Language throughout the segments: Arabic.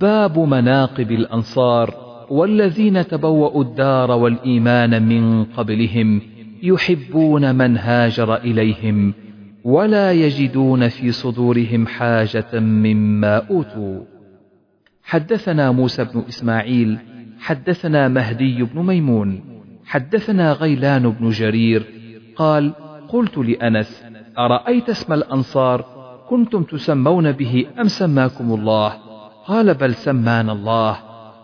باب مناقب الأنصار والذين تبوأوا الدار والإيمان من قبلهم يحبون من هاجر إليهم ولا يجدون في صدورهم حاجة مما أوتوا. حدثنا موسى بن إسماعيل حدثنا مهدي بن ميمون حدثنا غيلان بن جرير قال قلت لأنس أرأيت اسم الأنصار؟ كنتم تسمون به أم سماكم الله؟ قال بل سمانا الله.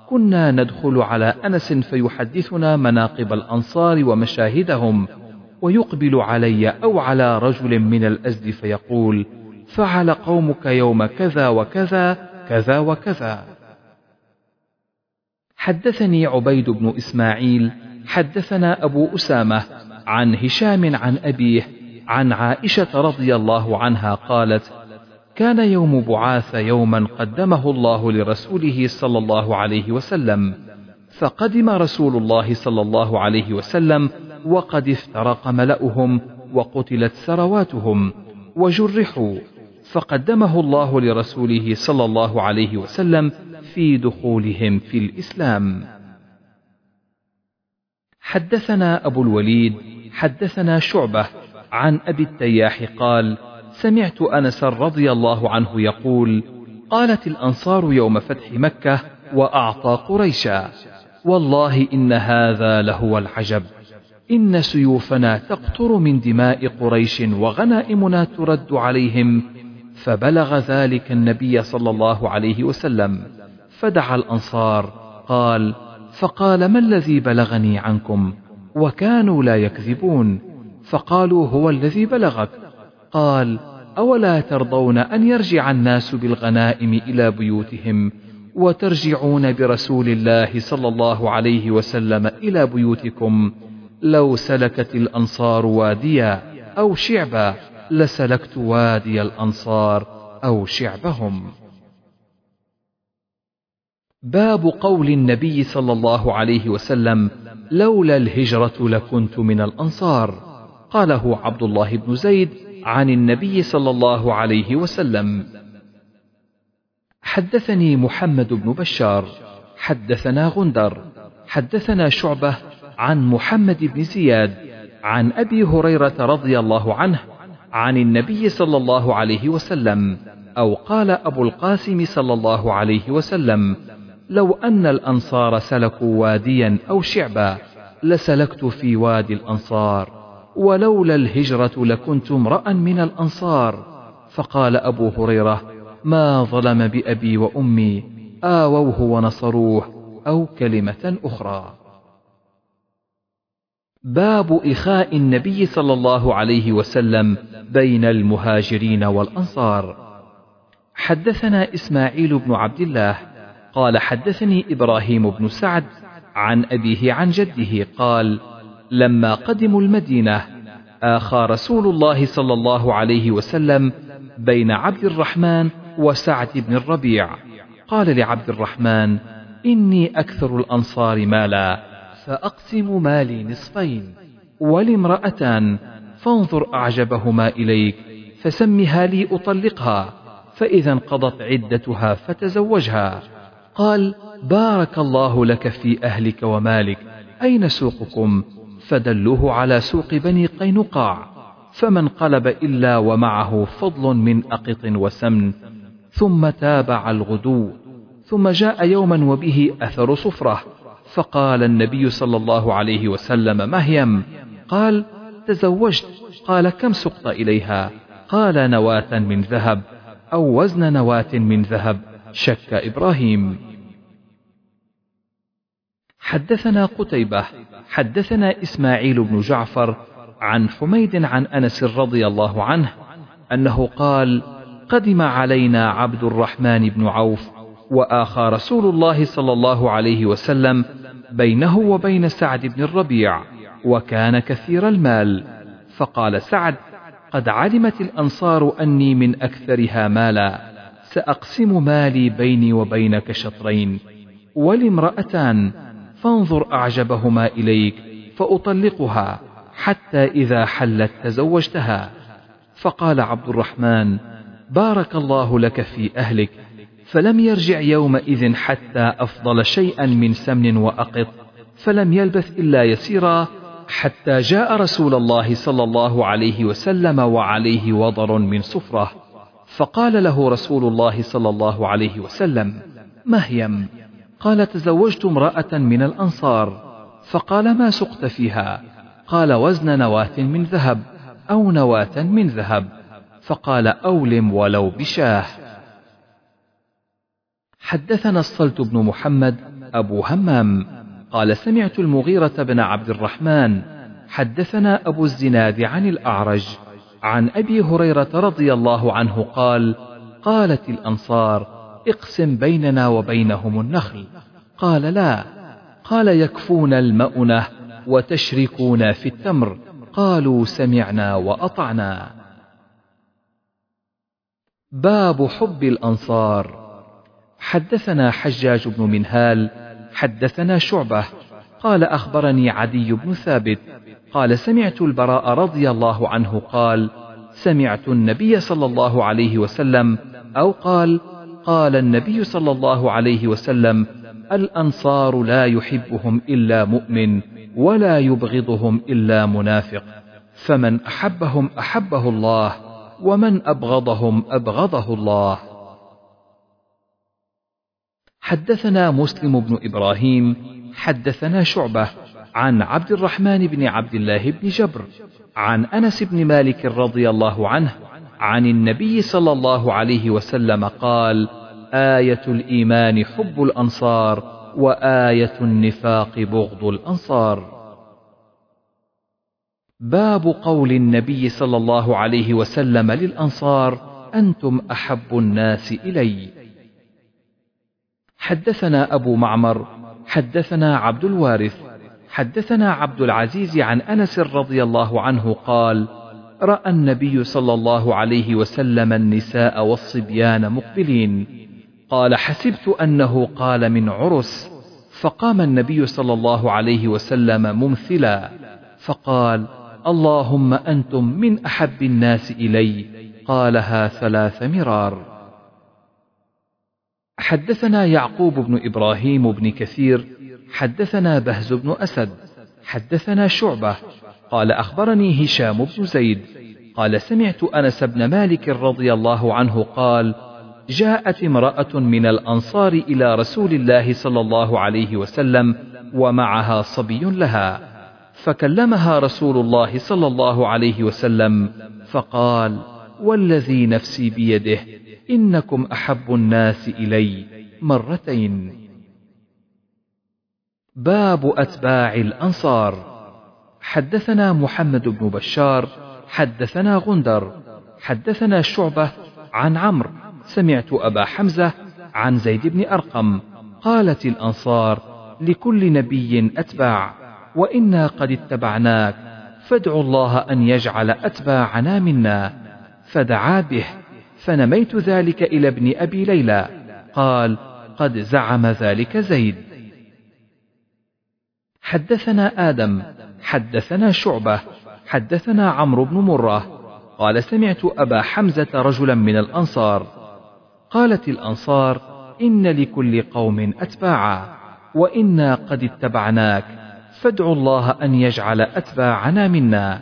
كنا ندخل على أنس فيحدثنا مناقب الأنصار ومشاهدهم ويقبل علي أو على رجل من الأزد فيقول فعل قومك يوم كذا وكذا كذا وكذا. حدثني عبيد بن إسماعيل حدثنا أبو أسامة عن هشام عن أبيه عن عائشة رضي الله عنها قالت كان يوم بعاث يوما قدمه الله لرسوله صلى الله عليه وسلم فقدم رسول الله صلى الله عليه وسلم وقد افترق ملأهم وقتلت ثرواتهم وجرحوا فقدمه الله لرسوله صلى الله عليه وسلم في دخولهم في الإسلام. حدثنا أبو الوليد حدثنا شعبة عن أبي التياح قال سمعت أنس رضي الله عنه يقول قالت الأنصار يوم فتح مكة وأعطى قريشا والله إن هذا لهو العجب. إن سيوفنا تقطر من دماء قريش وغنائمنا ترد عليهم فبلغ ذلك النبي صلى الله عليه وسلم. فدعا الأنصار قال فقال ما الذي بلغني عنكم؟ وكانوا لا يكذبون. فقالوا هو الذي بلغك. قال أولا ترضون أن يرجع الناس بالغنائم إلى بيوتهم وترجعون برسول الله صلى الله عليه وسلم إلى بيوتكم؟ لو سلكت الأنصار واديا أو شعبا لسلكت وادي الأنصار أو شعبهم. باب قول النبي صلى الله عليه وسلم لولا الهجرة لكنت من الأنصار. قاله عبد الله بن زيد عن النبي صلى الله عليه وسلم. حدثني محمد بن بشار حدثنا غندر حدثنا شعبة عن محمد بن زياد عن أبي هريرة رضي الله عنه عن النبي صلى الله عليه وسلم أو قال أبو القاسم صلى الله عليه وسلم لو أن الأنصار سلكوا واديا أو شعبا لسلكت في وادي الأنصار. ولولا الهجرة لكنت امرأ من الأنصار. فقال أبو هريرة ما ظلم بأبي وأمي آووه ونصروه أو كلمة أخرى. باب إخاء النبي صلى الله عليه وسلم بين المهاجرين والأنصار. حدثنا إسماعيل بن عبد الله قال حدثني إبراهيم بن سعد عن أبيه عن جده قال لما قدموا المدينة آخى رسول الله صلى الله عليه وسلم بين عبد الرحمن وسعد بن الربيع. قال لعبد الرحمن إني أكثر الأنصار مالا فأقسم مالي نصفين ولامرأتان فانظر أعجبهما إليك فسمها لي أطلقها فإذا انقضت عدتها فتزوجها. قال بارك الله لك في أهلك ومالك أين سوقكم؟ فدلوه على سوق بني قينقاع فما انقلب إلا ومعه فضل من أقط وسمن ثم تابع الغدو ثم جاء يوما وبه أثر صفرة فقال النبي صلى الله عليه وسلم مهيم قال تزوجت؟ قال كم سقط إليها؟ قال نواة من ذهب أو وزن نواة من ذهب شك إبراهيم. حدثنا قتيبة حدثنا إسماعيل بن جعفر عن حميد عن أنس رضي الله عنه أنه قال قدم علينا عبد الرحمن بن عوف وآخى رسول الله صلى الله عليه وسلم بينه وبين سعد بن الربيع وكان كثير المال فقال سعد قد علمت الأنصار أني من أكثرها مالا سأقسم مالي بيني وبينك شطرين ولامرأتان فانظر أعجبهما إليك فأطلقها حتى إذا حلت تزوجتها. فقال عبد الرحمن بارك الله لك في أهلك فلم يرجع يومئذ حتى أفضل شيئا من سمن وأقط فلم يلبث إلا يسيرا حتى جاء رسول الله صلى الله عليه وسلم وعليه وضر من صفرة. فقال له رسول الله صلى الله عليه وسلم مهيم. قال تزوجت امرأة من الأنصار. فقال ما سقت فيها؟ قال وزن نواة من ذهب أو نواة من ذهب. فقال أولم ولو بشاه. حدثنا الصلت بن محمد أبو همام. قال سمعت المغيرة بن عبد الرحمن. حدثنا أبو الزناد عن الأعرج. عن أبي هريرة رضي الله عنه قال قالت الأنصار اقسم بيننا وبينهم النخل. قال لا. قال يكفون المؤنة وتشركون في التمر. قالوا سمعنا وأطعنا. باب حب الأنصار. حدثنا حجاج بن منهال حدثنا شعبة. قال أخبرني عدي بن ثابت. قال سمعت البراء رضي الله عنه قال سمعت النبي صلى الله عليه وسلم أو قال قال النبي صلى الله عليه وسلم الأنصار لا يحبهم إلا مؤمن ولا يبغضهم إلا منافق. فمن أحبهم أحبه الله ومن أبغضهم أبغضه الله. حدثنا مسلم بن إبراهيم حدثنا شعبة عن عبد الرحمن بن عبد الله بن جبر عن أنس بن مالك رضي الله عنه عن النبي صلى الله عليه وسلم قال آية الإيمان حب الأنصار وآية النفاق بغض الأنصار. باب قول النبي صلى الله عليه وسلم للأنصار أنتم أحب الناس إلي. حدثنا أبو معمر حدثنا عبد الوارث حدثنا عبد العزيز عن أنس رضي الله عنه قال رأى النبي صلى الله عليه وسلم النساء والصبيان مقبلين. قال حسبت أنه قال من عرس. فقام النبي صلى الله عليه وسلم ممثلا. فقال اللهم أنتم من أحب الناس إلي. قالها ثلاث مرار. حدثنا يعقوب بن إبراهيم بن كثير. حدثنا بهز بن أسد. حدثنا شعبة. قال أخبرني هشام بن زيد قال سمعت أنس بن مالك رضي الله عنه قال جاءت امرأة من الأنصار إلى رسول الله صلى الله عليه وسلم ومعها صبي لها فكلمها رسول الله صلى الله عليه وسلم فقال والذي نفسي بيده إنكم أحب الناس إلي مرتين. باب أتباع الأنصار. حدثنا محمد بن بشار حدثنا غندر حدثنا شعبة عن عمرو سمعت أبا حمزة عن زيد بن أرقم قالت الأنصار لكل نبي أتباع وإنا قد اتبعناك فادعوا الله أن يجعل أتباعنا منا. فدعا به فنميت ذلك إلى ابن أبي ليلى قال قد زعم ذلك زيد. حدثنا آدم حدثنا شعبة حدثنا عمرو بن مرة قال سمعت أبا حمزة رجلا من الأنصار قالت الأنصار إن لكل قوم أتباعا وإنا قد اتبعناك فادعوا الله أن يجعل أتباعنا منا.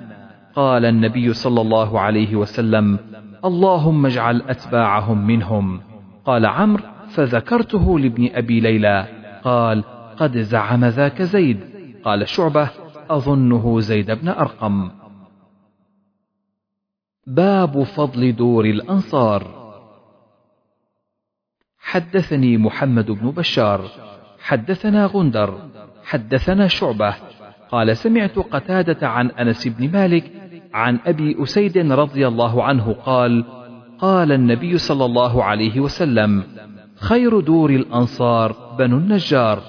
قال النبي صلى الله عليه وسلم اللهم اجعل أتباعهم منهم. قال عمرو فذكرته لابن أبي ليلى قال قد زعم ذاك زيد. قال شعبة أظنه زيد بن أرقم. باب فضل دور الأنصار. حدثني محمد بن بشار. حدثنا غندر. حدثنا شعبة. قال سمعت قتادة عن أنس بن مالك عن أبي أسيد رضي الله عنه قال قال النبي صلى الله عليه وسلم خير دور الأنصار بنو النجار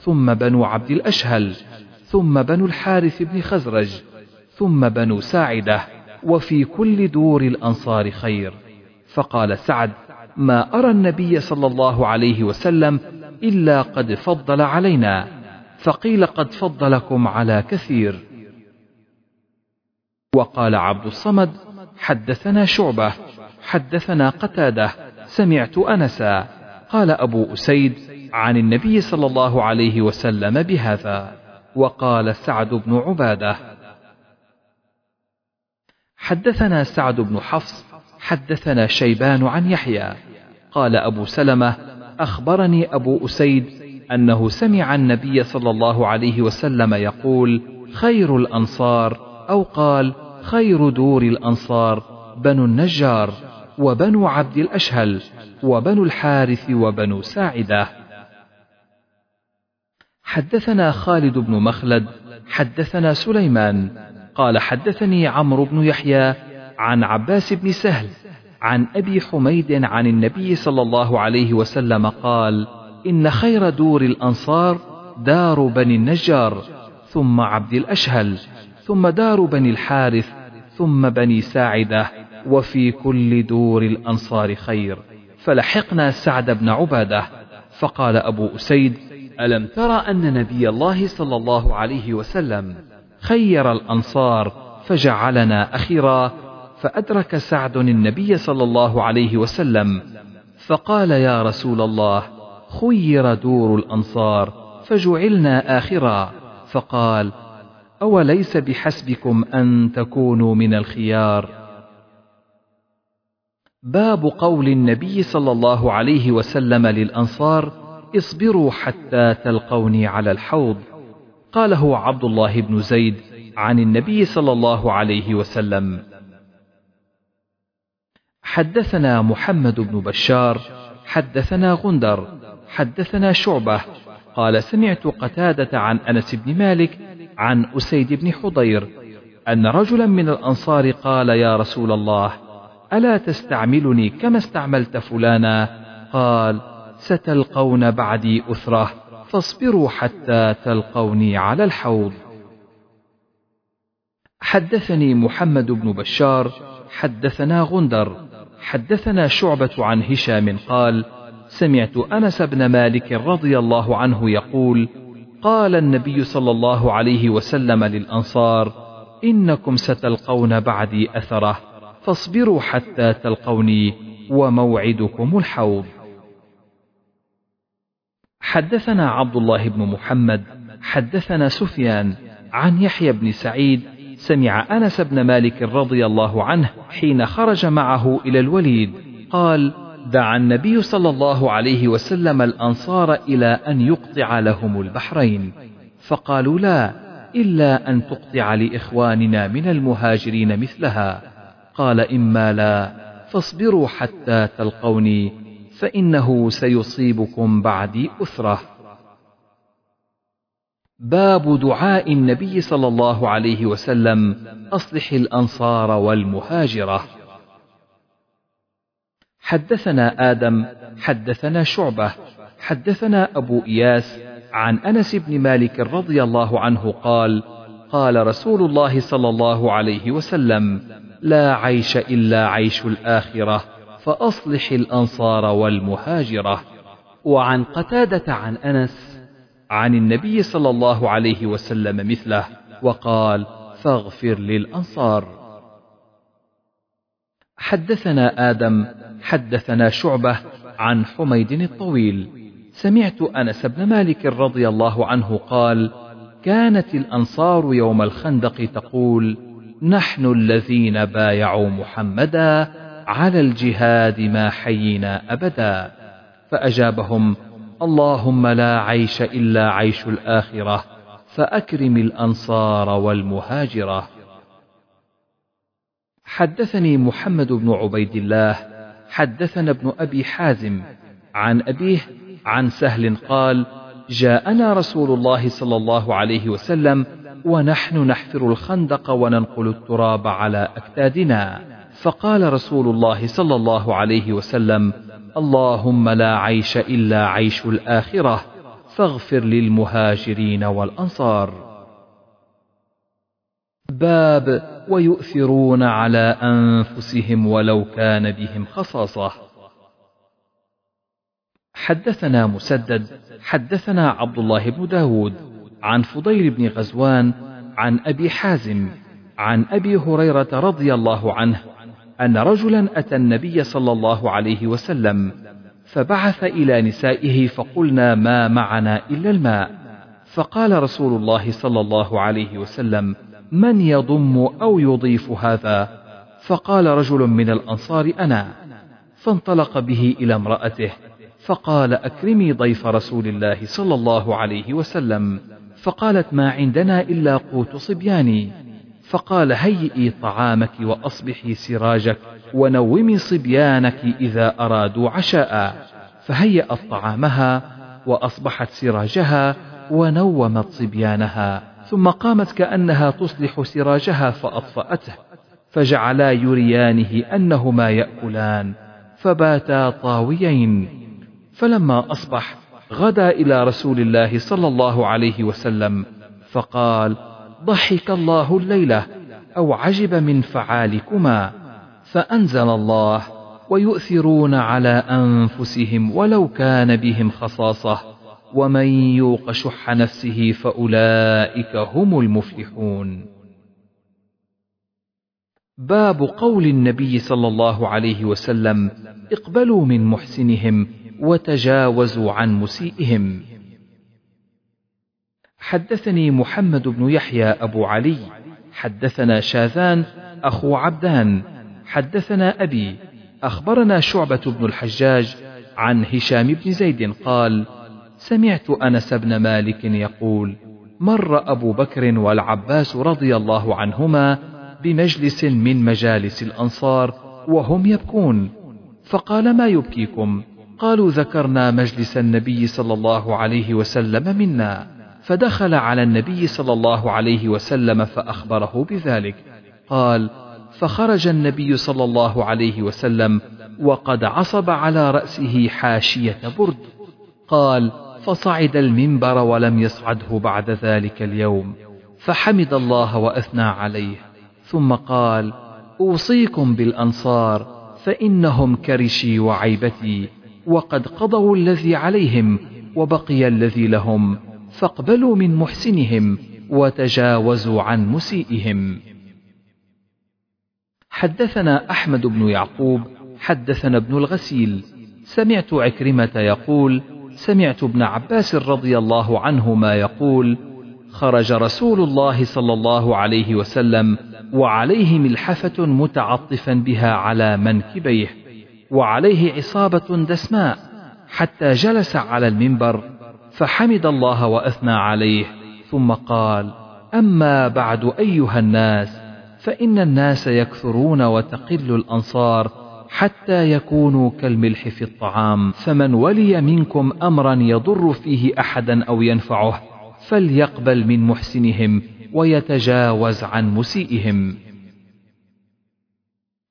ثم بنو عبد الأشهل. ثم بنو الحارث بن خزرج ثم بنو ساعدة وفي كل دور الأنصار خير. فقال سعد ما أرى النبي صلى الله عليه وسلم إلا قد فضل علينا. فقيل قد فضلكم على كثير. وقال عبد الصمد حدثنا شعبة حدثنا قتادة سمعت أنسا. قال أبو أسيد عن النبي صلى الله عليه وسلم بهذا. وقال سعد بن عبادة. حدثنا سعد بن حفص حدثنا شيبان عن يحيى. قال أبو سلمة أخبرني أبو أسيد أنه سمع النبي صلى الله عليه وسلم يقول خير الأنصار أو قال خير دور الأنصار بنو النجار وبنو عبد الأشهل وبنو الحارث وبنو ساعدة. حدثنا خالد بن مخلد حدثنا سليمان قال حدثني عمرو بن يحيى عن عباس بن سهل عن أبي حميد عن النبي صلى الله عليه وسلم قال إن خير دور الأنصار دار بني النجار ثم عبد الأشهل ثم دار بني الحارث ثم بني ساعدة وفي كل دور الأنصار خير فلحقنا سعد بن عبادة فقال أبو أسيد ألم تر أن نبي الله صلى الله عليه وسلم خير الأنصار فجعلنا أخيرا فأدرك سعد النبي صلى الله عليه وسلم فقال يا رسول الله خير دور الأنصار فجعلنا آخرا فقال أوليس بحسبكم أن تكونوا من الخيار؟ باب قول النبي صلى الله عليه وسلم للأنصار اصبروا حتى تلقوني على الحوض. قاله عبد الله بن زيد عن النبي صلى الله عليه وسلم. حدثنا محمد بن بشار حدثنا غندر حدثنا شعبة. قال سمعت قتادة عن أنس بن مالك عن أسيد بن حضير أن رجلا من الأنصار قال يا رسول الله ألا تستعملني كما استعملت فلانا؟ قال ستلقون بعدي أثرة فاصبروا حتى تلقوني على الحوض. حدثني محمد بن بشار حدثنا غندر حدثنا شعبة عن هشام قال سمعت أنس بن مالك رضي الله عنه يقول قال النبي صلى الله عليه وسلم للأنصار إنكم ستلقون بعدي أثرة فاصبروا حتى تلقوني وموعدكم الحوض. حدثنا عبد الله بن محمد حدثنا سفيان عن يحيى بن سعيد سمع أنس بن مالك رضي الله عنه حين خرج معه إلى الوليد قال دعا النبي صلى الله عليه وسلم الأنصار إلى أن يقطع لهم البحرين فقالوا لا إلا أن تقطع لإخواننا من المهاجرين مثلها قال إما لا فاصبروا حتى تلقوني فإنه سيصيبكم بعدي أسرة. باب دعاء النبي صلى الله عليه وسلم أصلح الأنصار والمهاجرة. حدثنا آدم، حدثنا شعبة، حدثنا أبو إياس عن أنس بن مالك رضي الله عنه قال: قال رسول الله صلى الله عليه وسلم: لا عيش إلا عيش الآخرة فأصلح الأنصار والمهاجرة. وعن قتادة عن أنس عن النبي صلى الله عليه وسلم مثله وقال فاغفر للأنصار. حدثنا آدم حدثنا شعبة عن حميد الطويل. سمعت أنس بن مالك رضي الله عنه قال كانت الأنصار يوم الخندق تقول نحن الذين بايعوا محمدا على الجهاد ما حيينا أبدا. فأجابهم اللهم لا عيش إلا عيش الآخرة فأكرم الأنصار والمهاجرة. حدثني محمد بن عبيد الله حدثنا ابن أبي حازم عن أبيه عن سهل قال جاءنا رسول الله صلى الله عليه وسلم ونحن نحفر الخندق وننقل التراب على أكتادنا. فقال رسول الله صلى الله عليه وسلم اللهم لا عيش إلا عيش الآخرة فاغفر للمهاجرين والأنصار. باب ويؤثرون على أنفسهم ولو كان بهم خصاصة. حدثنا مسدد حدثنا عبد الله بن داود عن فضيل بن غزوان عن أبي حازم عن أبي هريرة رضي الله عنه أن رجلا أتى النبي صلى الله عليه وسلم فبعث إلى نسائه فقلنا ما معنا إلا الماء. فقال رسول الله صلى الله عليه وسلم من يضم أو يضيف هذا؟ فقال رجل من الأنصار أنا. فانطلق به إلى امرأته فقال أكرمي ضيف رسول الله صلى الله عليه وسلم. فقالت ما عندنا إلا قوت صبياني. فقال هيئي طعامك وأصبحي سراجك ونومي صبيانك إذا أرادوا عشاء. فهيأت طعامها وأصبحت سراجها ونومت صبيانها. ثم قامت كأنها تصلح سراجها فأطفأته. فجعلا يريانه أنهما يأكلان. فباتا طاويين. فلما أصبح غدا إلى رسول الله صلى الله عليه وسلم. فقال ضحك الله الليلة أو عجب من فعالكما فأنزل الله ويؤثرون على أنفسهم ولو كان بهم خصاصة ومن يوق شح نفسه فأولئك هم المفلحون. باب قول النبي صلى الله عليه وسلم اقبلوا من محسنهم وتجاوزوا عن مسيئهم. حدثني محمد بن يحيى أبو علي. حدثنا شاذان أخو عبدان. حدثنا أبي أخبرنا شعبة بن الحجاج عن هشام بن زيد قال سمعت أنس بن مالك يقول مر أبو بكر والعباس رضي الله عنهما بمجلس من مجالس الأنصار وهم يبكون. فقال ما يبكيكم؟ قالوا ذكرنا مجلس النبي صلى الله عليه وسلم منا. فدخل على النبي صلى الله عليه وسلم فأخبره بذلك. قال فخرج النبي صلى الله عليه وسلم وقد عصب على رأسه حاشية برد. قال فصعد المنبر ولم يصعده بعد ذلك اليوم. فحمد الله وأثنى عليه. ثم قال أوصيكم بالأنصار فإنهم كرشي وعيبتي وقد قضوا الذي عليهم وبقي الذي لهم. فاقبلوا من محسنهم وتجاوزوا عن مسيئهم. حدثنا أحمد بن يعقوب حدثنا ابن الغسيل. سمعت عكرمة يقول سمعت ابن عباس رضي الله عنهما يقول خرج رسول الله صلى الله عليه وسلم وعليه ملحفة متعطفا بها على منكبيه وعليه عصابة دسماء حتى جلس على المنبر فحمد الله وأثنى عليه ثم قال أما بعد أيها الناس فإن الناس يكثرون وتقل الأنصار حتى يكونوا كالملح في الطعام فمن ولي منكم أمرا يضر فيه أحدا أو ينفعه فليقبل من محسنهم ويتجاوز عن مسيئهم.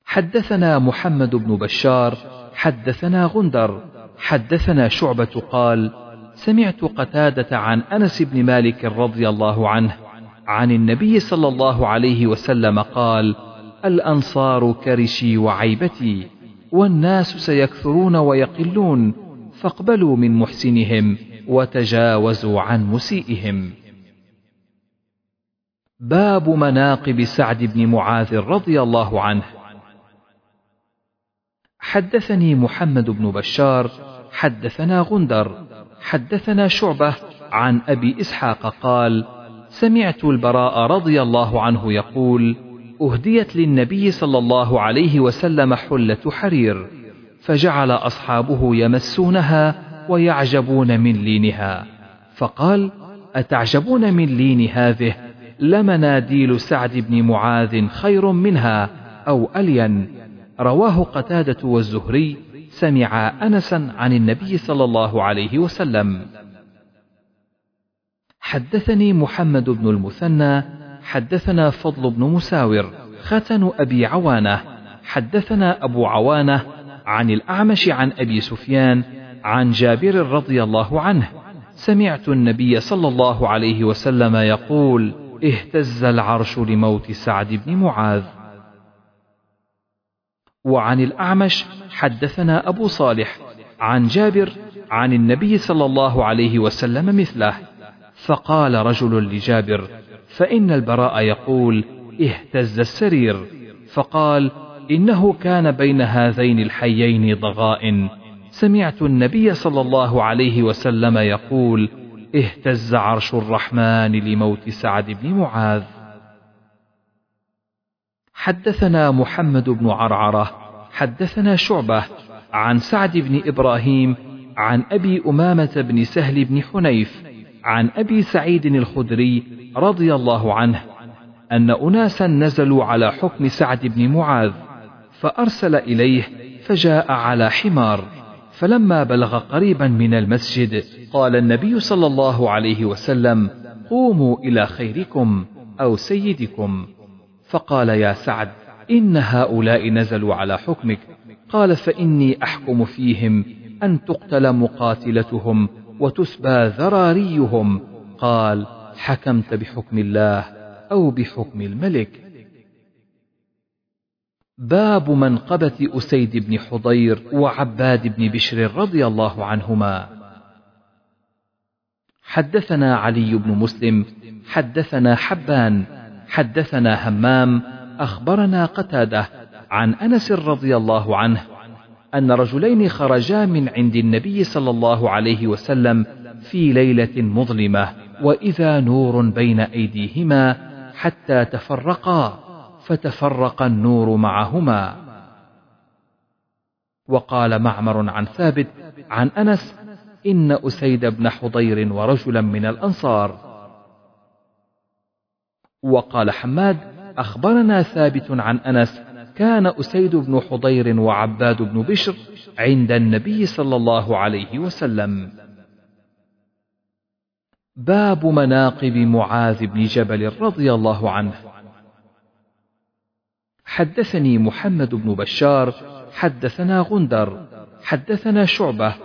حدثنا محمد بن بشار حدثنا غندر حدثنا شعبة قال سمعت قتادة عن أنس بن مالك رضي الله عنه عن النبي صلى الله عليه وسلم قال الأنصار كرشي وعيبتي والناس سيكثرون ويقلون فاقبلوا من محسنهم وتجاوزوا عن مسيئهم. باب مناقب سعد بن معاذ رضي الله عنه. حدثني محمد بن بشار حدثنا غندر حدثنا شعبة عن أبي إسحاق قال سمعت البراء رضي الله عنه يقول أهديت للنبي صلى الله عليه وسلم حلة حرير فجعل أصحابه يمسونها ويعجبون من لينها. فقال أتعجبون من لين هذه؟ لمناديل سعد بن معاذ خير منها أو ألين؟ رواه قتادة والزهري سمع أنسا عن النبي صلى الله عليه وسلم. حدثني محمد بن المثنى حدثنا فضل بن مساور ختن أبي عوانة حدثنا أبو عوانة عن الأعمش عن أبي سفيان عن جابر رضي الله عنه. سمعت النبي صلى الله عليه وسلم يقول اهتز العرش لموت سعد بن معاذ. وعن الأعمش حدثنا أبو صالح عن جابر عن النبي صلى الله عليه وسلم مثله فقال رجل لجابر فإن البراء يقول اهتز السرير فقال إنه كان بين هذين الحيين ضغائن سمعت النبي صلى الله عليه وسلم يقول اهتز عرش الرحمن لموت سعد بن معاذ حدثنا محمد بن عرعرة حدثنا شعبة عن سعد بن إبراهيم عن أبي أمامة بن سهل بن حنيف عن أبي سعيد الخدري رضي الله عنه أن أناسا نزلوا على حكم سعد بن معاذ فأرسل إليه فجاء على حمار فلما بلغ قريبا من المسجد قال النبي صلى الله عليه وسلم قوموا إلى خيركم أو سيدكم. فقال يا سعد إن هؤلاء نزلوا على حكمك. قال فإني أحكم فيهم أن تقتل مقاتلتهم وتسبى ذراريهم. قال حكمت بحكم الله أو بحكم الملك. باب منقبة أسيد بن حضير وعباد بن بشر رضي الله عنهما. حدثنا علي بن مسلم حدثنا حبان حدثنا همام أخبرنا قتادة عن أنس رضي الله عنه أن رجلين خرجا من عند النبي صلى الله عليه وسلم في ليلة مظلمة وإذا نور بين أيديهما حتى تفرقا فتفرق النور معهما. وقال معمر عن ثابت عن أنس إن أسيد بن حضير ورجلا من الأنصار. وقال حماد أخبرنا ثابت عن أنس كان أسيد بن حضير وعباد بن بشر عند النبي صلى الله عليه وسلم. باب مناقب معاذ بن جبل رضي الله عنه. حدثني محمد بن بشار حدثنا غندر حدثنا شعبة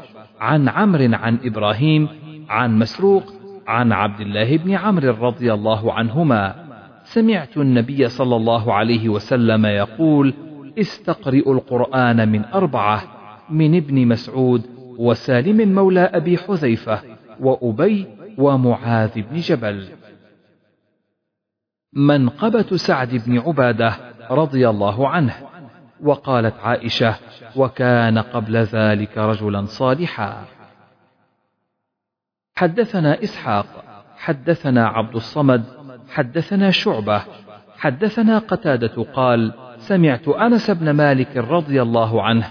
عن عمرو عن إبراهيم عن مسروق عن عبد الله بن عمرو رضي الله عنهما. سمعت النبي صلى الله عليه وسلم يقول استقرئوا القرآن من أربعة من ابن مسعود وسالم مولى أبي حذيفة وأبي ومعاذ بن جبل. منقبة سعد بن عبادة رضي الله عنه وقالت عائشة وكان قبل ذلك رجلا صالحا. حدثنا إسحاق حدثنا عبد الصمد حدثنا شعبة. حدثنا قتادة قال سمعت أنس بن مالك رضي الله عنه.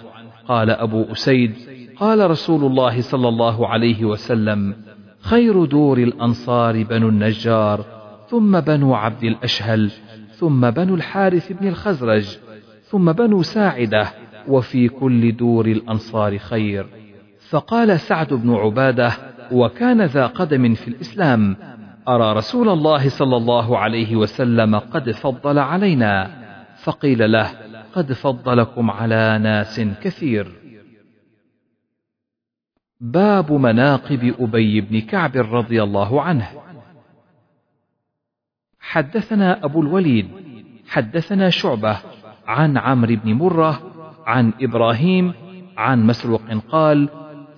قال أبو أسيد قال رسول الله صلى الله عليه وسلم خير دور الأنصار بنو النجار ثم بنو عبد الأشهل ثم بنو الحارث بن الخزرج ثم بنو ساعدة وفي كل دور الأنصار خير. فقال سعد بن عبادة وكان ذا قدم في الإسلام أرى رسول الله صلى الله عليه وسلم قد فضل علينا. فقيل له قد فضلكم على ناس كثير. باب مناقب أبي بن كعب رضي الله عنه. حدثنا أبو الوليد حدثنا شعبة عن عمرو بن مرة عن إبراهيم عن مسروق قال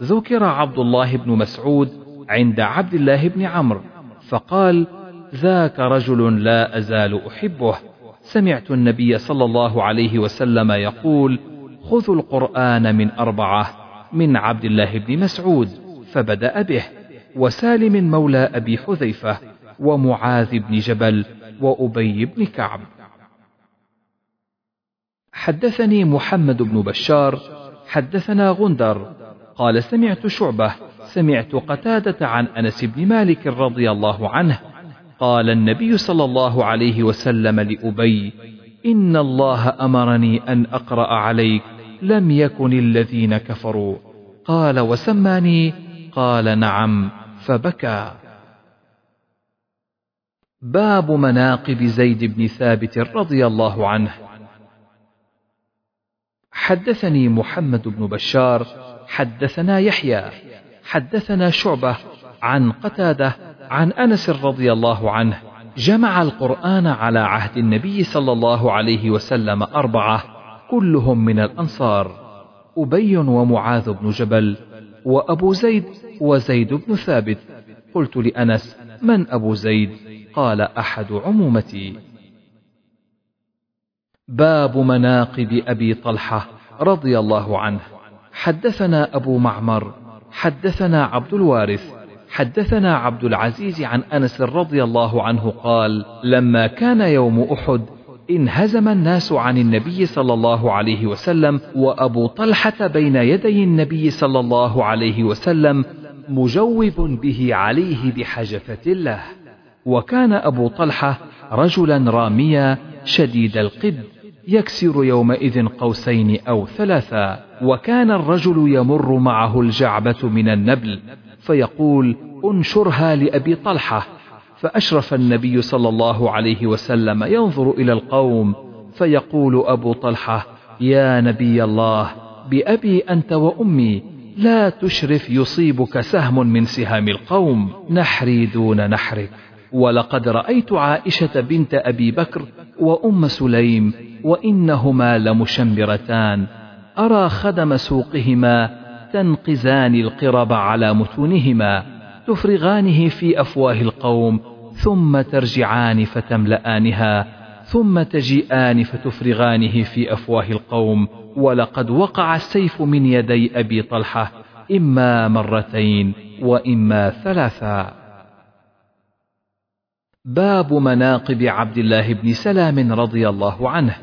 ذكر عبد الله بن مسعود عند عبد الله بن عمرو. فقال ذاك رجل لا أزال أحبه. سمعت النبي صلى الله عليه وسلم يقول خذوا القرآن من أربعة من عبد الله بن مسعود فبدأ به وسالم مولى أبي حذيفة ومعاذ بن جبل وأبي بن كعب. حدثني محمد بن بشار حدثنا غندر قال سمعت شعبة سمعت قتادة عن أنس بن مالك رضي الله عنه قال النبي صلى الله عليه وسلم لأبي إن الله أمرني أن أقرأ عليك لم يكن الذين كفروا. قال وسماني؟ قال نعم فبكى. باب مناقب زيد بن ثابت رضي الله عنه. حدثني محمد بن بشار حدثنا يحيى حدثنا شعبة عن قتادة عن أنس رضي الله عنه جمع القرآن على عهد النبي صلى الله عليه وسلم أربعة كلهم من الأنصار أبي ومعاذ بن جبل وأبو زيد وزيد بن ثابت. قلت لأنس من أبو زيد؟ قال أحد عمومتي. باب مناقب أبي طلحة رضي الله عنه. حدثنا أبو معمر حدثنا عبد الوارث حدثنا عبد العزيز عن أنس رضي الله عنه قال لما كان يوم أحد انهزم الناس عن النبي صلى الله عليه وسلم وأبو طلحة بين يدي النبي صلى الله عليه وسلم مجوب به عليه بحجفة الله. وكان أبو طلحة رجلا راميا شديد القد. يكسر يومئذ قوسين أو ثلاثا وكان الرجل يمر معه الجعبة من النبل فيقول انشرها لأبي طلحة. فأشرف النبي صلى الله عليه وسلم ينظر إلى القوم فيقول أبو طلحة يا نبي الله بأبي أنت وأمي لا تشرف يصيبك سهم من سهام القوم نحري دون نحرك. ولقد رأيت عائشة بنت أبي بكر وأم سليم وإنهما لمشمرتان. أرى خدم سوقهما تنقزان القرب على متونهما تفرغانه في أفواه القوم ثم ترجعان فتملآنها ثم تجيئان فتفرغانه في أفواه القوم. ولقد وقع السيف من يدي أبي طلحة إما مرتين وإما ثلاثا. باب مناقب عبد الله بن سلام رضي الله عنه.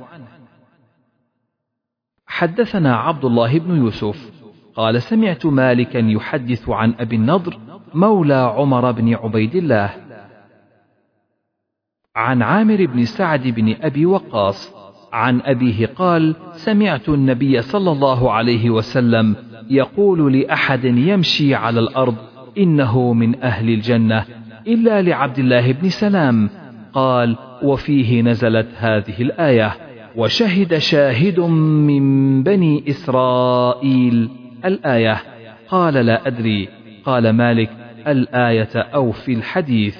حدثنا عبد الله بن يوسف قال سمعت مالكا يحدث عن أبي النضر مولى عمر بن عبيد الله. عن عامر بن سعد بن أبي وقاص عن أبيه قال سمعت النبي صلى الله عليه وسلم يقول لأحد يمشي على الأرض إنه من أهل الجنة. إلا لعبد الله بن سلام. قال وفيه نزلت هذه الآية وشهد شاهد من بني إسرائيل. الآية قال لا أدري. قال مالك الآية أو في الحديث.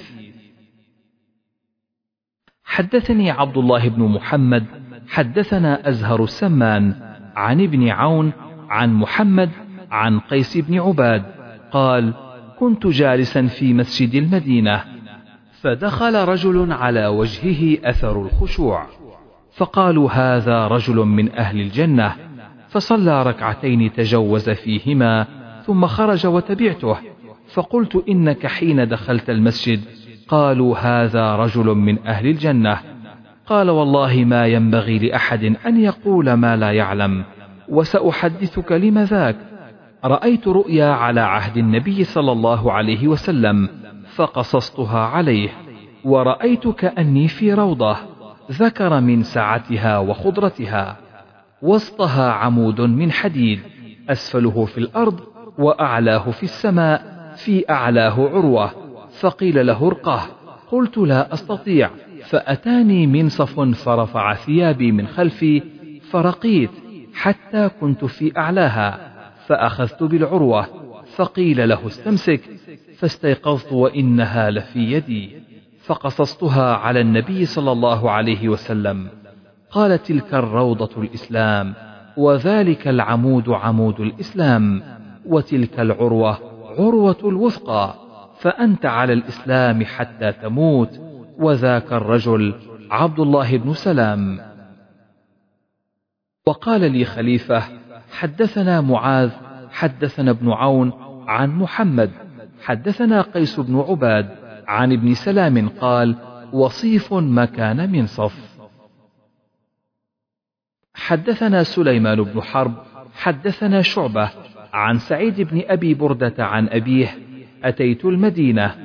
حدثني عبد الله بن محمد حدثنا أزهر السمان عن ابن عون عن محمد عن قيس بن عباد. قال كنت جالسا في مسجد المدينة فدخل رجل على وجهه أثر الخشوع. فقالوا هذا رجل من أهل الجنة. فصلى ركعتين تجوز فيهما ثم خرج وتبعته. فقلت إنك حين دخلت المسجد قالوا هذا رجل من أهل الجنة. قال والله ما ينبغي لأحد أن يقول ما لا يعلم وسأحدثك لم ذاك رأيت رؤيا على عهد النبي صلى الله عليه وسلم فقصصتها عليه ورأيت كأني في روضة ذكر من سعتها وخضرتها. وسطها عمود من حديد أسفله في الأرض وأعلاه في السماء في أعلاه عروة. فقيل له ارقه. قلت لا أستطيع. فأتاني منصف فرفع ثيابي من خلفي فرقيت حتى كنت في أعلاها. فأخذت بالعروة فقيل له استمسك فاستيقظت وإنها لفي يدي فقصصتها على النبي صلى الله عليه وسلم. قال تلك الروضة الإسلام وذلك العمود عمود الإسلام وتلك العروة عروة الوثقى فأنت على الإسلام حتى تموت وذاك الرجل عبد الله بن سلام. وقال لي خليفة حدثنا معاذ حدثنا ابن عون عن محمد. حدثنا قيس بن عباد عن ابن سلام قال وصيف مكان منصف حدثنا سليمان بن حرب حدثنا شعبة عن سعيد بن أبي بردة عن أبيه أتيت المدينة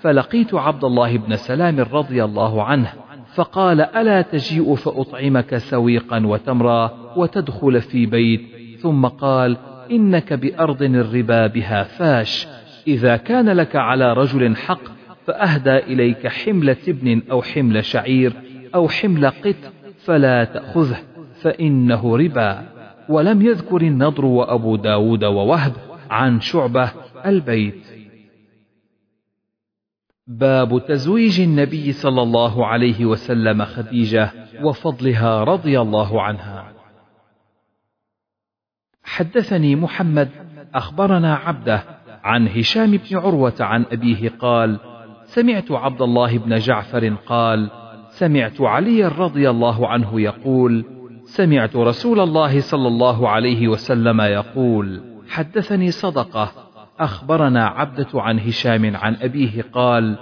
فلقيت عبد الله بن سلام رضي الله عنه فقال ألا تجيء فأطعمك سويقا وتمرا وتدخل في بيت؟ ثم قال إنك بأرض الربا بها فاش. إذا كان لك على رجل حق فأهدى إليك حمل تبن أو حمل شعير أو حمل قط فلا تأخذه فإنه ربا. ولم يذكر النضر وأبو داود ووهب عن شعبة البيت. باب تزويج النبي صلى الله عليه وسلم خديجة وفضلها رضي الله عنها. حدثني محمد أخبرنا عبده عن هشام بن عروة عن أبيه قال سمعت عبد الله بن جعفر قال سمعت علي رضي الله عنه يقول سمعت رسول الله صلى الله عليه وسلم يقول حدثني صدقة أخبرنا عبدة عن هشام عن أبيه قال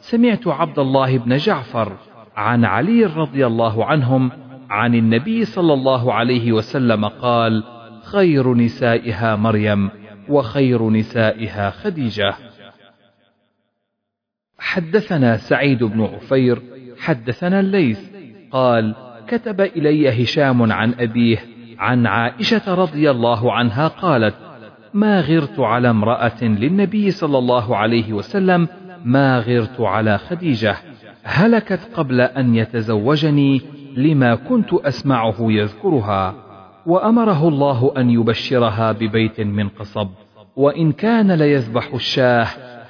سمعت عبد الله بن جعفر عن علي رضي الله عنهم عن النبي صلى الله عليه وسلم قال خير نسائها مريم وخير نسائها خديجة. حدثنا سعيد بن عفير حدثنا الليث قال كتب إلي هشام عن أبيه عن عائشة رضي الله عنها قالت ما غرت على امرأة للنبي صلى الله عليه وسلم ما غرت على خديجة. هلكت قبل أن يتزوجني لما كنت أسمعه يذكرها. وأمره الله أن يبشرها ببيت من قصب وإن كان ليذبح الشاه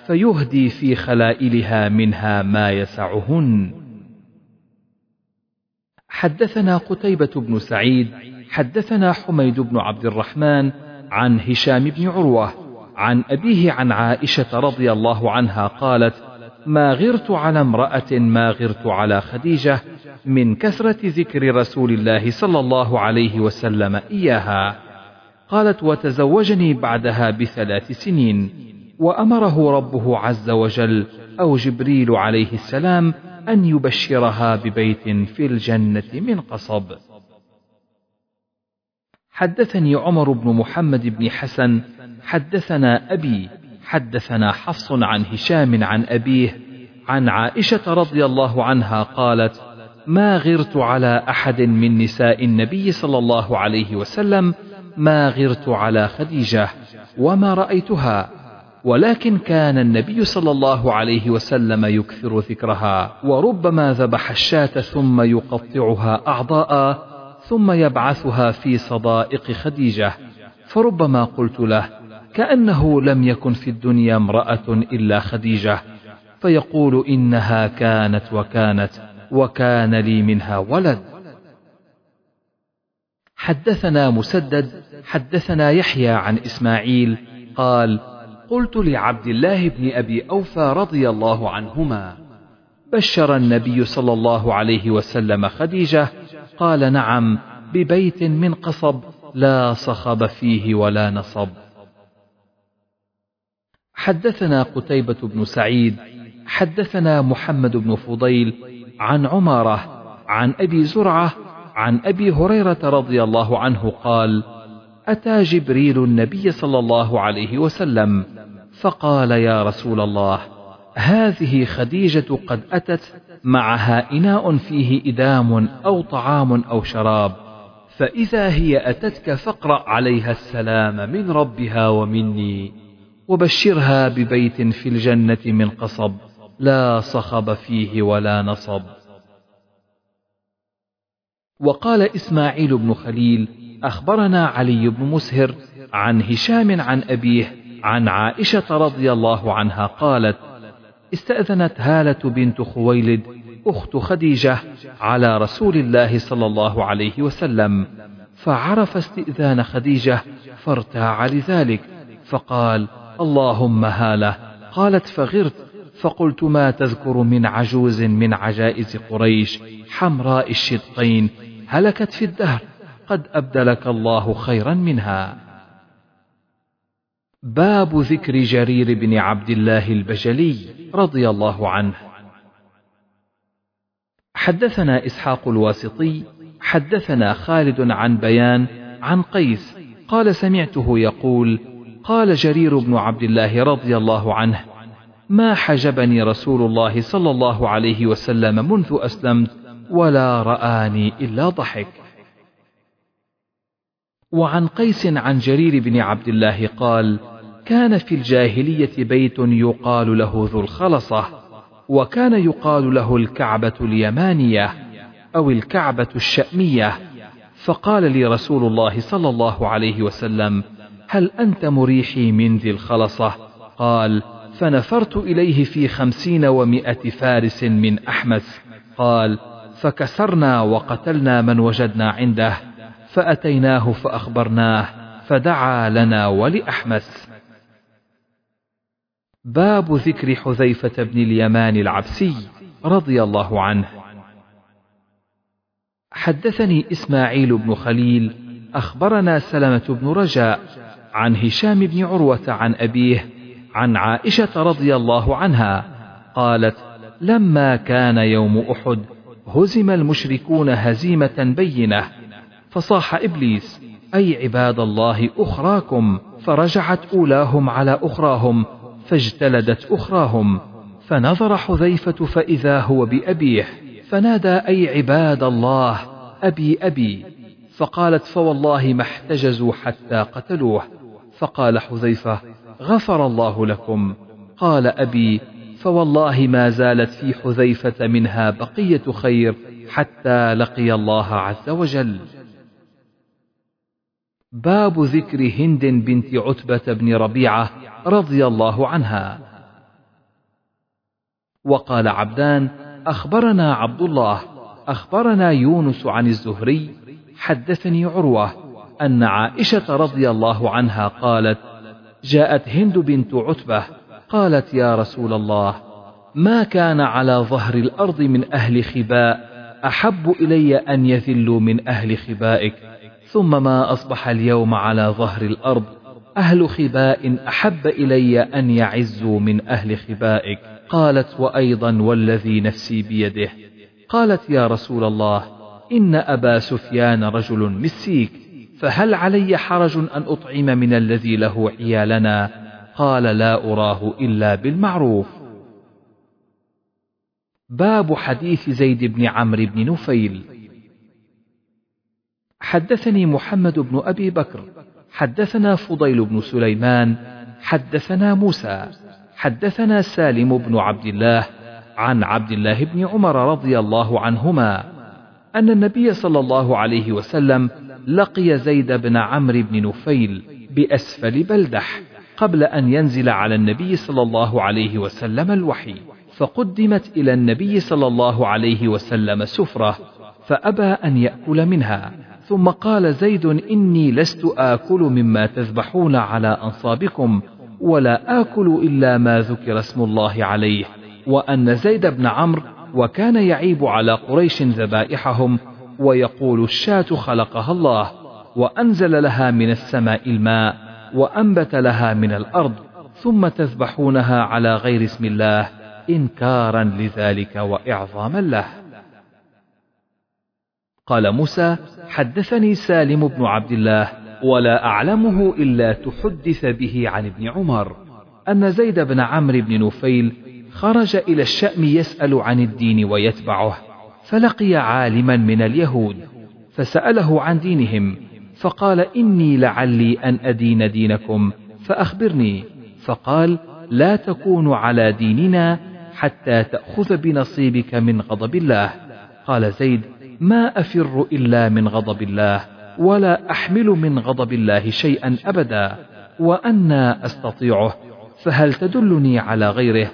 فيهدي في خلائلها منها ما يسعهن. حدثنا قتيبة بن سعيد حدثنا حميد بن عبد الرحمن عن هشام بن عروة عن أبيه عن عائشة رضي الله عنها قالت ما غرت على امرأة ما غرت على خديجة من كثرة ذكر رسول الله صلى الله عليه وسلم إياها قالت وتزوجني بعدها بثلاث سنين وأمره ربه عز وجل أو جبريل عليه السلام أن يبشرها ببيت في الجنة من قصب. حدثني عمر بن محمد بن حسن حدثنا أبي حدثنا حفص عن هشام عن أبيه عن عائشة رضي الله عنها قالت: ما غرت على أحد من نساء النبي صلى الله عليه وسلم ما غرت على خديجة وما رأيتها ولكن كان النبي صلى الله عليه وسلم يكثر ذكرها وربما ذبح الشاة ثم يقطعها أعضاء ثم يبعثها في صدائق خديجة فربما قلت له كأنه لم يكن في الدنيا امرأة إلا خديجة فيقول إنها كانت وكانت وكان لي منها ولد. حدثنا مسدد حدثنا يحيى عن إسماعيل قال قلت لعبد الله بن أبي أوفى رضي الله عنهما بشر النبي صلى الله عليه وسلم خديجة قال نعم ببيت من قصب لا صخب فيه ولا نصب. حدثنا قتيبة بن سعيد حدثنا محمد بن فضيل عن عمارة عن أبي زرعة عن أبي هريرة رضي الله عنه قال أتى جبريل النبي صلى الله عليه وسلم فقال يا رسول الله هذه خديجة قد أتت معها إناء فيه إدام أو طعام أو شراب فإذا هي أتتك فاقرأ عليها السلام من ربها ومني. وبشرها ببيت في الجنة من قصب لا صخب فيه ولا نصب. وقال إسماعيل بن خليل أخبرنا علي بن مسهر عن هشام عن أبيه عن عائشة رضي الله عنها قالت استأذنت هالة بنت خويلد أخت خديجة على رسول الله صلى الله عليه وسلم فعرف استئذان خديجة فارتاع لذلك فقال اللهم هالة. قالت فغرت فقلت ما تذكر من عجوز من عجائز قريش حمراء الشدقين هلكت في الدهر قد أبدلك الله خيرا منها. باب ذكر جرير بن عبد الله البجلي رضي الله عنه. حدثنا إسحاق الواسطي حدثنا خالد عن بيان عن قيس قال سمعته يقول قال جرير بن عبد الله رضي الله عنه ما حجبني رسول الله صلى الله عليه وسلم منذ أسلمت ولا رآني إلا ضحك. وعن قيس عن جرير بن عبد الله قال كان في الجاهلية بيت يقال له ذو الخلصة وكان يقال له الكعبة اليمانية أو الكعبة الشأمية فقال لي رسول الله صلى الله عليه وسلم هل أنت مريحي من ذي الخلصة؟ قال فنفرت إليه في خمسين ومائة فارس من أحمس قال فكسرنا وقتلنا من وجدنا عنده فأتيناه فأخبرناه فدعا لنا ولأحمس باب ذكر حذيفة بن اليمان العبسي رضي الله عنه. حدثني إسماعيل بن خليل أخبرنا سلمة بن رجاء عن هشام بن عروة عن أبيه عن عائشة رضي الله عنها قالت لما كان يوم أحد هزم المشركون هزيمة بينة فصاح إبليس أي عباد الله أخراكم. فرجعت أولاهم على أخراهم فاجتلدت أخراهم فنظر حذيفة فإذا هو بأبيه فنادى أي عباد الله أبي أبي. فقالت فوالله ما احتجزوا حتى قتلوه. فقال حذيفة غفر الله لكم. قال أبي فوالله ما زالت في حذيفة منها بقية خير حتى لقي الله عز وجل. باب ذكر هند بنت عتبة بن ربيعة رضي الله عنها. وقال عبدان أخبرنا عبد الله أخبرنا يونس عن الزهري حدثني عروة أن عائشة رضي الله عنها قالت جاءت هند بنت عتبة قالت يا رسول الله ما كان على ظهر الأرض من أهل خباء أحب إلي أن يذلوا من أهل خبائك ثم ما أصبح اليوم على ظهر الأرض أهل خباء أحب إلي أن يعزوا من أهل خبائك قالت وأيضا والذي نفسي بيده قالت يا رسول الله إن أبا سفيان رجل مسيك فهل علي حرج أن أطعم من الذي له عيالنا؟ قال لا أراه إلا بالمعروف. باب حديث زيد بن عمرو بن نفيل. حدثني محمد بن أبي بكر حدثنا فضيل بن سليمان حدثنا موسى حدثنا سالم بن عبد الله عن عبد الله بن عمر رضي الله عنهما. أن النبي صلى الله عليه وسلم لقي زيد بن عمرو بن نفيل بأسفل بلدح قبل أن ينزل على النبي صلى الله عليه وسلم الوحي فقدمت إلى النبي صلى الله عليه وسلم سفرة فأبى أن يأكل منها ثم قال زيد إني لست آكل مما تذبحون على أنصابكم ولا آكل إلا ما ذكر اسم الله عليه وأن زيد بن عمرو وكان يعيب على قريش ذبائحهم ويقول الشاة خلقها الله وأنزل لها من السماء الماء وأنبت لها من الأرض ثم تذبحونها على غير اسم الله إنكارا لذلك وإعظاما له. قال موسى حدثني سالم بن عبد الله ولا أعلمه إلا تحدث به عن ابن عمر أن زيد بن عمرو بن نفيل خرج إلى الشأم يسأل عن الدين ويتبعه فلقي عالما من اليهود فسأله عن دينهم فقال إني لعلي أن أدين دينكم فأخبرني فقال لا تكون على ديننا حتى تأخذ بنصيبك من غضب الله. قال زيد ما أفر إلا من غضب الله ولا أحمل من غضب الله شيئا أبدا وأنا أستطيعه فهل تدلني على غيره؟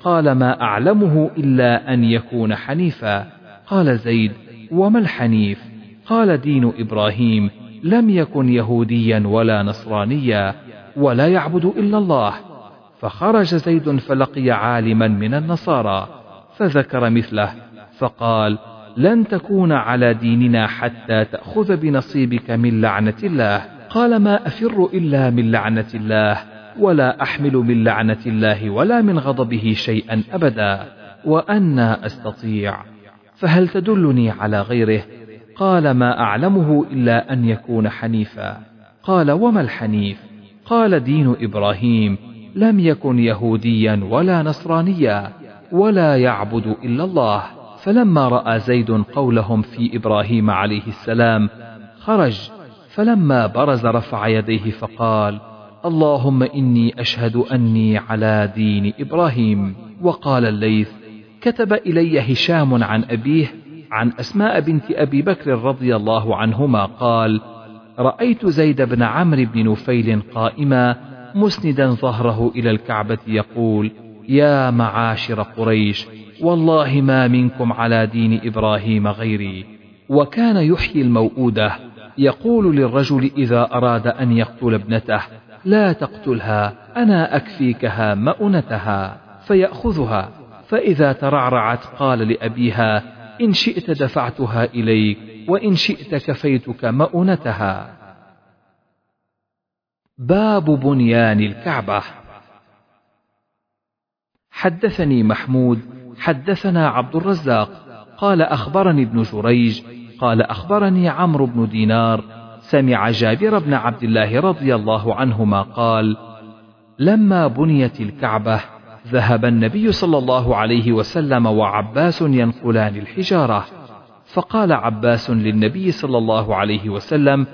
قال ما أعلمه إلا أن يكون حنيفا. قال زيد وما الحنيف؟ قال دين إبراهيم لم يكن يهوديا ولا نصرانيا ولا يعبد إلا الله. فخرج زيد فلقي عالما من النصارى فذكر مثله فقال لن تكون على ديننا حتى تأخذ بنصيبك من لعنة الله. قال ما أفر إلا من لعنة الله. ولا أحمل من لعنة الله ولا من غضبه شيئا أبدا وأنا أستطيع. فهل تدلني على غيره؟ قال ما أعلمه إلا أن يكون حنيفا. قال وما الحنيف؟ قال دين إبراهيم لم يكن يهوديا ولا نصرانيا ولا يعبد إلا الله. فلما رأى زيد قولهم في إبراهيم عليه السلام خرج. فلما برز رفع يديه فقال اللهم إني أشهد أني على دين إبراهيم. وقال الليث كتب إلي هشام عن أبيه عن أسماء بنت أبي بكر رضي الله عنهما قال رأيت زيد بن عمرو بن نفيل قائما مسندا ظهره إلى الكعبة يقول يا معاشر قريش والله ما منكم على دين إبراهيم غيري. وكان يحيي الموؤودة يقول للرجل إذا أراد أن يقتل ابنته. لا تقتلها أنا أكفيكها مؤنتها فيأخذها. فإذا ترعرعت قال لأبيها إن شئت دفعتها إليك وإن شئت كفيتك مؤونتها باب بنيان الكعبة. حدثني محمود حدثنا عبد الرزاق قال أخبرني ابن جريج قال أخبرني عمرو بن دينار سمع جابر بن عبد الله رضي الله عنهما قال لما بنيت الكعبة ذهب النبي صلى الله عليه وسلم وعباس ينقلان الحجارة. فقال عباس للنبي صلى الله عليه وسلم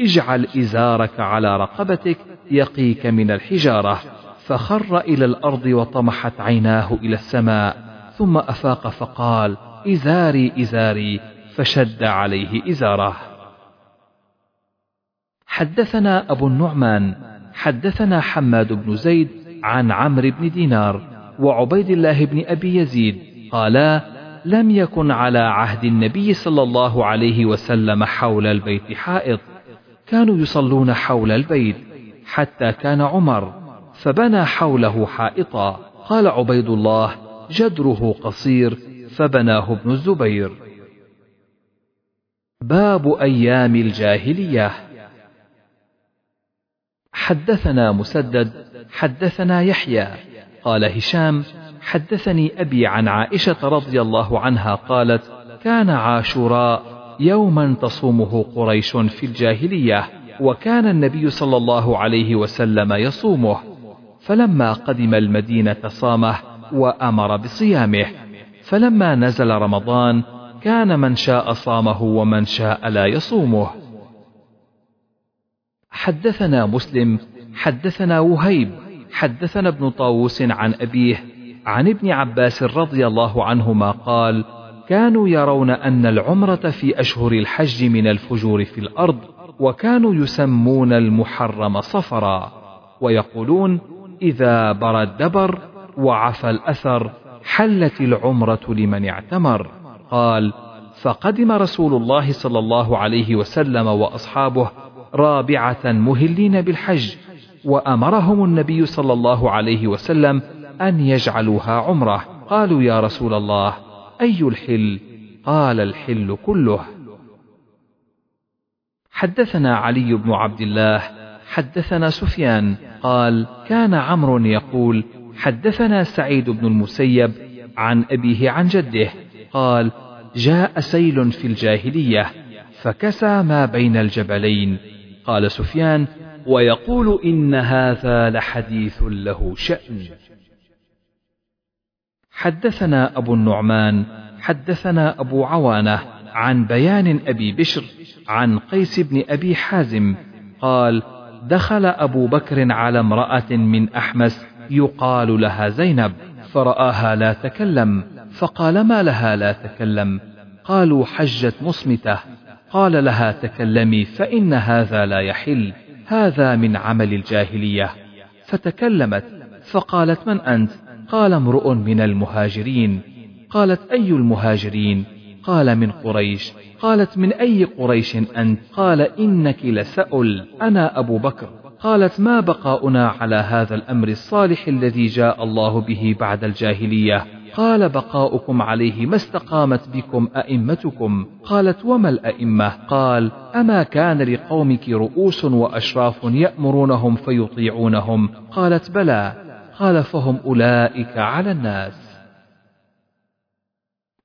اجعل إزارك على رقبتك يقيك من الحجارة. فخر إلى الأرض وطمحت عيناه إلى السماء ثم أفاق فقال إزاري إزاري. فشد عليه إزاره. حدثنا أبو النعمان حدثنا حماد بن زيد عن عمرو بن دينار وعبيد الله بن أبي يزيد قالا لم يكن على عهد النبي صلى الله عليه وسلم حول البيت حائط كانوا يصلون حول البيت حتى كان عمر فبنى حوله حائطا. قال عبيد الله جدره قصير فبناه ابن الزبير. باب أيام الجاهلية. حدثنا مسدد حدثنا يحيى. قال هشام حدثني أبي عن عائشة رضي الله عنها قالت كان عاشوراء يوما تصومه قريش في الجاهلية وكان النبي صلى الله عليه وسلم يصومه. فلما قدم المدينة صامه وأمر بصيامه. فلما نزل رمضان كان من شاء صامه ومن شاء لا يصومه. حدثنا مسلم حدثنا وهيب حدثنا ابن طاووس عن أبيه عن ابن عباس رضي الله عنهما قال كانوا يرون أن العمرة في أشهر الحج من الفجور في الأرض وكانوا يسمون المحرم صفرا ويقولون إذا برى الدبر وعفى الأثر حلت العمرة لمن اعتمر. قال فقدم رسول الله صلى الله عليه وسلم وأصحابه رابعة مهلين بالحج وأمرهم النبي صلى الله عليه وسلم أن يجعلوها عمرة. قالوا يا رسول الله أي الحل؟ قال الحل كله. حدثنا علي بن عبد الله حدثنا سفيان قال كان عمرو يقول حدثنا سعيد بن المسيب عن أبيه عن جده قال جاء سيل في الجاهلية فكسى ما بين الجبلين. قال سفيان ويقول إن هذا لحديث له شأن. حدثنا أبو النعمان حدثنا أبو عوانة عن بيان أبي بشر عن قيس بن أبي حازم قال دخل أبو بكر على امرأة من أحمس يقال لها زينب فرآها لا تكلم فقال ما لها لا تكلم؟ قالوا حجت مصمتة. قال لها تكلمي فإن هذا لا يحل هذا من عمل الجاهلية. فتكلمت فقالت من أنت؟ قال امرؤ من المهاجرين. قالت أي المهاجرين؟ قال من قريش. قالت من أي قريش أنت؟ قال إنك لسأل أنا أبو بكر. قالت ما بقاؤنا على هذا الأمر الصالح الذي جاء الله به بعد الجاهلية؟ قال بقاؤكم عليه ما استقامت بكم أئمتكم. قالت وما الأئمة؟ قال أما كان لقومك رؤوس وأشراف يأمرونهم فيطيعونهم. قالت بلى. قال فهم أولئك على الناس.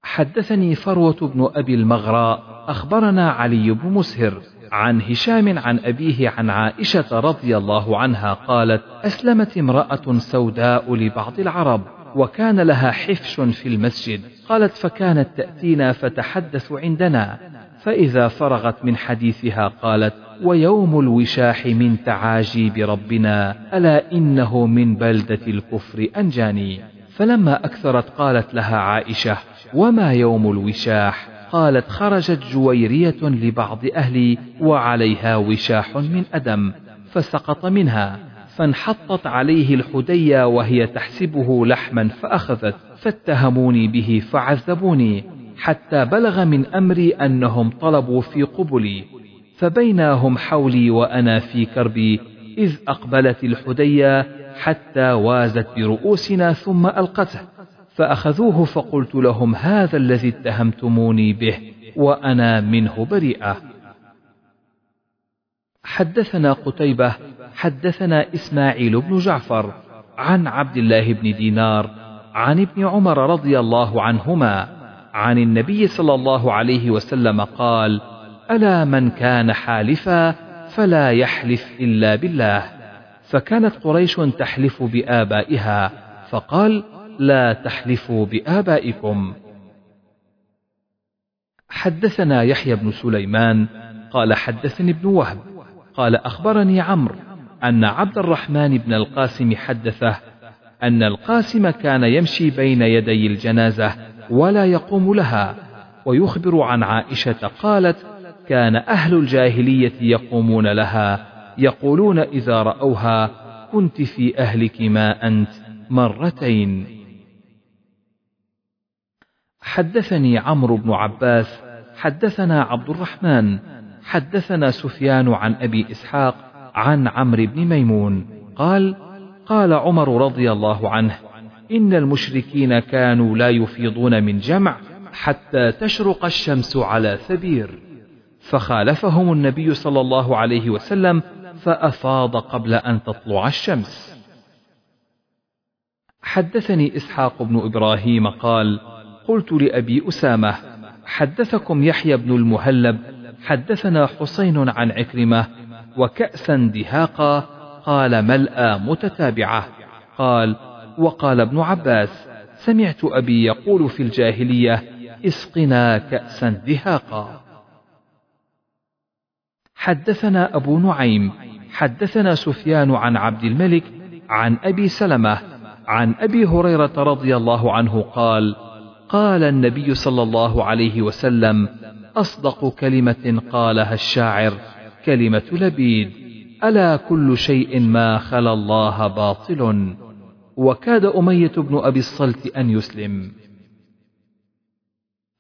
حدثني فروة بن أبي المغراء. أخبرنا علي بن مسهر عن هشام عن أبيه عن عائشة رضي الله عنها قالت أسلمت امرأة سوداء لبعض العرب. وكان لها حفش في المسجد. قالت فكانت تأتينا فتحدث عندنا. فإذا فرغت من حديثها قالت ويوم الوشاح من تعاجيب ربنا ألا إنه من بلدة الكفر أنجاني؟ فلما أكثرت قالت لها عائشة وما يوم الوشاح؟ قالت خرجت جويرية لبعض أهلي وعليها وشاح من أدم فسقط منها. فانحطت عليه الحدية وهي تحسبه لحما فأخذت فاتهموني به فعذبوني حتى بلغ من أمري أنهم طلبوا في قبلي. فبينهم حولي وأنا في كربي إذ أقبلت الحدية حتى وازت برؤوسنا ثم ألقته. فأخذوه فقلت لهم هذا الذي اتهمتموني به وأنا منه بريئة. حدثنا قتيبة حدثنا إسماعيل بن جعفر عن عبد الله بن دينار عن ابن عمر رضي الله عنهما عن النبي صلى الله عليه وسلم قال ألا من كان حالفا فلا يحلف إلا بالله. فكانت قريش تحلف بآبائها فقال لا تحلفوا بآبائكم. حدثنا يحيى بن سليمان قال حدثني ابن وهب. قال أخبرني عمرو. أن عبد الرحمن بن القاسم حدثه أن القاسم كان يمشي بين يدي الجنازة ولا يقوم لها ويخبر عن عائشة قالت كان أهل الجاهلية يقومون لها يقولون إذا رأوها كنت في أهلك ما أنت مرتين. حدثني عمرو بن عباس حدثنا عبد الرحمن حدثنا سفيان عن أبي إسحاق عن عمرو بن ميمون قال قال عمر رضي الله عنه إن المشركين كانوا لا يفيضون من جمع حتى تشرق الشمس على ثبير فخالفهم النبي صلى الله عليه وسلم فأفاض قبل أن تطلع الشمس. حدثني إسحاق بن إبراهيم قال قلت لأبي أسامة حدثكم يحيى بن المهلب حدثنا حسين عن عكرمة وكأسا دهاقا قال ملأى متتابعة. قال وقال ابن عباس سمعت أبي يقول في الجاهلية اسقنا كأسا دهاقا. حدثنا أبو نعيم حدثنا سفيان عن عبد الملك عن أبي سلمة عن أبي هريرة رضي الله عنه قال قال النبي صلى الله عليه وسلم أصدق كلمة قالها الشاعر. كلمة لبيد. ألا كل شيء ما خلا الله باطل؟ وكاد أمية بن أبي الصلت أن يسلم.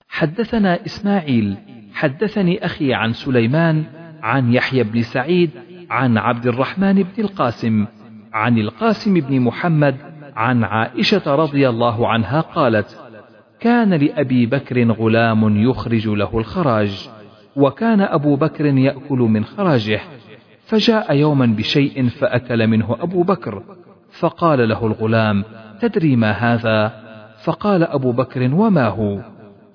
حدثنا إسماعيل. حدثني أخي عن سليمان عن يحيى بن سعيد عن عبد الرحمن بن القاسم عن القاسم بن محمد عن عائشة رضي الله عنها قالت كان لأبي بكر غلام يخرج له الخراج. وكان أبو بكر يأكل من خراجه فجاء يوما بشيء فأكل منه أبو بكر فقال له الغلام تدري ما هذا؟ فقال أبو بكر وما هو؟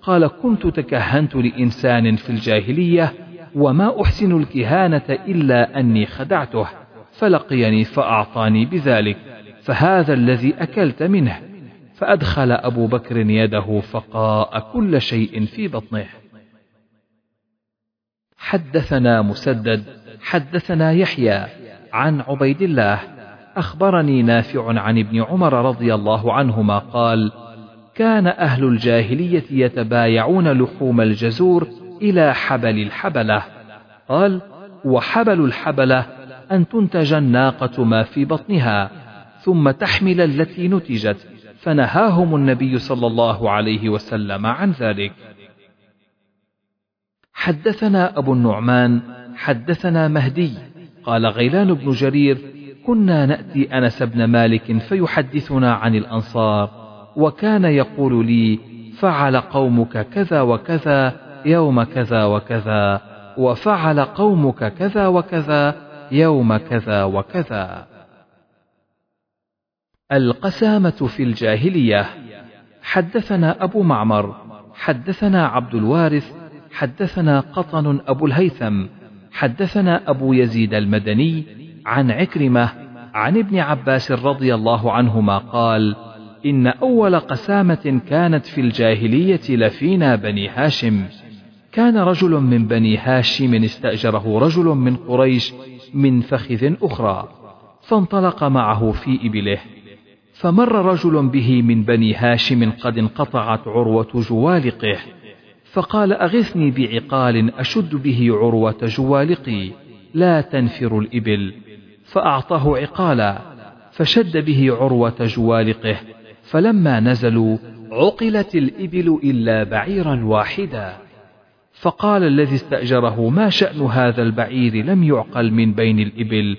قال كنت تكهنت لإنسان في الجاهلية وما أحسن الكهانة إلا أني خدعته فلقيني فأعطاني بذلك فهذا الذي أكلت منه. فأدخل أبو بكر يده فقاء كل شيء في بطنه. حدثنا مسدد حدثنا يحيى عن عبيد الله أخبرني نافع عن ابن عمر رضي الله عنهما قال كان أهل الجاهلية يتبايعون لحوم الجزور إلى حبل الحبلة. قال وحبل الحبلة أن تنتج الناقة ما في بطنها ثم تحمل التي نتجت فنهاهم النبي صلى الله عليه وسلم عن ذلك. حدثنا أبو النعمان حدثنا مهدي قال غيلان بن جرير كنا نأتي أنس بن مالك فيحدثنا عن الأنصار وكان يقول لي فعل قومك كذا وكذا يوم كذا وكذا وفعل قومك كذا وكذا يوم كذا وكذا. القسامة في الجاهلية. حدثنا أبو معمر حدثنا عبد الوارث حدثنا قطن أبو الهيثم حدثنا أبو يزيد المدني عن عكرمة عن ابن عباس رضي الله عنهما قال إن أول قسامة كانت في الجاهلية لفينا بني هاشم. كان رجل من بني هاشم استأجره رجل من قريش من فخذ أخرى فانطلق معه في إبله. فمر رجل به من بني هاشم قد انقطعت عروة جوالقه. فقال أغثني بعقال أشد به عروة جوالقي لا تنفر الإبل. فأعطاه عقالا فشد به عروة جوالقه. فلما نزلوا عقلت الإبل إلا بعيرا واحدا. فقال الذي استأجره ما شأن هذا البعير لم يعقل من بين الإبل؟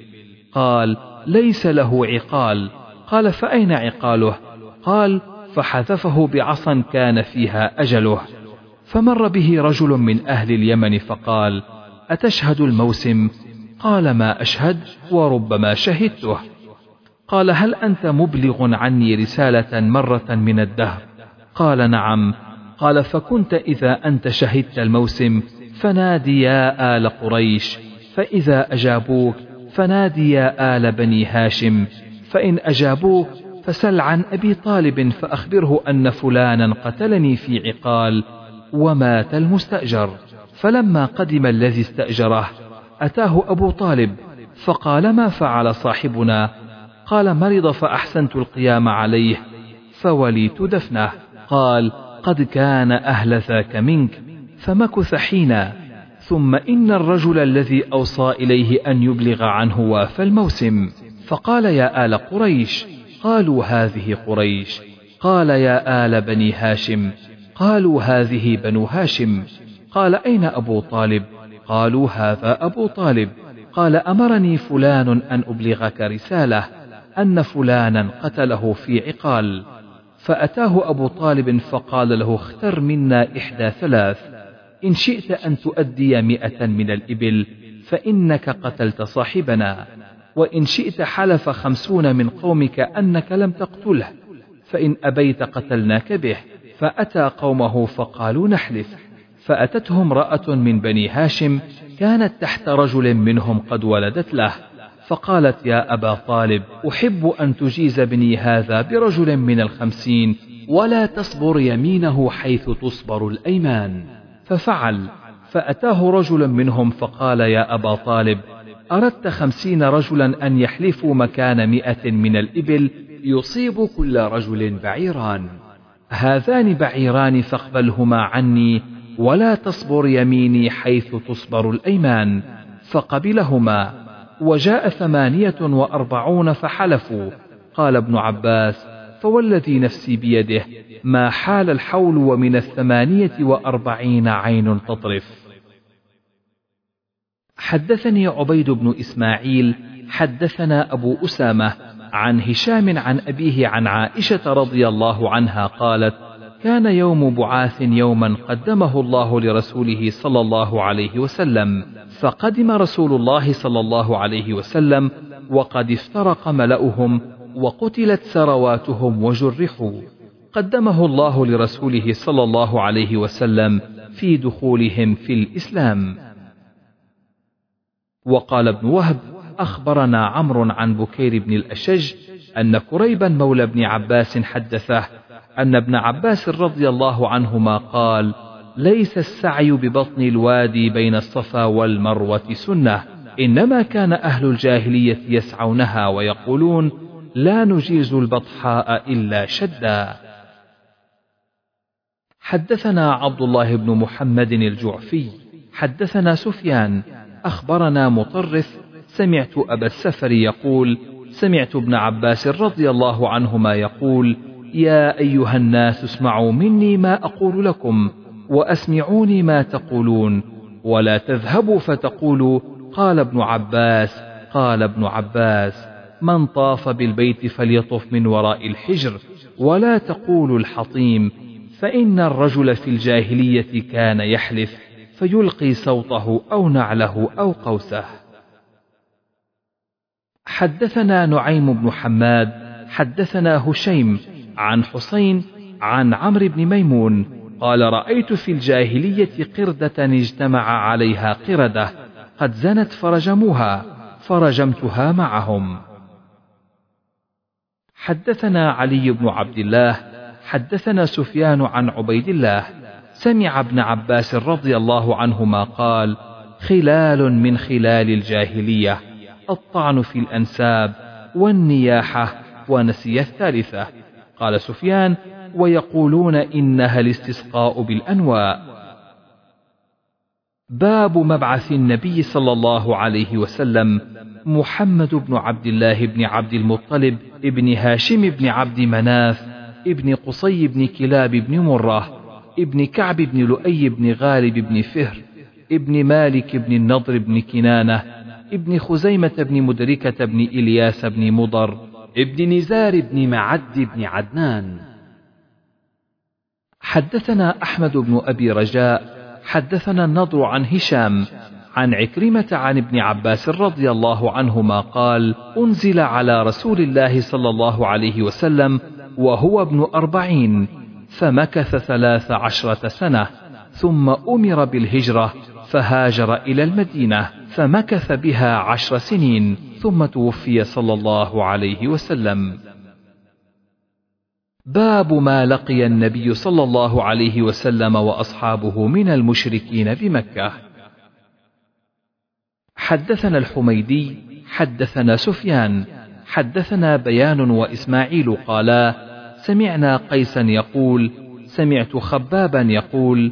قال ليس له عقال. قال فأين عقاله؟ قال فحذفه بعصا كان فيها أجله. فمر به رجل من أهل اليمن فقال أتشهد الموسم؟ قال ما أشهد وربما شهدته. قال هل أنت مبلغ عني رسالة مرة من الدهر؟ قال نعم. قال فكنت إذا أنت شهدت الموسم فنادي يا آل قريش فإذا أجابوك فنادي يا آل بني هاشم فإن أجابوك فسل عن أبي طالب فأخبره أن فلانا قتلني في عقال ومات المستأجر. فلما قدم الذي استأجره أتاه أبو طالب فقال ما فعل صاحبنا؟ قال مرض فأحسنت القيام عليه فوليت دفنه. قال قد كان أهل ذاك منك فمكث حينا ثم إن الرجل الذي أوصى إليه أن يبلغ عنه وافى الموسم. فقال يا آل قريش. قالوا هذه قريش. قال يا آل بني هاشم قالوا هذه بنو هاشم. قال أين أبو طالب؟ قالوا هذا أبو طالب. قال أمرني فلان أن أبلغك رسالة أن فلانا قتله في عقال. فأتاه أبو طالب فقال له اختر منا إحدى ثلاث. إن شئت أن تؤدي مئة من الإبل فإنك قتلت صاحبنا. وإن شئت حلف خمسون من قومك أنك لم تقتله فإن أبيت قتلناك به. فأتى قومه فقالوا نحلف. فأتته امرأة من بني هاشم كانت تحت رجل منهم قد ولدت له. فقالت يا أبا طالب أحب أن تجيز ابني هذا برجل من الخمسين ولا تصبر يمينه حيث تصبر الأيمان. ففعل. فأتاه رجل منهم فقال يا أبا طالب أردت خمسين رجلا أن يحلفوا مكان مئة من الإبل يصيب كل رجل بعيران. هذان بعيران فاقبلهما عني ولا تصبر يميني حيث تصبر الأيمان. فقبلهما وجاء ثمانية وأربعون فحلفوا. قال ابن عباس فوالذي نفسي بيده ما حال الحول ومن الثمانية وأربعين عين تطرف. حدثني عبيد بن إسماعيل حدثنا أبو أسامة عن هشام عن أبيه عن عائشة رضي الله عنها قالت كان يوم بعاث يوما قدمه الله لرسوله صلى الله عليه وسلم فقدم رسول الله صلى الله عليه وسلم وقد افترق ملأهم وقتلت ثرواتهم وجرحوا. قدمه الله لرسوله صلى الله عليه وسلم في دخولهم في الإسلام. وقال ابن وهب أخبرنا عمرو عن بكير بن الأشج أن كريبا مولى بن عباس حدثه أن ابن عباس رضي الله عنهما قال ليس السعي ببطن الوادي بين الصفا والمروة سنة إنما كان أهل الجاهلية يسعونها ويقولون لا نجيز البطحاء إلا شدا. حدثنا عبد الله بن محمد الجعفي حدثنا سفيان أخبرنا مطرف سمعت أبا السفر يقول سمعت ابن عباس رضي الله عنهما يقول يا أيها الناس اسمعوا مني ما أقول لكم وأسمعوني ما تقولون ولا تذهبوا فتقولوا قال ابن عباس قال ابن عباس من طاف بالبيت فليطف من وراء الحجر ولا تقولوا الحطيم فإن الرجل في الجاهلية كان يحلف فيلقي صوته أو نعله أو قوسه. حدثنا نعيم بن حماد حدثنا هشيم عن حسين عن عمرو بن ميمون قال رأيت في الجاهلية قردة اجتمع عليها قردة قد زنت فرجموها فرجمتها معهم. حدثنا علي بن عبد الله حدثنا سفيان عن عبيد الله سمع ابن عباس رضي الله عنهما قال خلال من خلال الجاهلية. الطعن في الأنساب والنياحة ونسي الثالثة. قال سفيان ويقولون إنها الاستسقاء بالأنواء. باب مبعث النبي صلى الله عليه وسلم محمد بن عبد الله بن عبد المطلب ابن هاشم بن عبد مناف ابن قصي بن كلاب بن مرة ابن كعب بن لؤي بن غالب بن فهر ابن مالك بن النضر بن كنانة ابن خزيمة بن مدركة بن إلياس بن مضر ابن نزار بن معد بن عدنان. حدثنا أحمد بن أبي رجاء حدثنا النضر عن هشام عن عكرمة عن ابن عباس رضي الله عنهما قال أنزل على رسول الله صلى الله عليه وسلم وهو ابن أربعين فمكث ثلاث عشرة سنة ثم أمر بالهجرة فهاجر إلى المدينة فمكث بها عشر سنين ثم توفي صلى الله عليه وسلم. باب ما لقي النبي صلى الله عليه وسلم وأصحابه من المشركين بمكة. حدثنا الحميدي حدثنا سفيان حدثنا بيان وإسماعيل قالا سمعنا قيسا يقول سمعت خبابا يقول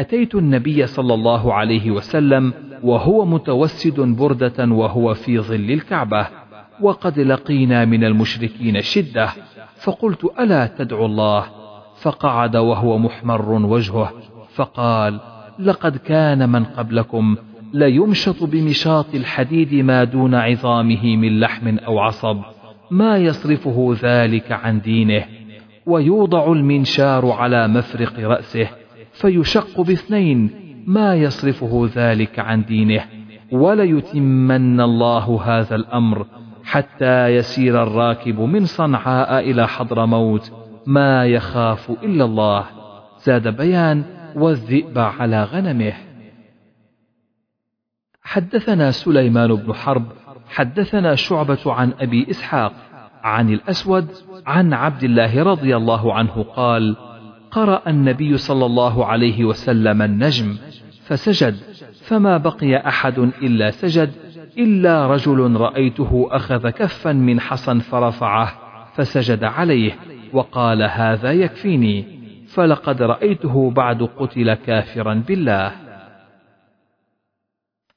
أتيت النبي صلى الله عليه وسلم وهو متوسد بردة وهو في ظل الكعبة وقد لقينا من المشركين شدة فقلت ألا تدعو الله؟ فقعد وهو محمر وجهه فقال لقد كان من قبلكم ليمشط بمشاط الحديد ما دون عظامه من لحم أو عصب ما يصرفه ذلك عن دينه ويوضع المنشار على مفرق رأسه فيشق باثنين ما يصرفه ذلك عن دينه وليتمن الله هذا الأمر حتى يسير الراكب من صنعاء إلى حضرموت ما يخاف إلا الله. زاد بيان والذئب على غنمه. حدثنا سليمان بن حرب حدثنا شعبة عن أبي إسحاق عن الأسود عن عبد الله رضي الله عنه قال قرأ النبي صلى الله عليه وسلم النجم فسجد. فما بقي أحد إلا سجد إلا رجل رأيته أخذ كفا من حصى فرفعه فسجد عليه وقال هذا يكفيني. فلقد رأيته بعد قتل كافرا بالله.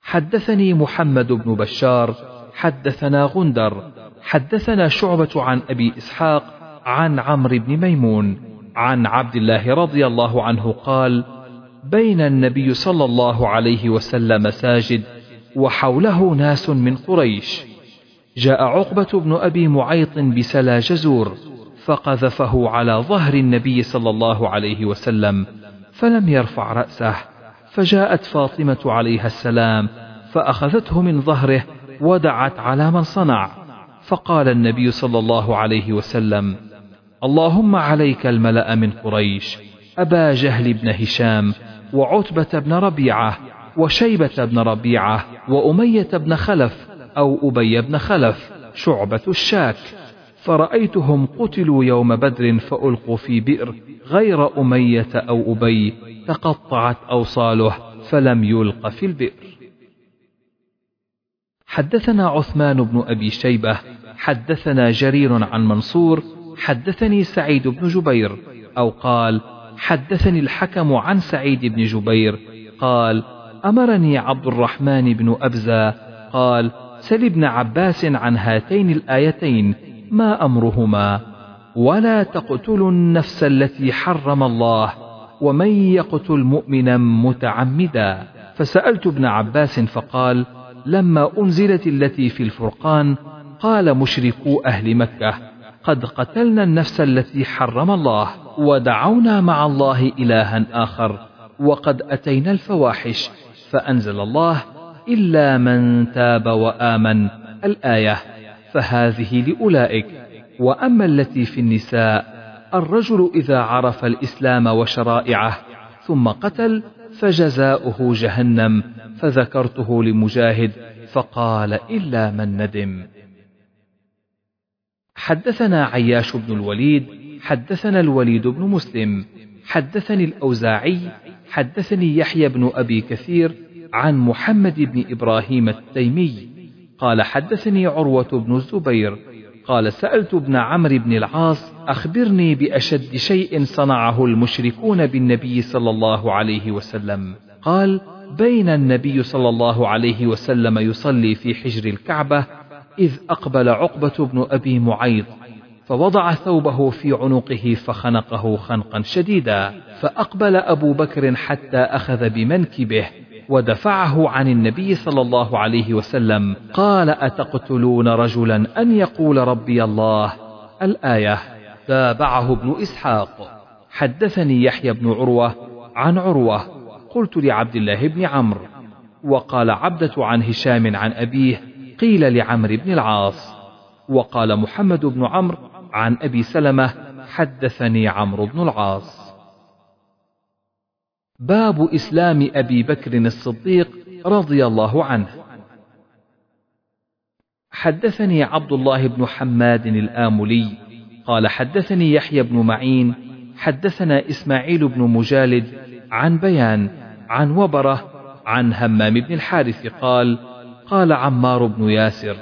حدثني محمد بن بشار حدثنا غندر حدثنا شعبة عن أبي إسحاق عن عمرو بن ميمون. عن عبد الله رضي الله عنه قال بين النبي صلى الله عليه وسلم ساجد وحوله ناس من قريش. جاء عقبة بن أبي معيط بسلا جزور فقذفه على ظهر النبي صلى الله عليه وسلم فلم يرفع رأسه. فجاءت فاطمة عليها السلام فأخذته من ظهره ودعت على من صنع. فقال النبي صلى الله عليه وسلم اللهم عليك الملأ من قريش أبا جهل بن هشام وعتبة بن ربيعة وشيبة بن ربيعة وأمية بن خلف أو أبي بن خلف شعبة الشاك. فرأيتهم قتلوا يوم بدر فألقوا في بئر غير أمية أو أبي تقطعت أوصاله فلم يلق في البئر. حدثنا عثمان بن أبي شيبة حدثنا جرير عن منصور حدثني سعيد بن جبير أو قال حدثني الحكم عن سعيد بن جبير قال أمرني عبد الرحمن بن أبزة قال سل ابن عباس عن هاتين الآيتين ما أمرهما؟ ولا تقتلوا النفس التي حرم الله ومن يقتل مؤمنا متعمدا؟ فسألت ابن عباس فقال لما أنزلت التي في الفرقان قال مشركو أهل مكة. قد قتلنا النفس التي حرم الله ودعونا مع الله إلها آخر وقد أتينا الفواحش فأنزل الله إلا من تاب وآمن. الآية فهذه لأولئك. وأما التي في النساء الرجل إذا عرف الإسلام وشرائعه ثم قتل فجزاؤه جهنم فذكرته لمجاهد فقال إلا من ندم. حدثنا عياش بن الوليد حدثنا الوليد بن مسلم حدثني الأوزاعي حدثني يحيى بن أبي كثير عن محمد بن إبراهيم التيمي قال حدثني عروة بن الزبير قال سألت ابن عمرو بن العاص أخبرني بأشد شيء صنعه المشركون بالنبي صلى الله عليه وسلم. قال بين النبي صلى الله عليه وسلم يصلي في حجر الكعبة إذ أقبل عقبة بن أبي معيط فوضع ثوبه في عنقه فخنقه خنقا شديدا فأقبل أبو بكر حتى أخذ بمنكبه ودفعه عن النبي صلى الله عليه وسلم قال أتقتلون رجلا أن يقول ربي الله؟ الآية تابعه ابن إسحاق. حدثني يحيى بن عروة عن عروة قلت لعبد الله بن عمرو وقال عبدة عن هشام عن أبيه قيل لعمرو بن العاص وقال محمد بن عمرو عن أبي سلمة حدثني عمرو بن العاص. باب إسلام أبي بكر الصديق رضي الله عنه. حدثني عبد الله بن حماد الآملي قال حدثني يحيى بن معين حدثنا إسماعيل بن مجالد عن بيان عن وبرة عن همام بن الحارث قال قال عمار بن ياسر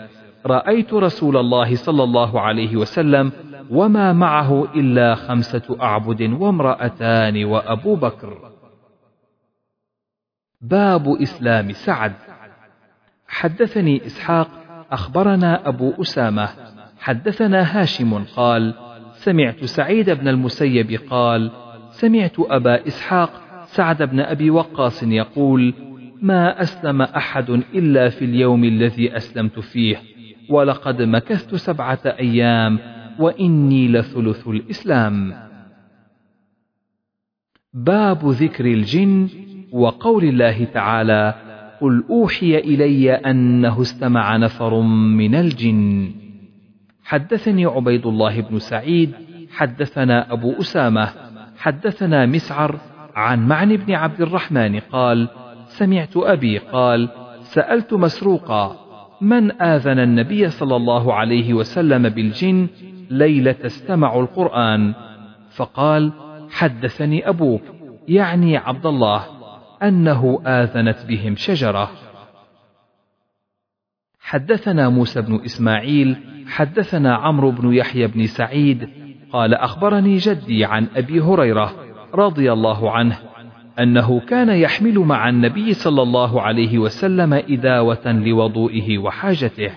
رأيت رسول الله صلى الله عليه وسلم وما معه إلا خمسة أعبد وامرأتان وأبو بكر. باب إسلام سعد. حدثني إسحاق أخبرنا أبو أسامة حدثنا هاشم قال سمعت سعيد بن المسيب قال سمعت أبا إسحاق سعد بن أبي وقاص يقول ما أسلم أحد إلا في اليوم الذي أسلمت فيه ولقد مكثت سبعة أيام وإني لثلث الإسلام. باب ذكر الجن وقول الله تعالى قل أوحي إلي أنه استمع نفر من الجن. حدثني عبيد الله بن سعيد حدثنا أبو أسامة حدثنا مسعر عن معن بن عبد الرحمن قال سمعت أبي قال سألت مسروقا من آذن النبي صلى الله عليه وسلم بالجن ليلة استمع القرآن؟ فقال حدثني أبوك يعني عبد الله أنه آذنت بهم شجرة. حدثنا موسى بن إسماعيل حدثنا عمرو بن يحيى بن سعيد قال أخبرني جدي عن أبي هريرة رضي الله عنه أنه كان يحمل مع النبي صلى الله عليه وسلم إداوة لوضوئه وحاجته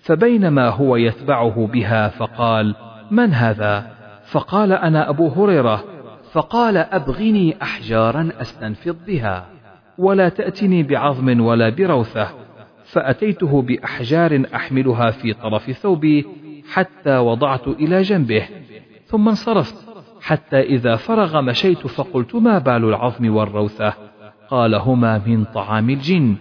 فبينما هو يتبعه بها فقال من هذا؟ فقال أنا أبو هريرة. فقال أبغني أحجارا أستنفض بها ولا تأتني بعظم ولا بروثة. فأتيته بأحجار أحملها في طرف ثوبي حتى وضعت إلى جنبه ثم انصرفت. حتى إذا فرغ مشيت فقلت ما بال العظم والروثة؟ قال هما من طعام الجن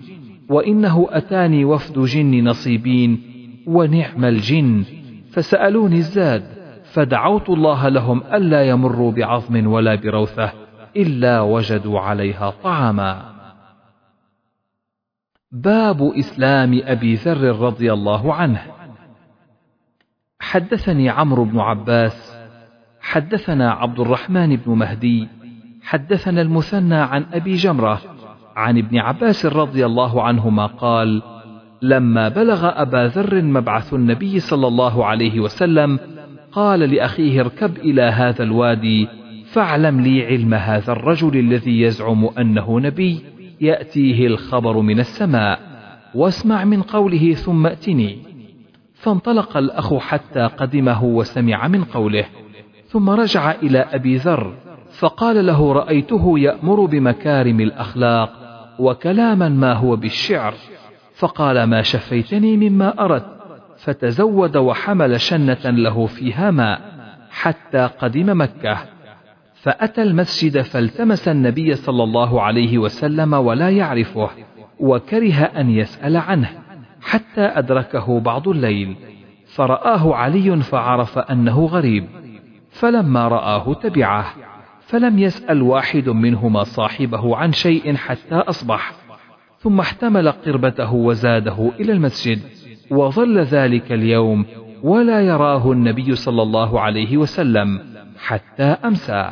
وإنه أتاني وفد جن نصيبين ونعم الجن. فسألوني الزاد فدعوت الله لهم ألا يمروا بعظم ولا بروثة إلا وجدوا عليها طعاما. باب إسلام أبي ذر رضي الله عنه. حدثني عمرو بن عباس حدثنا عبد الرحمن بن مهدي حدثنا المثنى عن أبي جمرة عن ابن عباس رضي الله عنهما قال لما بلغ أبا ذر مبعث النبي صلى الله عليه وسلم قال لأخيه اركب إلى هذا الوادي فاعلم لي علم هذا الرجل الذي يزعم أنه نبي يأتيه الخبر من السماء واسمع من قوله ثم ائتني فانطلق الأخ حتى قدمه وسمع من قوله. ثم رجع إلى أبي ذر فقال له رأيته يأمر بمكارم الأخلاق وكلاما ما هو بالشعر. فقال ما شفيتني مما أردت. فتزود وحمل شنة له فيها ماء حتى قدم مكة. فأتى المسجد فالتمس النبي صلى الله عليه وسلم ولا يعرفه وكره أن يسأل عنه حتى أدركه بعض الليل. فرآه علي فعرف أنه غريب. فلما رآه تبعه فلم يسأل واحد منهما صاحبه عن شيء حتى أصبح ثم احتمل قربته وزاده إلى المسجد وظل ذلك اليوم ولا يراه النبي صلى الله عليه وسلم حتى أمسى.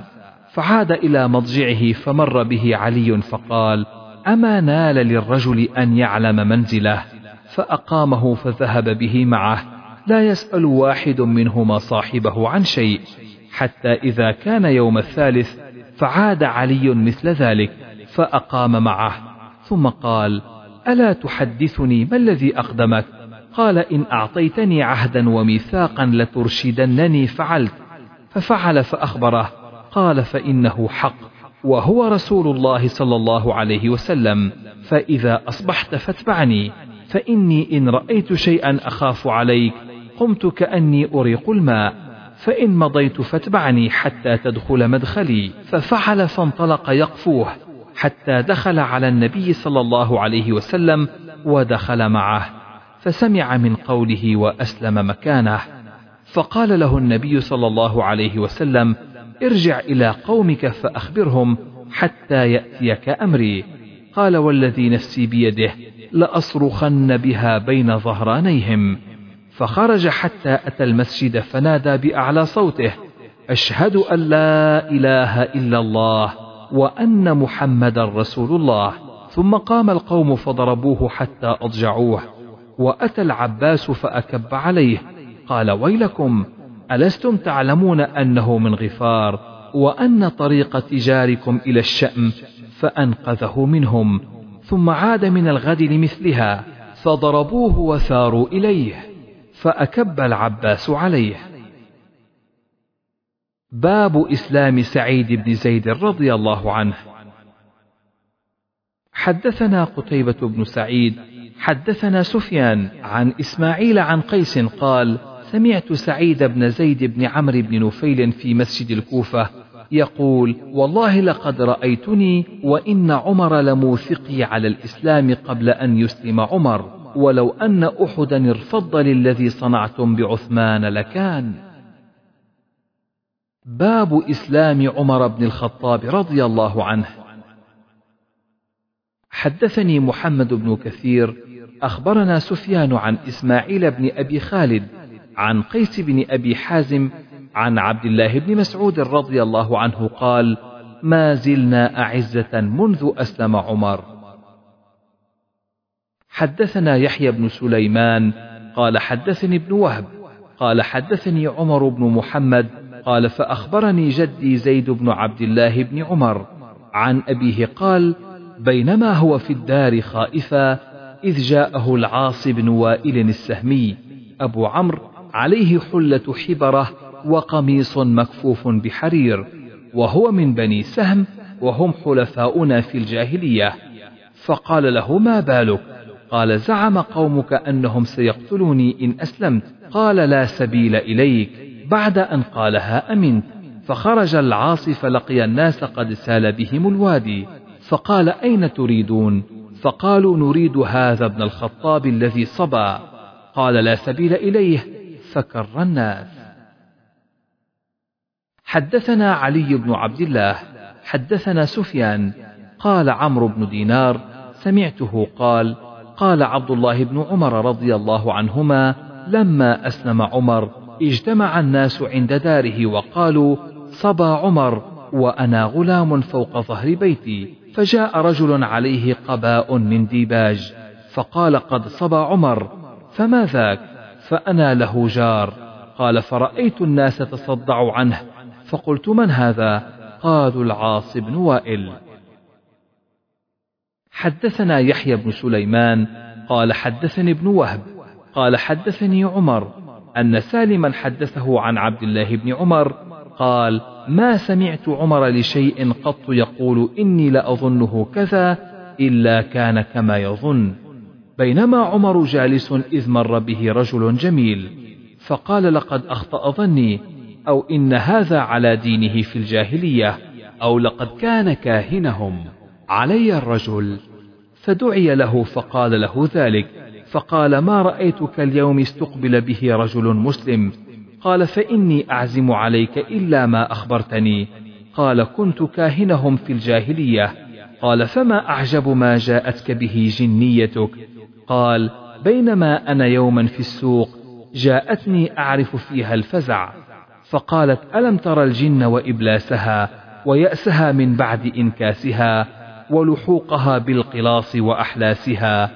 فعاد إلى مضجعه فمر به علي فقال أما نال للرجل أن يعلم منزله؟ فأقامه فذهب به معه. لا يسأل واحد منهما صاحبه عن شيء حتى إذا كان يوم الثالث فعاد علي مثل ذلك فأقام معه ثم قال ألا تحدثني؟ ما الذي أقدمك؟ قال إن أعطيتني عهدا وميثاقا لترشدنني فعلت. ففعل فأخبره قال فإنه حق وهو رسول الله صلى الله عليه وسلم فإذا أصبحت فاتبعني فإني إن رأيت شيئا أخاف عليك قمت كأني أريق الماء. فإن مضيت فاتبعني حتى تدخل مدخلي. ففعل فانطلق يقفوه حتى دخل على النبي صلى الله عليه وسلم ودخل معه. فسمع من قوله وأسلم مكانه. فقال له النبي صلى الله عليه وسلم ارجع إلى قومك فأخبرهم حتى يأتيك أمري. قال والذي نفسي بيده لأصرخن بها بين ظهرانيهم. فخرج حتى أتى المسجد فنادى بأعلى صوته أشهد أن لا إله إلا الله وأن محمدا رسول الله. ثم قام القوم فضربوه حتى أضجعوه وأتى العباس فأكب عليه قال ويلكم ألستم تعلمون أنه من غفار وأن طريق تجاركم إلى الشأم فأنقذه منهم ثم عاد من الغد لمثلها فضربوه وثاروا إليه. فأكب العباس عليه. باب إسلام سعيد بن زيد رضي الله عنه. حدثنا قتيبة بن سعيد حدثنا سفيان عن إسماعيل عن قيس قال سمعت سعيد بن زيد بن عمرو بن نفيل في مسجد الكوفة يقول والله لقد رأيتني وإن عمر لموثقي على الإسلام قبل أن يسلم عمر. ولو أن أحدا ارفض للذي صنعتم بعثمان لكان. باب إسلام عمر بن الخطاب رضي الله عنه. حدثني محمد بن كثير أخبرنا سفيان عن إسماعيل بن أبي خالد عن قيس بن أبي حازم عن عبد الله بن مسعود رضي الله عنه قال ما زلنا أعزة منذ أسلم عمر. حدثنا يحيى بن سليمان قال حدثني ابن وهب قال حدثني عمر بن محمد قال فأخبرني جدي زيد بن عبد الله بن عمر عن أبيه قال بينما هو في الدار خائفا إذ جاءه العاص بن وائل السهمي أبو عمرو عليه حلة حبرة وقميص مكفوف بحرير وهو من بني سهم وهم حلفاؤنا في الجاهلية فقال له ما بالك؟ قال زعم قومك أنهم سيقتلوني إن أسلمت. قال لا سبيل إليك. بعد أن قالها أمنت. فخرج العاص فلقي الناس قد سال بهم الوادي. فقال أين تريدون؟ فقالوا نريد هذا ابن الخطاب الذي صبا. قال لا سبيل إليه. فكر الناس. حدثنا علي بن عبد الله. حدثنا سفيان. قال عمرو بن دينار. سمعته قال قال عبد الله بن عمر رضي الله عنهما لما أسلم عمر اجتمع الناس عند داره وقالوا صبا عمر وأنا غلام فوق ظهر بيتي فجاء رجل عليه قباء من ديباج فقال قد صبا عمر فما ذاك؟ فأنا له جار. قال فرأيت الناس تصدع عنه. فقلت من هذا؟ قالوا العاص بن وائل. حدثنا يحيى بن سليمان قال حدثني ابن وهب قال حدثني عمر أن سالما حدثه عن عبد الله بن عمر قال ما سمعت عمر لشيء قط يقول إني لأظنه كذا إلا كان كما يظن. بينما عمر جالس إذ مر به رجل جميل فقال لقد أخطأ ظني أو إن هذا على دينه في الجاهلية أو لقد كان كاهنهم. علي الرجل فدعي له فقال له ذلك فقال ما رأيتك اليوم استقبل به رجل مسلم؟ قال فإني أعزم عليك إلا ما أخبرتني. قال كنت كاهنهم في الجاهلية. قال فما أعجب ما جاءتك به جنيتك؟ قال بينما أنا يوما في السوق جاءتني أعرف فيها الفزع. فقالت ألم تر الجن وإبلاسها ويأسها من بعد إنكاسها؟ ولحوقها بالقلاص وأحلاسها.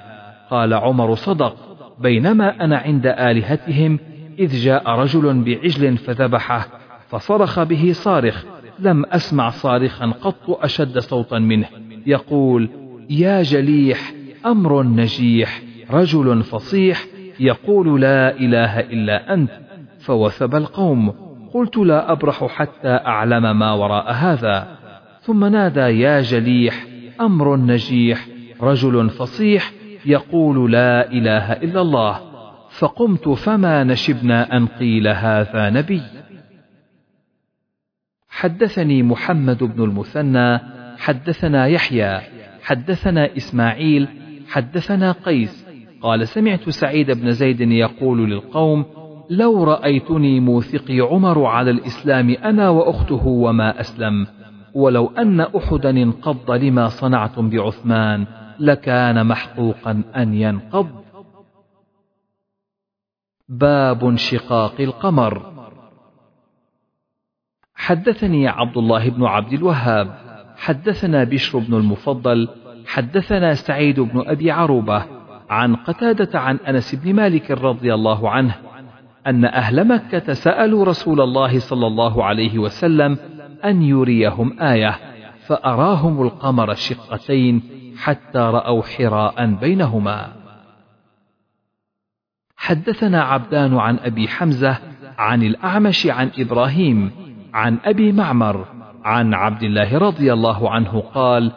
قال عمر صدق بينما أنا عند آلهتهم إذ جاء رجل بعجل فذبحه فصرخ به صارخ لم أسمع صارخا قط أشد صوتا منه. يقول يا جليح أمر نجيح رجل فصيح يقول لا إله إلا أنت. فوثب القوم قلت لا أبرح حتى أعلم ما وراء هذا. ثم نادى يا جليح أمر نجيح رجل فصيح يقول لا إله إلا الله فقمت فما نشبنا أن قيل هذا نبي. حدثني محمد بن المثنى حدثنا يحيى حدثنا إسماعيل حدثنا قيس قال سمعت سعيد بن زيد يقول للقوم لو رأيتني موثقي عمر على الإسلام أنا وأخته وما أسلم ولو أن أحدا انقض لما صنعتم بعثمان لكان محقوقا أن ينقض. باب انشقاق القمر. حدثني عبد الله بن عبد الوهاب حدثنا بشر بن المفضل حدثنا سعيد بن أبي عروبة عن قتادة عن أنس بن مالك رضي الله عنه أن أهل مكة سألوا رسول الله صلى الله عليه وسلم أن يريهم آية فأراهم القمر شقتين حتى رأوا حراء بينهما. حدثنا عبدان عن أبي حمزة عن الأعمش عن إبراهيم عن أبي معمر عن عبد الله رضي الله عنه قال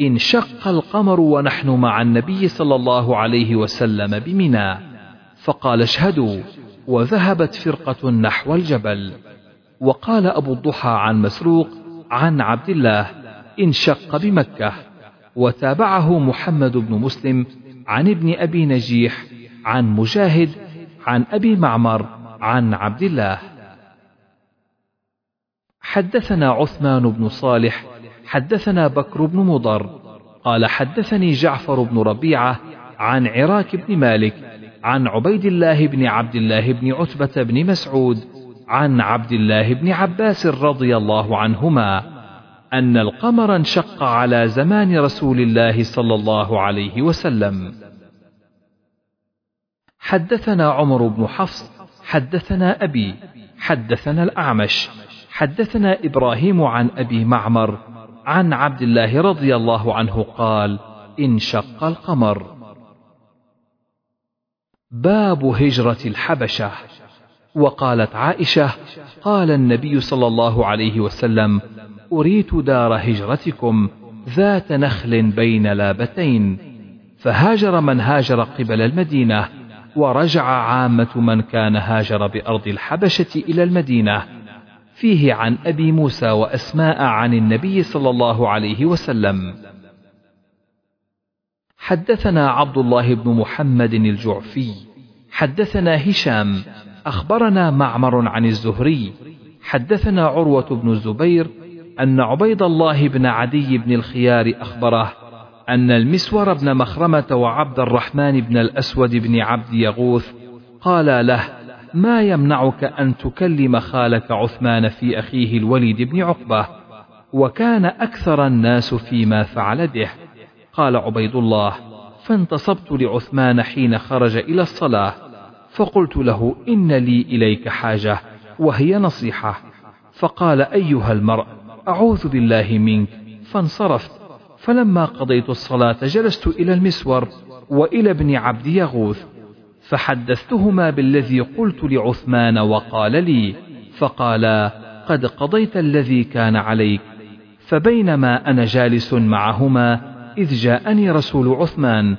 انشق القمر ونحن مع النبي صلى الله عليه وسلم بمنى. فقال اشهدوا. وذهبت فرقة نحو الجبل. وقال أبو الضحى عن مسروق عن عبد الله انشق بمكة وتابعه محمد بن مسلم عن ابن أبي نجيح عن مجاهد عن أبي معمر عن عبد الله. حدثنا عثمان بن صالح حدثنا بكر بن مضر قال حدثني جعفر بن ربيعة عن عراك بن مالك عن عبيد الله بن عبد الله بن عتبة بن مسعود عن عبد الله بن عباس رضي الله عنهما أن القمر انشق على زمان رسول الله صلى الله عليه وسلم. حدثنا عمر بن حفص حدثنا أبي حدثنا الأعمش حدثنا إبراهيم عن أبي معمر عن عبد الله رضي الله عنه قال انشق القمر. باب هجرة الحبشة. وقالت عائشة قال النبي صلى الله عليه وسلم أريت دار هجرتكم ذات نخل بين لابتين. فهاجر من هاجر قبل المدينة ورجع عامة من كان هاجر بأرض الحبشة إلى المدينة. فيه عن أبي موسى وأسماء عن النبي صلى الله عليه وسلم. حدثنا عبد الله بن محمد الجعفي حدثنا هشام أخبرنا معمر عن الزهري. حدثنا عروة بن الزبير أن عبيد الله بن عدي بن الخيار أخبره أن المسور بن مخرمة وعبد الرحمن بن الأسود بن عبد يغوث قال له ما يمنعك أن تكلم خالك عثمان في أخيه الوليد بن عقبة؟ وكان أكثر الناس فيما فعل به. قال عبيد الله فانتصبت لعثمان حين خرج إلى الصلاة. فقلت له إن لي إليك حاجة وهي نصيحة. فقال أيها المرء أعوذ بالله منك. فانصرفت. فلما قضيت الصلاة جلست إلى المسور وإلى ابن عبد يغوث. فحدثتهما بالذي قلت لعثمان وقال لي. فقالا قد قضيت الذي كان عليك. فبينما أنا جالس معهما إذ جاءني رسول عثمان.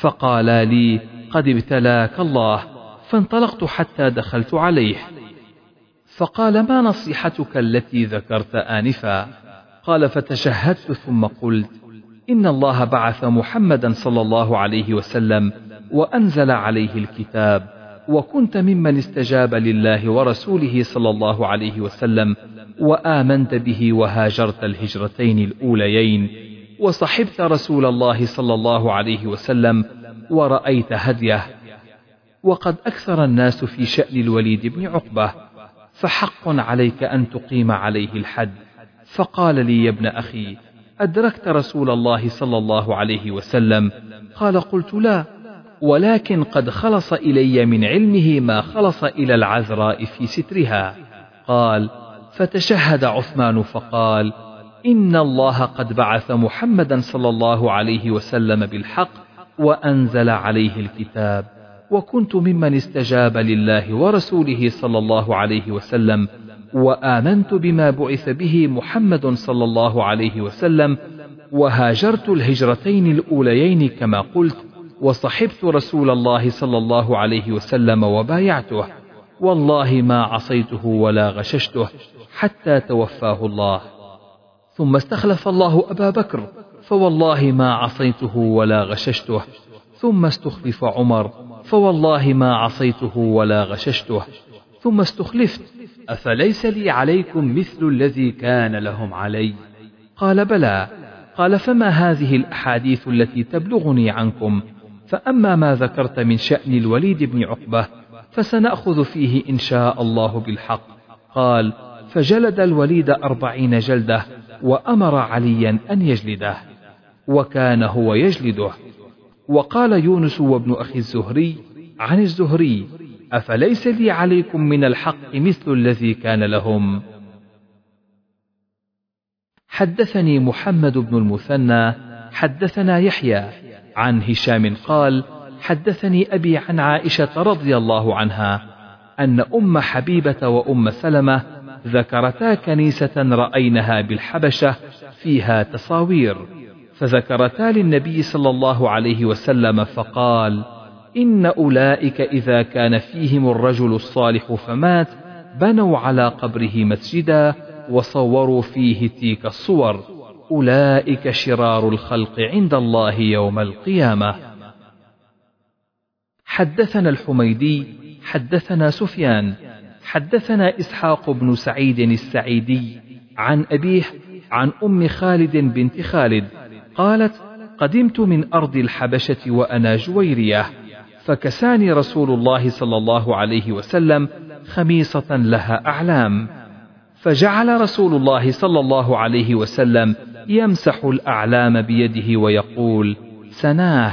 فقالا لي قد ابتلاك الله. فانطلقت حتى دخلت عليه. فقال ما نصيحتك التي ذكرت آنفا؟ قال فتشهدت ثم قلت إن الله بعث محمدا صلى الله عليه وسلم وأنزل عليه الكتاب وكنت ممن استجاب لله ورسوله صلى الله عليه وسلم وآمنت به وهاجرت الهجرتين الأوليين وصحبت رسول الله صلى الله عليه وسلم ورأيت هديه. وقد أكثر الناس في شأن الوليد بن عقبة فحق عليك أن تقيم عليه الحد. فقال لي يا ابن أخي أدركت رسول الله صلى الله عليه وسلم؟ قال قلت لا ولكن قد خلص إلي من علمه ما خلص إلى العذراء في سترها. قال فتشهد عثمان فقال إن الله قد بعث محمدا صلى الله عليه وسلم بالحق وأنزل عليه الكتاب. وكنت ممن استجاب لله ورسوله صلى الله عليه وسلم وآمنت بما بعث به محمد صلى الله عليه وسلم وهاجرت الهجرتين الأوليين كما قلت وصحبت رسول الله صلى الله عليه وسلم وبايعته والله ما عصيته ولا غششته حتى توفاه الله. ثم استخلف الله أبا بكر فوالله ما عصيته ولا غششته. ثم استخلف عمر فوالله ما عصيته ولا غششته ثم استخلفت أفليس لي عليكم مثل الذي كان لهم علي؟ قال بلى. قال فما هذه الأحاديث التي تبلغني عنكم؟ فأما ما ذكرت من شأن الوليد بن عقبة فسنأخذ فيه إن شاء الله بالحق. قال فجلد الوليد أربعين جلدة وأمر عليا أن يجلده وكان هو يجلده. وقال يونس وابن أخي الزهري عن الزهري أفليس لي عليكم من الحق مثل الذي كان لهم؟ حدثني محمد بن المثنى حدثنا يحيى عن هشام قال حدثني أبي عن عائشة رضي الله عنها أن أم حبيبة وأم سلمة ذكرتا كنيسة رأينها بالحبشة فيها تصاوير. فذكرتا للنبي صلى الله عليه وسلم فقال إن أولئك إذا كان فيهم الرجل الصالح فمات بنوا على قبره مسجدا وصوروا فيه تلك الصور. أولئك شرار الخلق عند الله يوم القيامة. حدثنا الحميدي حدثنا سفيان حدثنا إسحاق بن سعيد السعيدي عن أبيه عن أم خالد بنت خالد قالت قدمت من أرض الحبشة وأنا جويرية فكساني رسول الله صلى الله عليه وسلم خميصة لها أعلام فجعل رسول الله صلى الله عليه وسلم يمسح الأعلام بيده ويقول سناه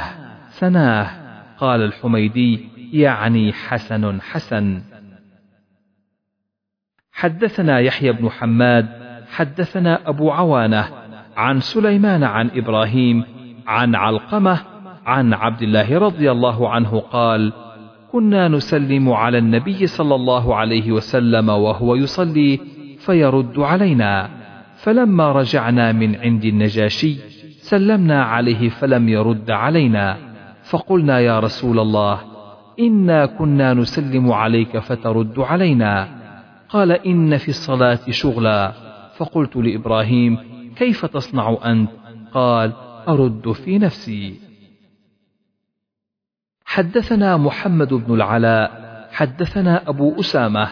سناه. قال الحميدي يعني حسن حسن. حدثنا يحيى بن حماد حدثنا أبو عوانة عن سليمان عن إبراهيم عن علقمة عن عبد الله رضي الله عنه قال كنا نسلم على النبي صلى الله عليه وسلم وهو يصلي فيرد علينا. فلما رجعنا من عند النجاشي سلمنا عليه فلم يرد علينا. فقلنا يا رسول الله إنا كنا نسلم عليك فترد علينا. قال إن في الصلاة شغلا. فقلت لإبراهيم كيف تصنع أنت؟ قال أرد في نفسي. حدثنا محمد بن العلاء حدثنا أبو أسامة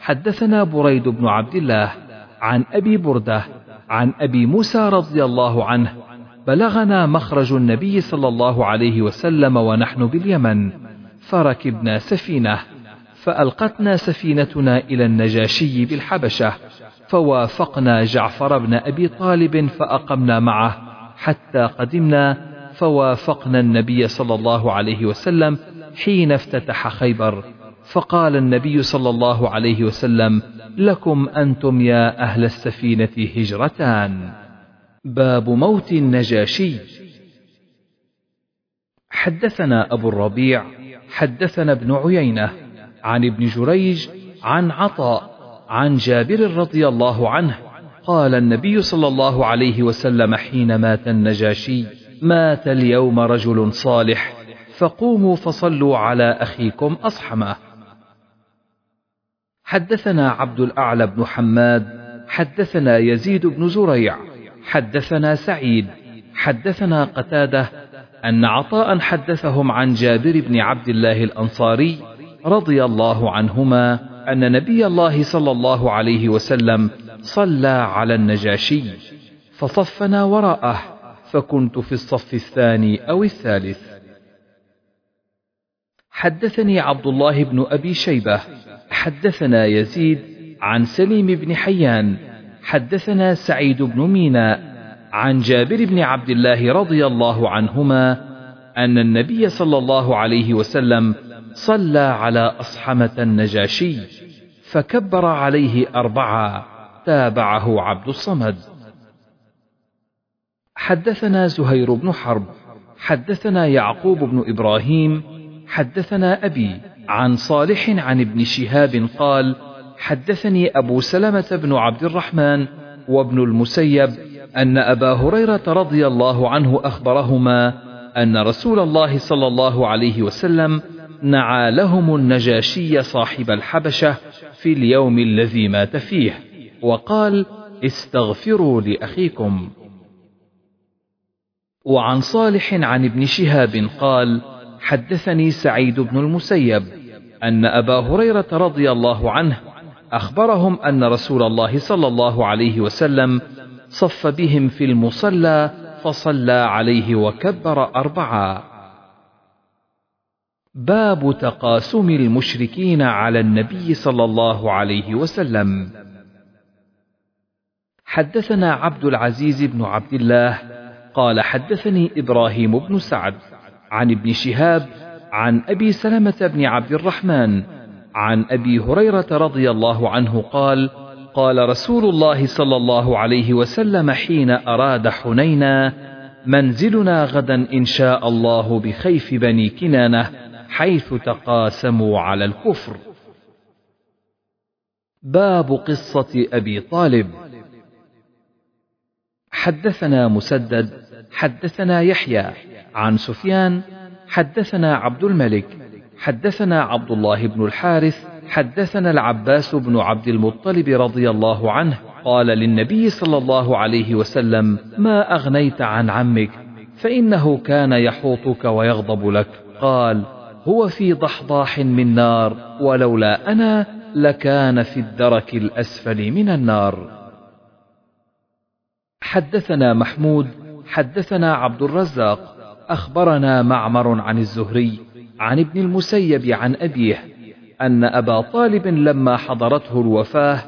حدثنا بريد بن عبد الله عن أبي بردة عن أبي موسى رضي الله عنه. بلغنا مخرج النبي صلى الله عليه وسلم ونحن باليمن. فركبنا سفينة فألقتنا سفينتنا إلى النجاشي بالحبشة. فوافقنا جعفر بن أبي طالب فأقمنا معه. حتى قدمنا فوافقنا النبي صلى الله عليه وسلم حين افتتح خيبر. فقال النبي صلى الله عليه وسلم لكم أنتم يا أهل السفينة هجرتان. باب موت النجاشي. حدثنا أبو الربيع حدثنا ابن عيينة عن ابن جريج عن عطاء عن جابر رضي الله عنه قال النبي صلى الله عليه وسلم حين مات النجاشي مات اليوم رجل صالح فقوموا فصلوا على أخيكم أصحمه. حدثنا عبد الأعلى بن حماد حدثنا يزيد بن زريع حدثنا سعيد حدثنا قتاده أن عطاء حدثهم عن جابر بن عبد الله الأنصاري رضي الله عنهما أن نبي الله صلى الله عليه وسلم صلى على النجاشي فصفنا وراءه فكنت في الصف الثاني أو الثالث. حدثني عبد الله بن أبي شيبة حدثنا يزيد عن سليم بن حيان حدثنا سعيد بن مينا عن جابر بن عبد الله رضي الله عنهما أن النبي صلى الله عليه وسلم صلى على أصحمة النجاشي فكبر عليه أربعة تابعه عبد الصمد. حدثنا زهير بن حرب حدثنا يعقوب بن إبراهيم حدثنا أبي عن صالح عن ابن شهاب قال حدثني أبو سلمة بن عبد الرحمن وابن المسيب أن أبا هريرة رضي الله عنه أخبرهما أن رسول الله صلى الله عليه وسلم نعى لهم النجاشي صاحب الحبشة في اليوم الذي مات فيه وقال استغفروا لأخيكم. وعن صالح عن ابن شهاب قال حدثني سعيد بن المسيب أن أبا هريرة رضي الله عنه أخبرهم أن رسول الله صلى الله عليه وسلم صف بهم في المصلى فصلى عليه وكبر أربعا. باب تقاسم المشركين على النبي صلى الله عليه وسلم. حدثنا عبد العزيز بن عبد الله قال حدثني إبراهيم بن سعد عن ابن شهاب عن أبي سلمة بن عبد الرحمن عن أبي هريرة رضي الله عنه قال قال رسول الله صلى الله عليه وسلم حين أراد حنينا منزلنا غدا إن شاء الله بخيف بني كنانة حيث تقاسموا على الكفر. باب قصة أبي طالب. حدثنا مسدد حدثنا يحيى عن سفيان حدثنا عبد الملك حدثنا عبد الله بن الحارث حدثنا العباس بن عبد المطلب رضي الله عنه. قال للنبي صلى الله عليه وسلم ما أغنيت عن عمك فإنه كان يحوطك ويغضب لك. قال هو في ضحضاح من نار ولولا أنا لكان في الدرك الأسفل من النار. حدثنا محمود حدثنا عبد الرزاق أخبرنا معمر عن الزهري عن ابن المسيب عن أبيه أن أبا طالب لما حضرته الوفاة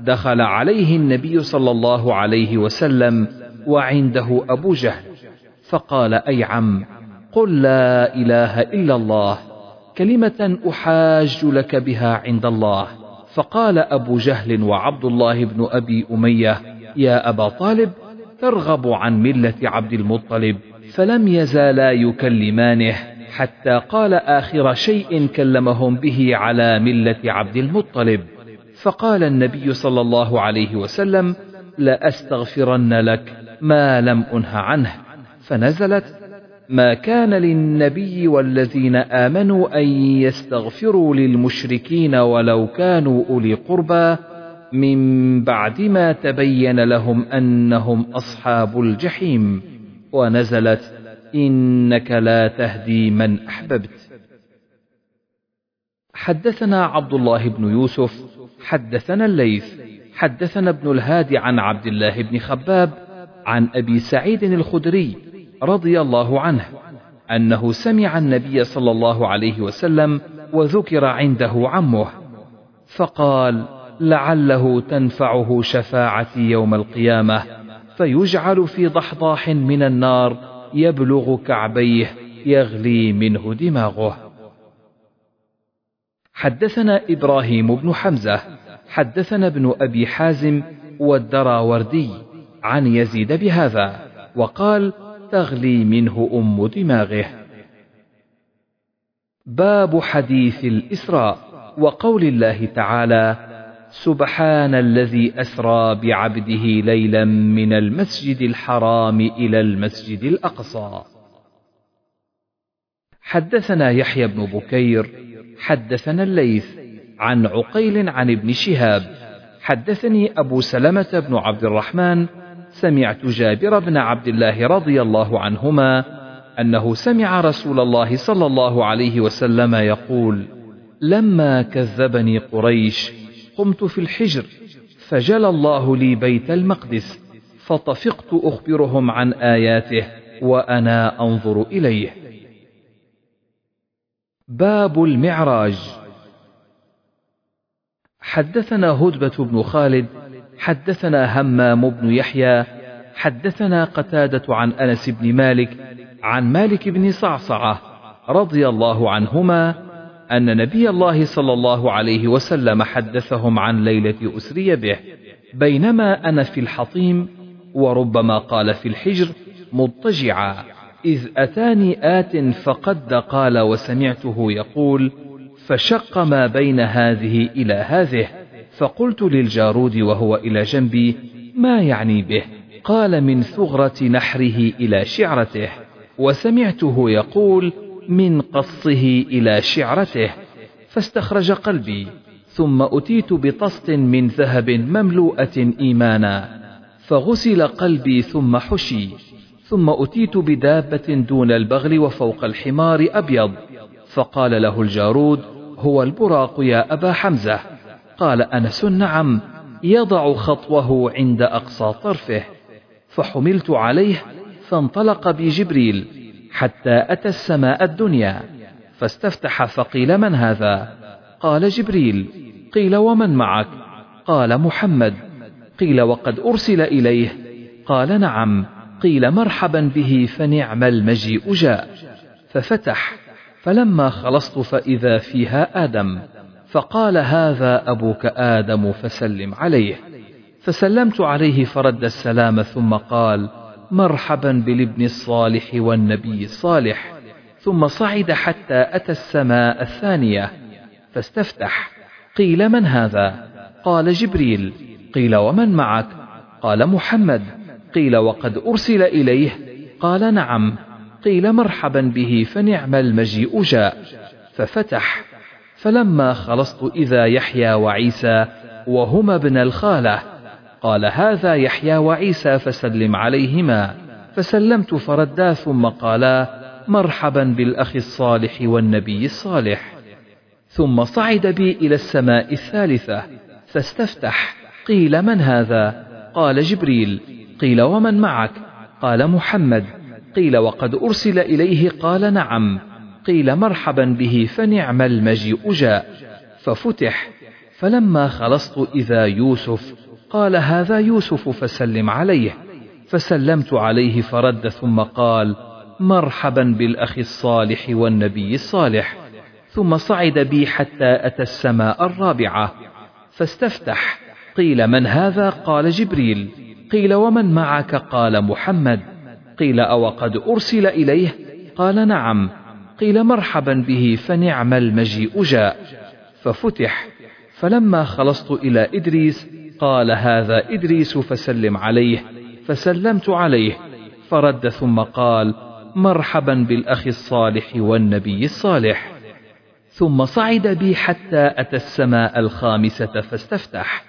دخل عليه النبي صلى الله عليه وسلم وعنده أبو جهل فقال أي عم قل لا إله إلا الله كلمة أحاج لك بها عند الله فقال أبو جهل وعبد الله بن أبي أمية يا أبا طالب ترغب عن ملة عبد المطلب فلم يزالا يكلمانه حتى قال آخر شيء كلمهم به على ملة عبد المطلب فقال النبي صلى الله عليه وسلم لأستغفرن لك ما لم أنه عنه فنزلت ما كان للنبي والذين آمنوا أن يستغفروا للمشركين ولو كانوا أولي قربى من بعد ما تبين لهم أنهم أصحاب الجحيم ونزلت إنك لا تهدي من أحببت. حدثنا عبد الله بن يوسف حدثنا الليث حدثنا ابن الهادي عن عبد الله بن خباب عن أبي سعيد الخدري رضي الله عنه أنه سمع النبي صلى الله عليه وسلم وذكر عنده عمه فقال لعله تنفعه شفاعتي يوم القيامة فيجعل في ضحضاح من النار يبلغ كعبيه يغلي منه دماغه. حدثنا إبراهيم بن حمزة حدثنا ابن أبي حازم والدراوردي عن يزيد بهذا وقال تغلي منه أم دماغه باب حديث الإسراء وقول الله تعالى سبحان الذي أسرى بعبده ليلا من المسجد الحرام إلى المسجد الأقصى. حدثنا يحيى بن بكير، حدثنا الليث عن عقيل عن ابن شهاب، حدثني أبو سلمة بن عبد الرحمن، سمعت جابر بن عبد الله رضي الله عنهما أنه سمع رسول الله صلى الله عليه وسلم يقول: لما كذبني قريش قمت في الحجر فجلى الله لي بيت المقدس فطفقت أخبرهم عن آياته وأنا أنظر إليه. باب المعراج. حدثنا هدبة بن خالد حدثنا همام بن يحيى حدثنا قتادة عن أنس بن مالك عن مالك بن صعصعة رضي الله عنهما أن نبي الله صلى الله عليه وسلم حدثهم عن ليلة أسري به بينما أنا في الحطيم وربما قال في الحجر مضطجعا إذ أتاني آت فقد قال وسمعته يقول فشق ما بين هذه إلى هذه. فقلت للجارود وهو إلى جنبي ما يعني به؟ قال من ثغرة نحره إلى شعرته. وسمعته يقول من قصه إلى شعرته. فاستخرج قلبي ثم أتيت بطست من ذهب مملوءة إيمانا فغسل قلبي ثم حشي ثم أتيت بدابة دون البغل وفوق الحمار أبيض فقال له الجارود هو البراق يا أبا حمزة. قال أنس نعم يضع خطوه عند أقصى طرفه فحملت عليه فانطلق بي جبريل حتى أتى السماء الدنيا فاستفتح فقيل من هذا؟ قال جبريل قيل ومن معك؟ قال محمد قيل وقد أرسل إليه؟ قال نعم قيل مرحبا به فنعم المجيء جاء ففتح فلما خلصت فإذا فيها آدم. فقال هذا أبوك آدم فسلم عليه. فسلمت عليه فرد السلام ثم قال مرحبا بالابن الصالح والنبي الصالح. ثم صعد حتى أتى السماء الثانية. فاستفتح. قيل من هذا؟ قال جبريل. قيل ومن معك؟ قال محمد. قيل وقد أرسل إليه. قال نعم. قيل مرحبا به فنعم المجيء جاء. ففتح. فلما خلصت إذا يحيى وعيسى وهما ابن الخالة قال هذا يحيى وعيسى فسلم عليهما. فسلمت فردا ثم قالا مرحبا بالأخ الصالح والنبي الصالح. ثم صعد بي إلى السماء الثالثة فاستفتح قيل من هذا؟ قال جبريل. قيل ومن معك؟ قال محمد. قيل وقد أرسل إليه؟ قال نعم. قيل مرحبا به فنعم المجيء جاء. ففتح. فلما خلصت إذا يوسف قال هذا يوسف فسلم عليه. فسلمت عليه فرد ثم قال مرحبا بالأخ الصالح والنبي الصالح. ثم صعد بي حتى أتى السماء الرابعة. فاستفتح. قيل من هذا؟ قال جبريل. قيل ومن معك؟ قال محمد. قيل أو قد أرسل إليه؟ قال نعم. قيل مرحبا به فنعم المجيء جاء. ففتح. فلما خلصت إلى إدريس قال هذا إدريس فسلم عليه. فسلمت عليه. فرد ثم قال مرحبا بالأخ الصالح والنبي الصالح. ثم صعد بي حتى أتى السماء الخامسة فاستفتح.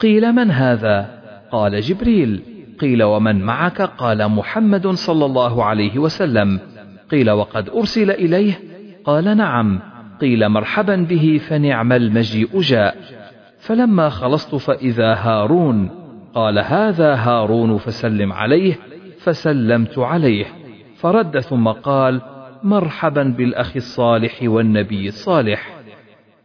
قيل من هذا؟ قال جبريل. قيل ومن معك؟ قال محمد صلى الله عليه وسلم. قيل وقد أرسل إليه؟ قال نعم. قيل مرحبا به فنعم المجيء جاء. فلما خلصت فإذا هارون؟ قال هذا هارون فسلم عليه. فسلمت عليه. فرد ثم قال مرحبا بالأخ الصالح والنبي الصالح.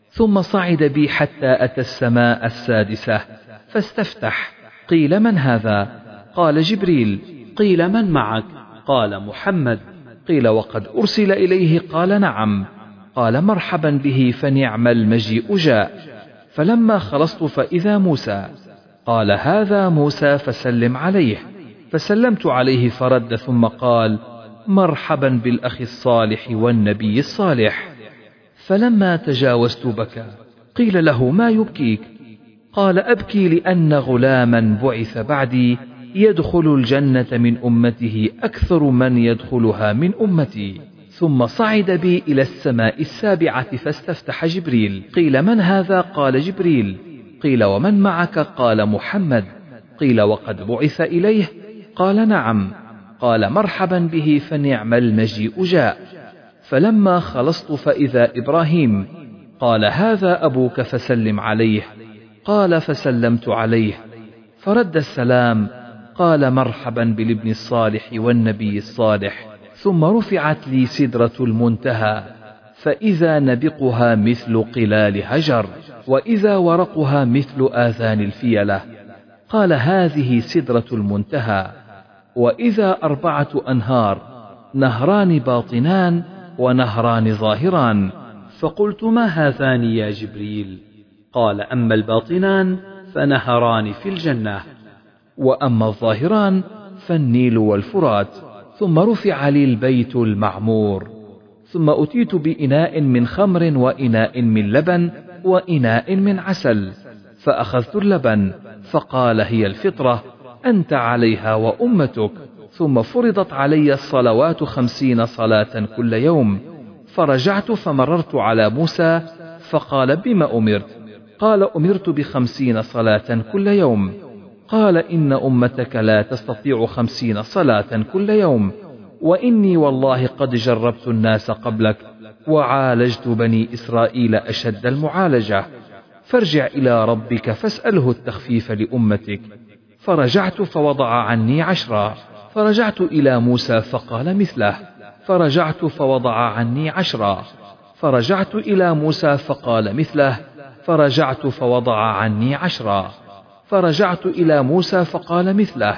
ثم صعد بي حتى أتى السماء السادسة. فاستفتح. قيل من هذا؟ قال جبريل. قيل من معك؟ قال محمد. قيل وقد أرسل إليه قال نعم. قال مرحبا به فنعم المجيء جاء. فلما خلصت فإذا موسى. قال هذا موسى فسلم عليه. فسلمت عليه فرد ثم قال مرحبا بالأخ الصالح والنبي الصالح. فلما تجاوزت بكى قيل له ما يبكيك؟ قال أبكي لأن غلاما بعث بعدي يدخل الجنة من أمته أكثر من يدخلها من أمتي. ثم صعد بي إلى السماء السابعة فاستفتح جبريل. قيل من هذا؟ قال جبريل. قيل ومن معك؟ قال محمد. قيل وقد بعث إليه؟ قال نعم. قال مرحبا به فنعم المجيء جاء. فلما خلصت فإذا إبراهيم. قال هذا أبوك فسلم عليه. قال فسلمت عليه. فرد السلام قال مرحبا بالابن الصالح والنبي الصالح ثم رفعت لي سدرة المنتهى فإذا نبقها مثل قلال هجر وإذا ورقها مثل آذان الفيلة. قال هذه سدرة المنتهى. وإذا أربعة أنهار نهران باطنان ونهران ظاهران. فقلت ما هذان يا جبريل؟ قال أما الباطنان فنهران في الجنة. وأما الظاهران فالنيل والفرات ثم رفع لي البيت المعمور ثم أتيت بإناء من خمر وإناء من لبن وإناء من عسل فأخذت اللبن فقال هي الفطرة أنت عليها وأمتك ثم فرضت علي الصلوات خمسين صلاة كل يوم فرجعت فمررت على موسى فقال بما أمرت؟ قال أمرت بخمسين صلاة كل يوم. قال إن أمتك لا تستطيع خمسين صلاة كل يوم وإني والله قد جربت الناس قبلك وعالجت بني إسرائيل أشد المعالجة. فارجع إلى ربك فاسأله التخفيف لأمتك. فرجعت فوضع عني عشرا. فرجعت إلى موسى فقال مثله. فرجعت فوضع عني عشرا. فرجعت إلى موسى فقال مثله. فرجعت فوضع عني عشرا. فرجعت إلى موسى فقال مثله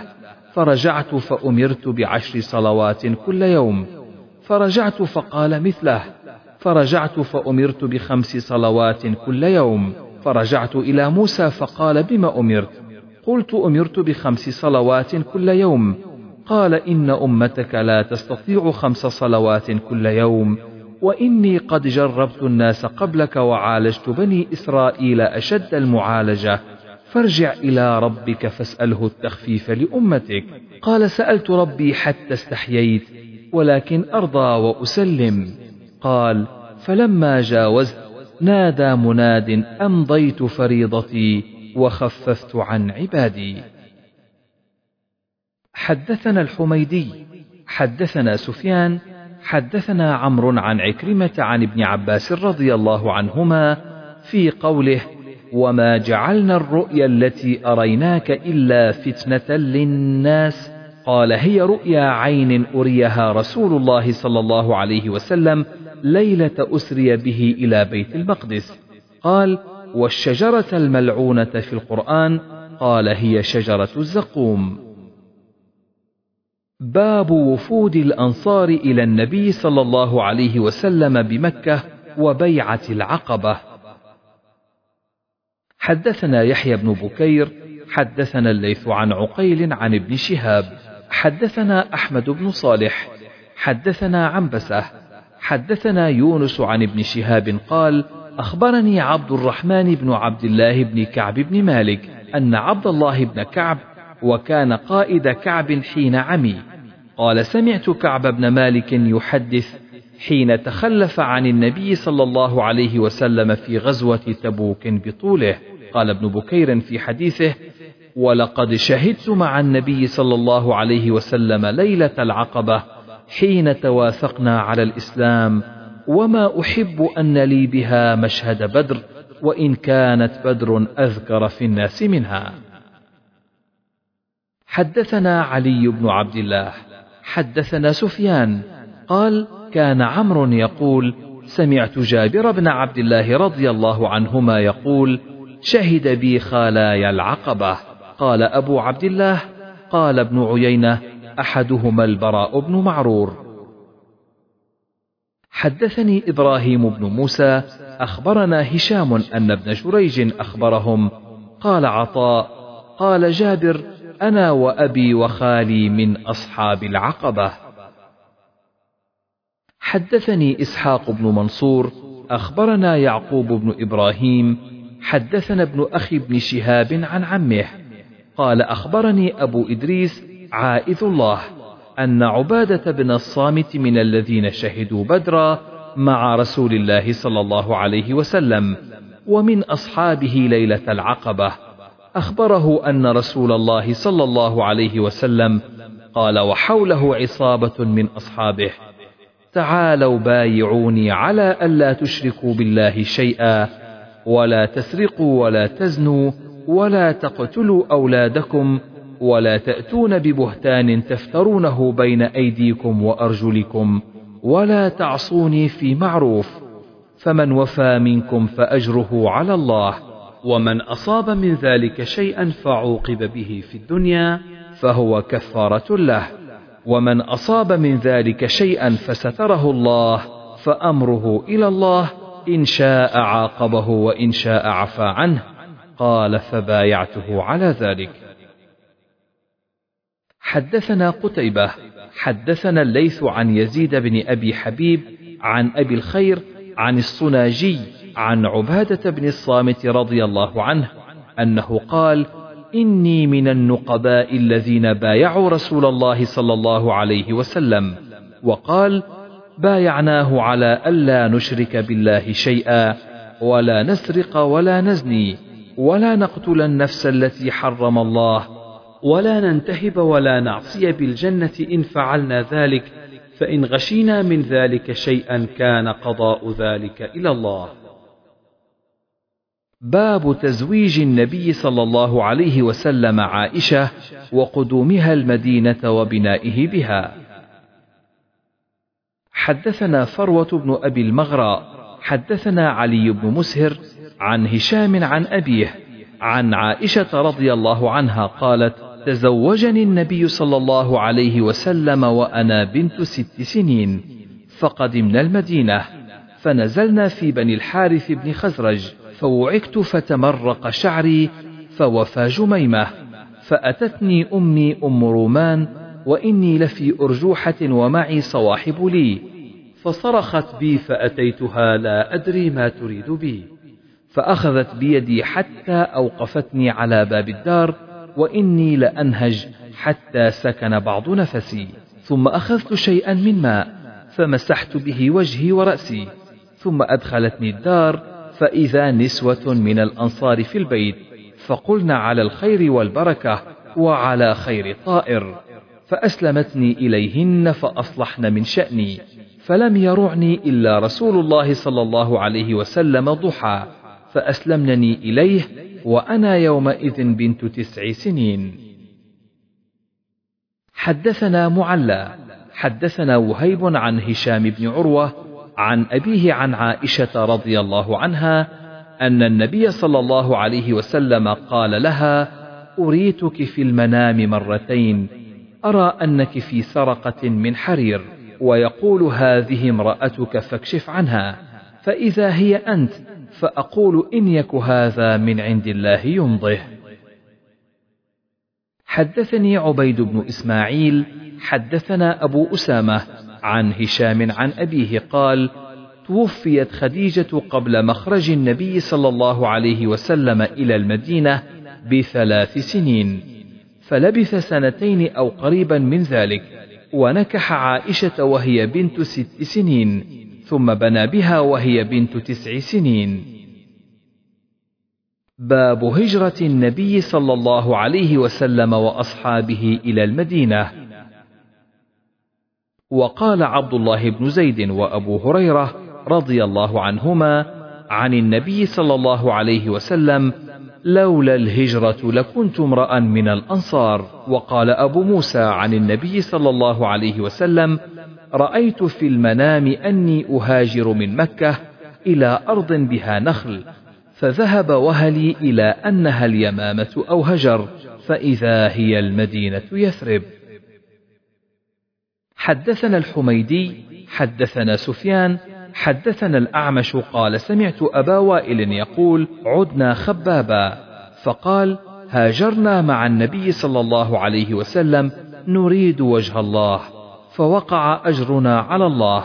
فرجعت فأمرت بعشر صلوات كل يوم فرجعت فقال مثله فرجعت فأمرت بخمس صلوات كل يوم فرجعت إلى موسى فقال بما أمرت؟ قلت أمرت بخمس صلوات كل يوم. قال إن أمتك لا تستطيع خمس صلوات كل يوم وإني قد جربت الناس قبلك وعالجت بني إسرائيل أشد المعالجة. فارجع إلى ربك فاسأله التخفيف لأمتك. قال سألت ربي حتى استحييت ولكن أرضى وأسلم. قال فلما جاوزت نادى مناد أمضيت فريضتي وخففت عن عبادي. حدثنا الحميدي حدثنا سفيان حدثنا عمرو عن عكرمة عن ابن عباس رضي الله عنهما في قوله وما جعلنا الرؤيا التي أريناك إلا فتنة للناس قال هي رؤيا عين أريها رسول الله صلى الله عليه وسلم ليلة أسري به إلى بيت المقدس قال والشجرة الملعونة في القرآن قال هي شجرة الزقوم. باب وفود الأنصار إلى النبي صلى الله عليه وسلم بمكة وبيعة العقبة حدثنا يحيى بن بكير حدثنا الليث عن عقيل عن ابن شهاب حدثنا أحمد بن صالح حدثنا عنبسة حدثنا يونس عن ابن شهاب قال أخبرني عبد الرحمن بن عبد الله بن كعب بن مالك أن عبد الله بن كعب وكان قائد كعب حين عمي. قال سمعت كعب بن مالك يحدث حين تخلف عن النبي صلى الله عليه وسلم في غزوة تبوك بطوله. قال ابن بكير في حديثه ولقد شهدت مع النبي صلى الله عليه وسلم ليلة العقبة حين توافقنا على الإسلام وما أحب أن لي بها مشهد بدر وإن كانت بدر أذكر في الناس منها. حدثنا علي بن عبد الله حدثنا سفيان قال كان عمرو يقول سمعت جابر بن عبد الله رضي الله عنهما يقول شهد بي خالاي العقبة. قال أبو عبد الله قال ابن عيينة أحدهما البراء بن معرور. حدثني إبراهيم بن موسى أخبرنا هشام أن ابن جريج أخبرهم. قال عطاء قال جابر أنا وأبي وخالي من أصحاب العقبة. حدثني إسحاق بن منصور أخبرنا يعقوب بن إبراهيم حدثنا ابن أخي بن شهاب عن عمه. قال أخبرني أبو إدريس عائذ الله أن عبادة بن الصامت من الذين شهدوا بدرا مع رسول الله صلى الله عليه وسلم ومن أصحابه ليلة العقبة. أخبره أن رسول الله صلى الله عليه وسلم قال وحوله عصابة من أصحابه. تعالوا بايعوني على ألا تشركوا بالله شيئا ولا تسرقوا ولا تزنوا ولا تقتلوا أولادكم ولا تأتون ببهتان تفترونه بين أيديكم وأرجلكم ولا تعصوني في معروف فمن وفى منكم فأجره على الله ومن أصاب من ذلك شيئا فعوقب به في الدنيا فهو كفارة له ومن أصاب من ذلك شيئا فستره الله فأمره إلى الله إن شاء عاقبه وإن شاء عفى عنه قال فبايعته على ذلك. حدثنا قتيبة حدثنا الليث عن يزيد بن أبي حبيب عن أبي الخير عن الصناجي عن عبادة بن الصامت رضي الله عنه أنه قال إني من النقباء الذين بايعوا رسول الله صلى الله عليه وسلم وقال بايعناه على ألا نشرك بالله شيئا ولا نسرق ولا نزني ولا نقتل النفس التي حرم الله ولا ننتهب ولا نعصي بالجنة إن فعلنا ذلك فإن غشينا من ذلك شيئا كان قضاء ذلك إلى الله. باب تزويج النبي صلى الله عليه وسلم عائشة وقدومها المدينة وبنائه بها. حدثنا فروة بن أبي المغرى، حدثنا علي بن مسهر عن هشام عن أبيه، عن عائشة رضي الله عنها قالت: تزوجني النبي صلى الله عليه وسلم وأنا بنت ست سنين فقدمنا المدينة فنزلنا في بني الحارث بن خزرج فوعكت فتمرق شعري فوفى جميمة فأتتني أمي أم رومان وإني لفي أرجوحة ومعي صواحب لي. فصرخت بي فأتيتها لا أدري ما تريد بي. فأخذت بيدي حتى أوقفتني على باب الدار وإني لأنهج حتى سكن بعض نفسي. ثم أخذت شيئا من ماء فمسحت به وجهي ورأسي. ثم أدخلتني الدار فإذا نسوة من الأنصار في البيت فقلنا على الخير والبركة وعلى خير طائر فأسلمتني إليهن فأصلحن من شأني فلم يرعني إلا رسول الله صلى الله عليه وسلم ضحى فأسلمنني إليه وأنا يومئذ بنت تسع سنين. حدثنا معلى حدثنا وهيب عن هشام بن عروة عن أبيه عن عائشة رضي الله عنها أن النبي صلى الله عليه وسلم قال لها أريتك في المنام مرتين أرى أنك في سرقة من حرير ويقول هذه امرأتك فاكشف عنها فإذا هي أنت فأقول إن يك هذا من عند الله يمضه. حدثني عبيد بن إسماعيل حدثنا أبو أسامة عن هشام عن أبيه قال توفيت خديجة قبل مخرج النبي صلى الله عليه وسلم إلى المدينة بثلاث سنين. فلبث سنتين أو قريبا من ذلك ونكح عائشة وهي بنت ست سنين ثم بنى بها وهي بنت تسع سنين. باب هجرة النبي صلى الله عليه وسلم وأصحابه إلى المدينة. وقال عبد الله بن زيد وأبو هريرة رضي الله عنهما عن النبي صلى الله عليه وسلم لولا الهجرة لكنت امرأ من الأنصار. وقال أبو موسى عن النبي صلى الله عليه وسلم رأيت في المنام أني أهاجر من مكة إلى أرض بها نخل فذهب وهلي إلى أنها اليمامة أو هجر فإذا هي المدينة يثرب. حدثنا الحميدي حدثنا سفيان حدثنا الأعمش قال سمعت أبا وائل يقول عدنا خبابا فقال هاجرنا مع النبي صلى الله عليه وسلم نريد وجه الله فوقع أجرنا على الله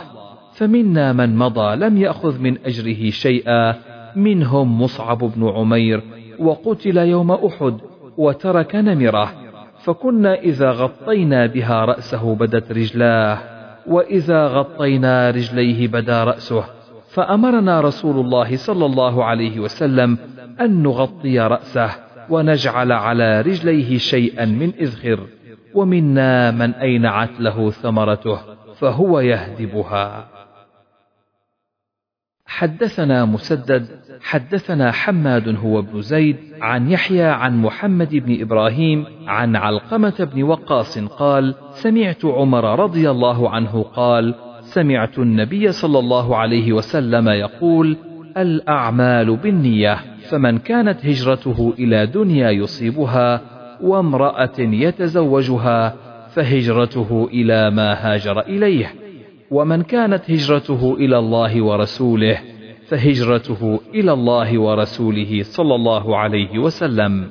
فمنا من مضى لم يأخذ من أجره شيئا منهم مصعب بن عمير وقتل يوم أحد وترك نمرة فكنا إذا غطينا بها رأسه بدت رجلاه وإذا غطينا رجليه بدا رأسه فأمرنا رسول الله صلى الله عليه وسلم أن نغطي رأسه ونجعل على رجليه شيئا من إذخر ومنا من أينعت له ثمرته فهو يهدبها. حدثنا مسدد حدثنا حماد هو ابن زيد عن يحيى عن محمد بن إبراهيم عن علقمة بن وقاص قال سمعت عمر رضي الله عنه قال سمعت النبي صلى الله عليه وسلم يقول الأعمال بالنية فمن كانت هجرته إلى دنيا يصيبها وامرأة يتزوجها فهجرته إلى ما هاجر إليه. ومن كانت هجرته إلى الله ورسوله فهجرته إلى الله ورسوله صلى الله عليه وسلم.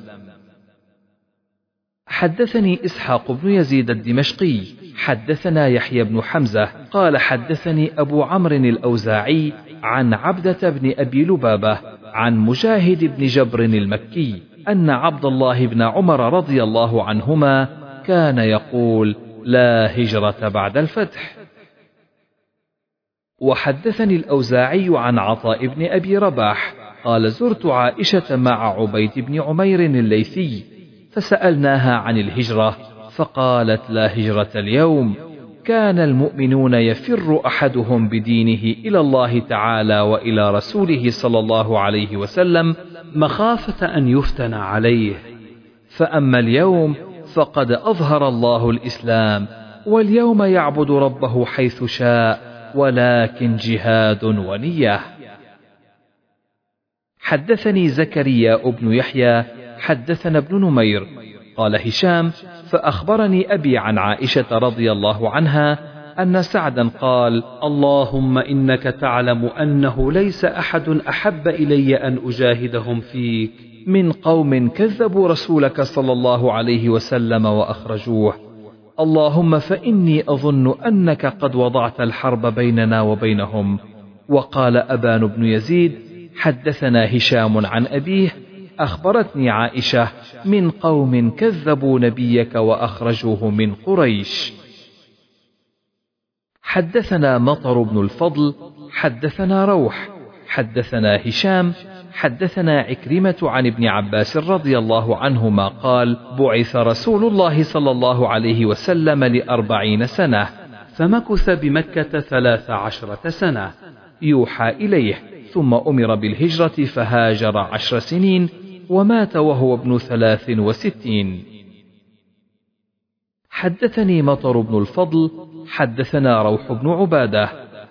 حدثني إسحاق بن يزيد الدمشقي، حدثنا يحيى بن حمزة، قال حدثني أبو عمرو الأوزاعي عن عبدة بن أبي لبابة، عن مجاهد بن جبر المكي، أن عبد الله بن عمر رضي الله عنهما كان يقول: لا هجرة بعد الفتح. وحدثني الأوزاعي عن عطاء بن أبي رباح قال زرت عائشة مع عبيد بن عمير الليثي فسألناها عن الهجرة فقالت لا هجرة اليوم كان المؤمنون يفر أحدهم بدينه إلى الله تعالى وإلى رسوله صلى الله عليه وسلم مخافة أن يفتن عليه. فأما اليوم فقد أظهر الله الإسلام واليوم يعبد ربه حيث شاء ولكن جهاد ونية. حدثني زكريا بن يحيى حدثنا ابن نمير. قال هشام فأخبرني أبي عن عائشة رضي الله عنها أن سعدا قال اللهم إنك تعلم أنه ليس أحد أحب إلي أن أجاهدهم فيك من قوم كذبوا رسولك صلى الله عليه وسلم وأخرجوه. اللهم فإني أظن أنك قد وضعت الحرب بيننا وبينهم. وقال أبان بن يزيد حدثنا هشام عن أبيه أخبرتني عائشة من قوم كذبوا نبيك وأخرجوه من قريش. حدثنا مطر بن الفضل حدثنا روح حدثنا هشام حدثنا عكرمة عن ابن عباس رضي الله عنهما قال بعث رسول الله صلى الله عليه وسلم لأربعين سنة. فمكث بمكة ثلاث عشرة سنة. يوحى إليه. ثم أمر بالهجرة فهاجر عشر سنين ومات وهو ابن ثلاث وستين. حدثني مطر بن الفضل. حدثنا روح بن عبادة.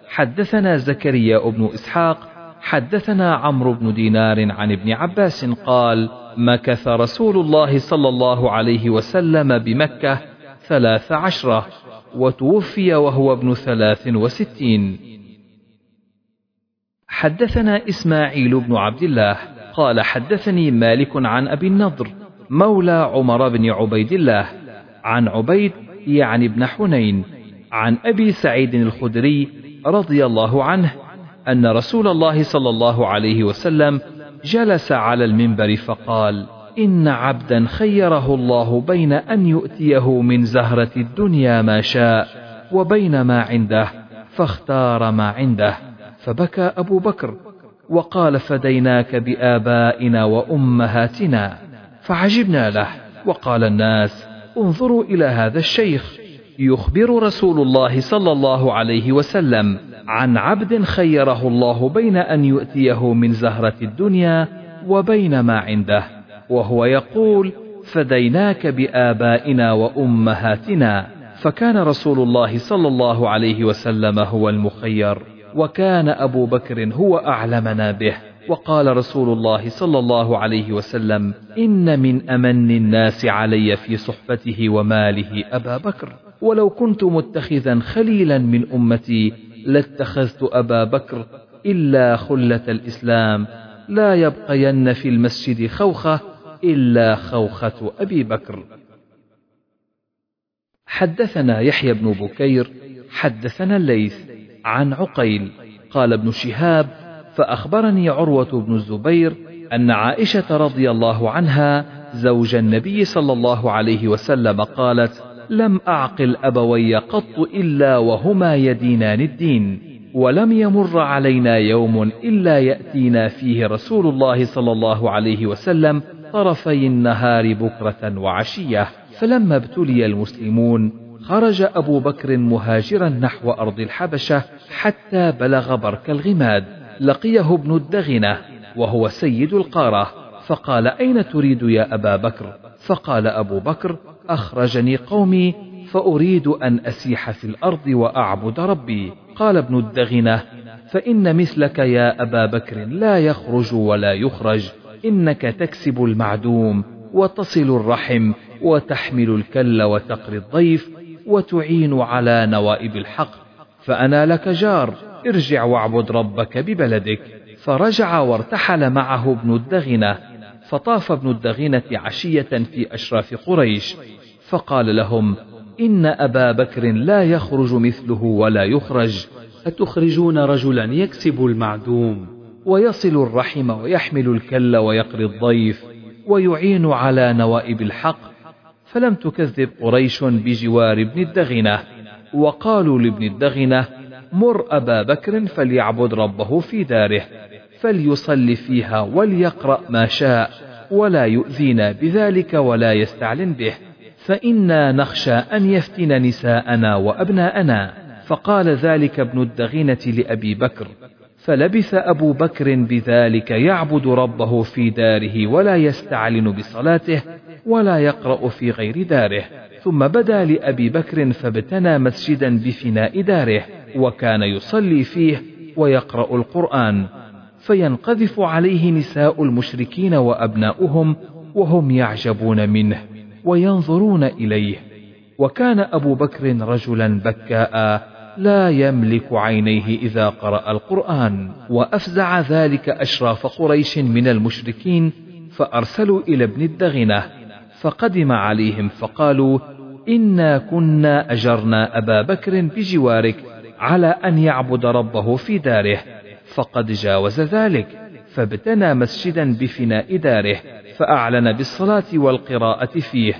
حدثنا زكريا بن إسحاق. حدثنا عمرو بن دينار عن ابن عباس قال مكث رسول الله صلى الله عليه وسلم بمكة ثلاث عشرة وتوفي وهو ابن ثلاث وستين. حدثنا إسماعيل بن عبد الله قال حدثني مالك عن أبي النضر مولى عمر بن عبيد الله عن عبيد يعني ابن حنين عن أبي سعيد الخدري رضي الله عنه أن رسول الله صلى الله عليه وسلم جلس على المنبر فقال إن عبدا خيره الله بين أن يؤتيه من زهرة الدنيا ما شاء وبين ما عنده فاختار ما عنده فبكى أبو بكر وقال فديناك بآبائنا وأمهاتنا فعجبنا له وقال الناس انظروا إلى هذا الشيخ. يخبر رسول الله صلى الله عليه وسلم عن عبد خيره الله بين أن يؤتيه من زهرة الدنيا وبين ما عنده وهو يقول فديناك بآبائنا وأمهاتنا فكان رسول الله صلى الله عليه وسلم هو المخير وكان أبو بكر هو أعلمنا به وقال رسول الله صلى الله عليه وسلم إن من أمن الناس علي في صحبته وماله أبا بكر. ولو كنت متخذا خليلا من أمتي لاتخذت أبا بكر إلا خلة الإسلام. لا يبقين في المسجد خوخة إلا خوخة أبي بكر. حدثنا يحيى بن بكير حدثنا الليث عن عقيل قال ابن شهاب فأخبرني عروة بن الزبير أن عائشة رضي الله عنها زوج النبي صلى الله عليه وسلم قالت لم أعقل أبوي قط إلا وهما يدينان الدين ولم يمر علينا يوم إلا يأتينا فيه رسول الله صلى الله عليه وسلم طرفي النهار بكرة وعشية. فلما ابتلي المسلمون خرج أبو بكر مهاجرا نحو أرض الحبشة حتى بلغ برك الغماد. لقيه ابن الدغنة وهو سيد القارة. فقال أين تريد يا أبا بكر؟ فقال أبو بكر أخرجني قومي فأريد أن أسيح في الأرض وأعبد ربي. قال ابن الدغنة فإن مثلك يا أبا بكر لا يخرج ولا يخرج إنك تكسب المعدوم وتصل الرحم وتحمل الكل وتقري الضيف وتعين على نوائب الحق. فأنا لك جار ارجع واعبد ربك ببلدك. فرجع وارتحل معه ابن الدغنة فطاف ابن الدغنة عشية في أشراف قريش. فقال لهم إن أبا بكر لا يخرج مثله ولا يخرج. أتخرجون رجلا يكسب المعدوم ويصل الرحم ويحمل الكل ويقري الضيف ويعين على نوائب الحق. فلم تكذب قريش بجوار ابن الدغنة. وقالوا لابن الدغنة مر أبا بكر فليعبد ربه في داره فليصل فيها وليقرأ ما شاء ولا يؤذينا بذلك ولا يستعلن به. فإنا نخشى أن يفتن نساءنا وأبناءنا. فقال ذلك ابن الدغينة لأبي بكر. فلبث أبو بكر بذلك يعبد ربه في داره ولا يستعلن بصلاته ولا يقرأ في غير داره. ثم بدا لأبي بكر فابتنى مسجدا بفناء داره وكان يصلي فيه ويقرأ القرآن. فينقذف عليه نساء المشركين وأبناؤهم وهم يعجبون منه. وينظرون إليه. وكان أبو بكر رجلا بكاء لا يملك عينيه إذا قرأ القرآن. وأفزع ذلك أشراف قريش من المشركين فأرسلوا إلى ابن الدغنة. فقدم عليهم فقالوا إنا كنا أجرنا أبا بكر بجوارك على أن يعبد ربه في داره فقد جاوز ذلك. فابتنى مسجدا بفناء داره فأعلن بالصلاة والقراءة فيه.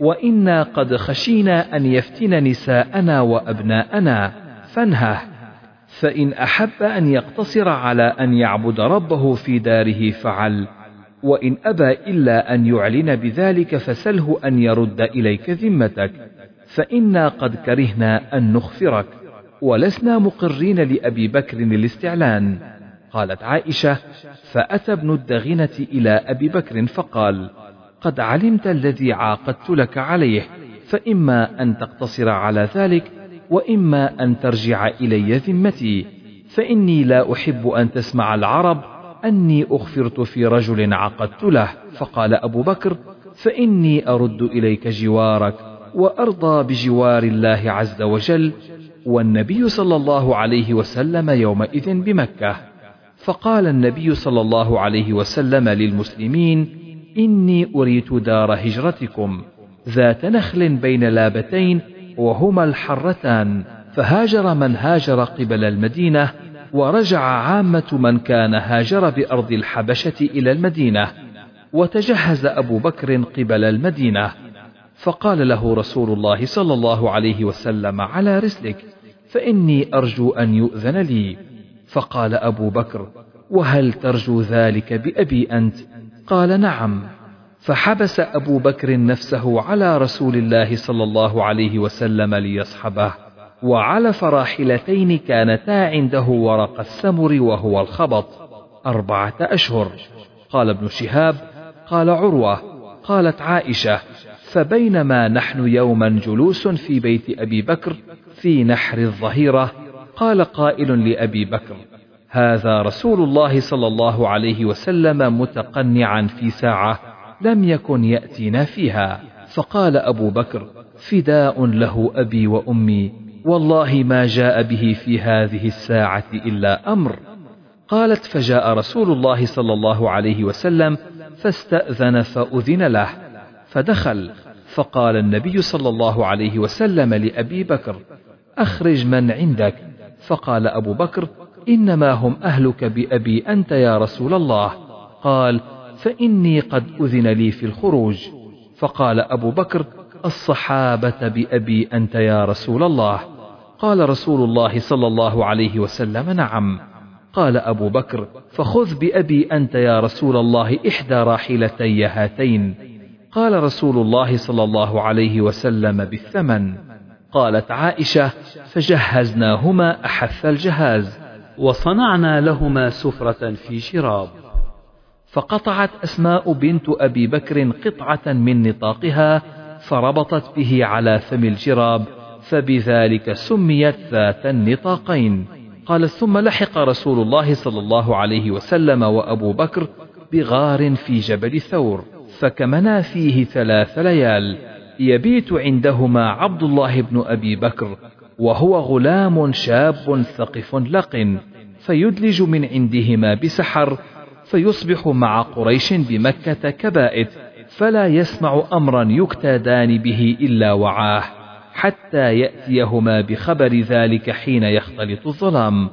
وإنا قد خشينا أن يفتن نساءنا وأبناءنا. فانهه فإن أحب أن يقتصر على أن يعبد ربه في داره فعل. وإن أبى إلا أن يعلن بذلك فسله أن يرد إليك ذمتك. فإنا قد كرهنا أن نخفرك. ولسنا مقرين لأبي بكر الاستعلان. قالت عائشة فأتى ابن الدغنة إلى أبي بكر فقال قد علمت الذي عاقدت لك عليه فإما أن تقتصر على ذلك وإما أن ترجع إلي ذمتي. فإني لا أحب أن تسمع العرب أني أخفرت في رجل عقدت له. فقال أبو بكر فإني أرد إليك جوارك وأرضى بجوار الله عز وجل والنبي صلى الله عليه وسلم يومئذ بمكة. فقال النبي صلى الله عليه وسلم للمسلمين إني أريت دار هجرتكم ذات نخل بين لابتين وهما الحرتان فهاجر من هاجر قبل المدينة ورجع عامة من كان هاجر بأرض الحبشة إلى المدينة وتجهز أبو بكر قبل المدينة. فقال له رسول الله صلى الله عليه وسلم على رسلك فإني أرجو أن يؤذن لي. فقال أبو بكر وهل ترجو ذلك بأبي أنت؟ قال نعم. فحبس أبو بكر نفسه على رسول الله صلى الله عليه وسلم ليصحبه وعلى راحلتين كانتا عنده ورق السمر وهو الخبط أربعة أشهر. قال ابن شهاب قال عروة قالت عائشة فبينما نحن يوما جلوس في بيت أبي بكر في نحر الظهيرة قال قائل لأبي بكر هذا رسول الله صلى الله عليه وسلم متقنعا في ساعة لم يكن يأتينا فيها. فقال أبو بكر فداء له أبي وأمي والله ما جاء به في هذه الساعة إلا أمر. قالت فجاء رسول الله صلى الله عليه وسلم فاستأذن فأذن له فدخل. فقال النبي صلى الله عليه وسلم لأبي بكر أخرج من عندك. فقال أبو بكر إنما هم أهلك بأبي أنت يا رسول الله. قال فإني قد أذن لي في الخروج. فقال أبو بكر الصحابة بأبي أنت يا رسول الله. قال رسول الله صلى الله عليه وسلم نعم. قال أبو بكر فخذ بأبي أنت يا رسول الله إحدى راحلتي هاتين. قال رسول الله صلى الله عليه وسلم بالثمن. قالت عائشة فجهزناهما أحث الجهاز وصنعنا لهما سفرة في شراب. فقطعت أسماء بنت أبي بكر قطعة من نطاقها فربطت به على فم الجراب فبذلك سميت ذات النطاقين. قال ثم لحق رسول الله صلى الله عليه وسلم وأبو بكر بغار في جبل ثور فكمنا فيه ثلاث ليال يبيت عندهما عبد الله بن أبي بكر وهو غلام شاب ثقف لق فيدلج من عندهما بسحر فيصبح مع قريش بمكة كبائت فلا يسمع أمرا يكتادان به إلا وعاه حتى يأتيهما بخبر ذلك حين يختلط الظلام.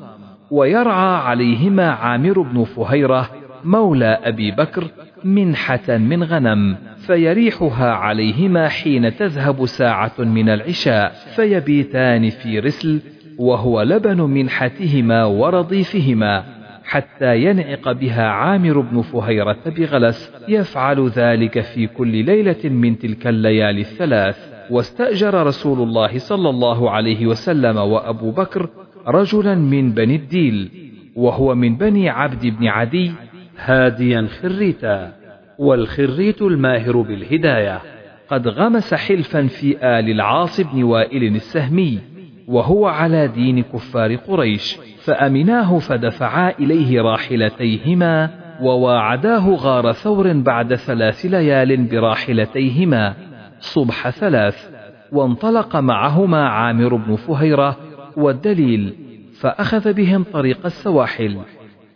ويرعى عليهما عامر بن فهيرة مولى أبي بكر منحة من غنم. فيريحها عليهما حين تذهب ساعة من العشاء فيبيتان في رسل وهو لبن منحتهما ورضيفهما حتى ينعق بها عامر بن فهيرة بغلس يفعل ذلك في كل ليلة من تلك الليالي الثلاث. واستأجر رسول الله صلى الله عليه وسلم وأبو بكر رجلا من بني الديل وهو من بني عبد بن عدي هاديا خريتا. والخريت الماهر بالهداية. قد غمس حلفا في آل العاص بن وائل السهمي وهو على دين كفار قريش فأمناه فدفعا إليه راحلتيهما وواعداه غار ثور بعد ثلاث ليال براحلتيهما. صبح ثلاث وانطلق معهما عامر بن فهيرة والدليل فأخذ بهم طريق السواحل.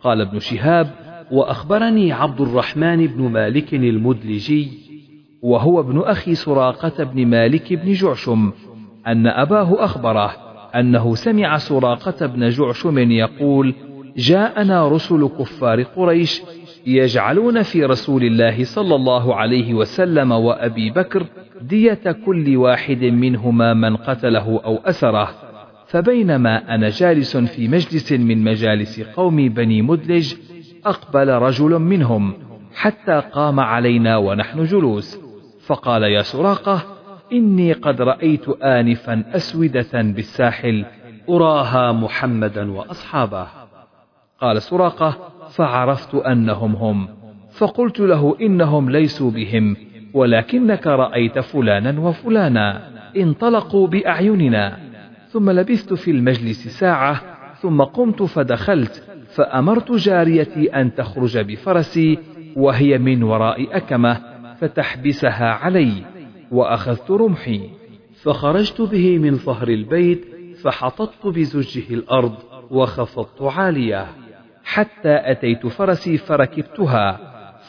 قال ابن شهاب وأخبرني عبد الرحمن بن مالك المدلجي وهو ابن أخي سراقة بن مالك بن جعشم أن أباه أخبره أنه سمع سراقة بن جعشم يقول جاءنا رسل كفار قريش يجعلون في رسول الله صلى الله عليه وسلم وأبي بكر دية كل واحد منهما من قتله أو أسره فبينما أنا جالس في مجلس من مجالس قوم بني مدلج أقبل رجل منهم حتى قام علينا ونحن جلوس فقال يا سراقة إني قد رأيت آنفا أسودة بالساحل أراها محمدا وأصحابه. قال سراقة فعرفت أنهم هم فقلت له إنهم ليسوا بهم ولكنك رأيت فلانا وفلانا انطلقوا بأعيننا. ثم لبثت في المجلس ساعة ثم قمت فدخلت فأمرت جاريتي أن تخرج بفرسي وهي من وراء أكمة فتحبسها علي وأخذت رمحي. فخرجت به من ظهر البيت فحططت بزجه الأرض وخفضت عالية. حتى أتيت فرسي فركبتها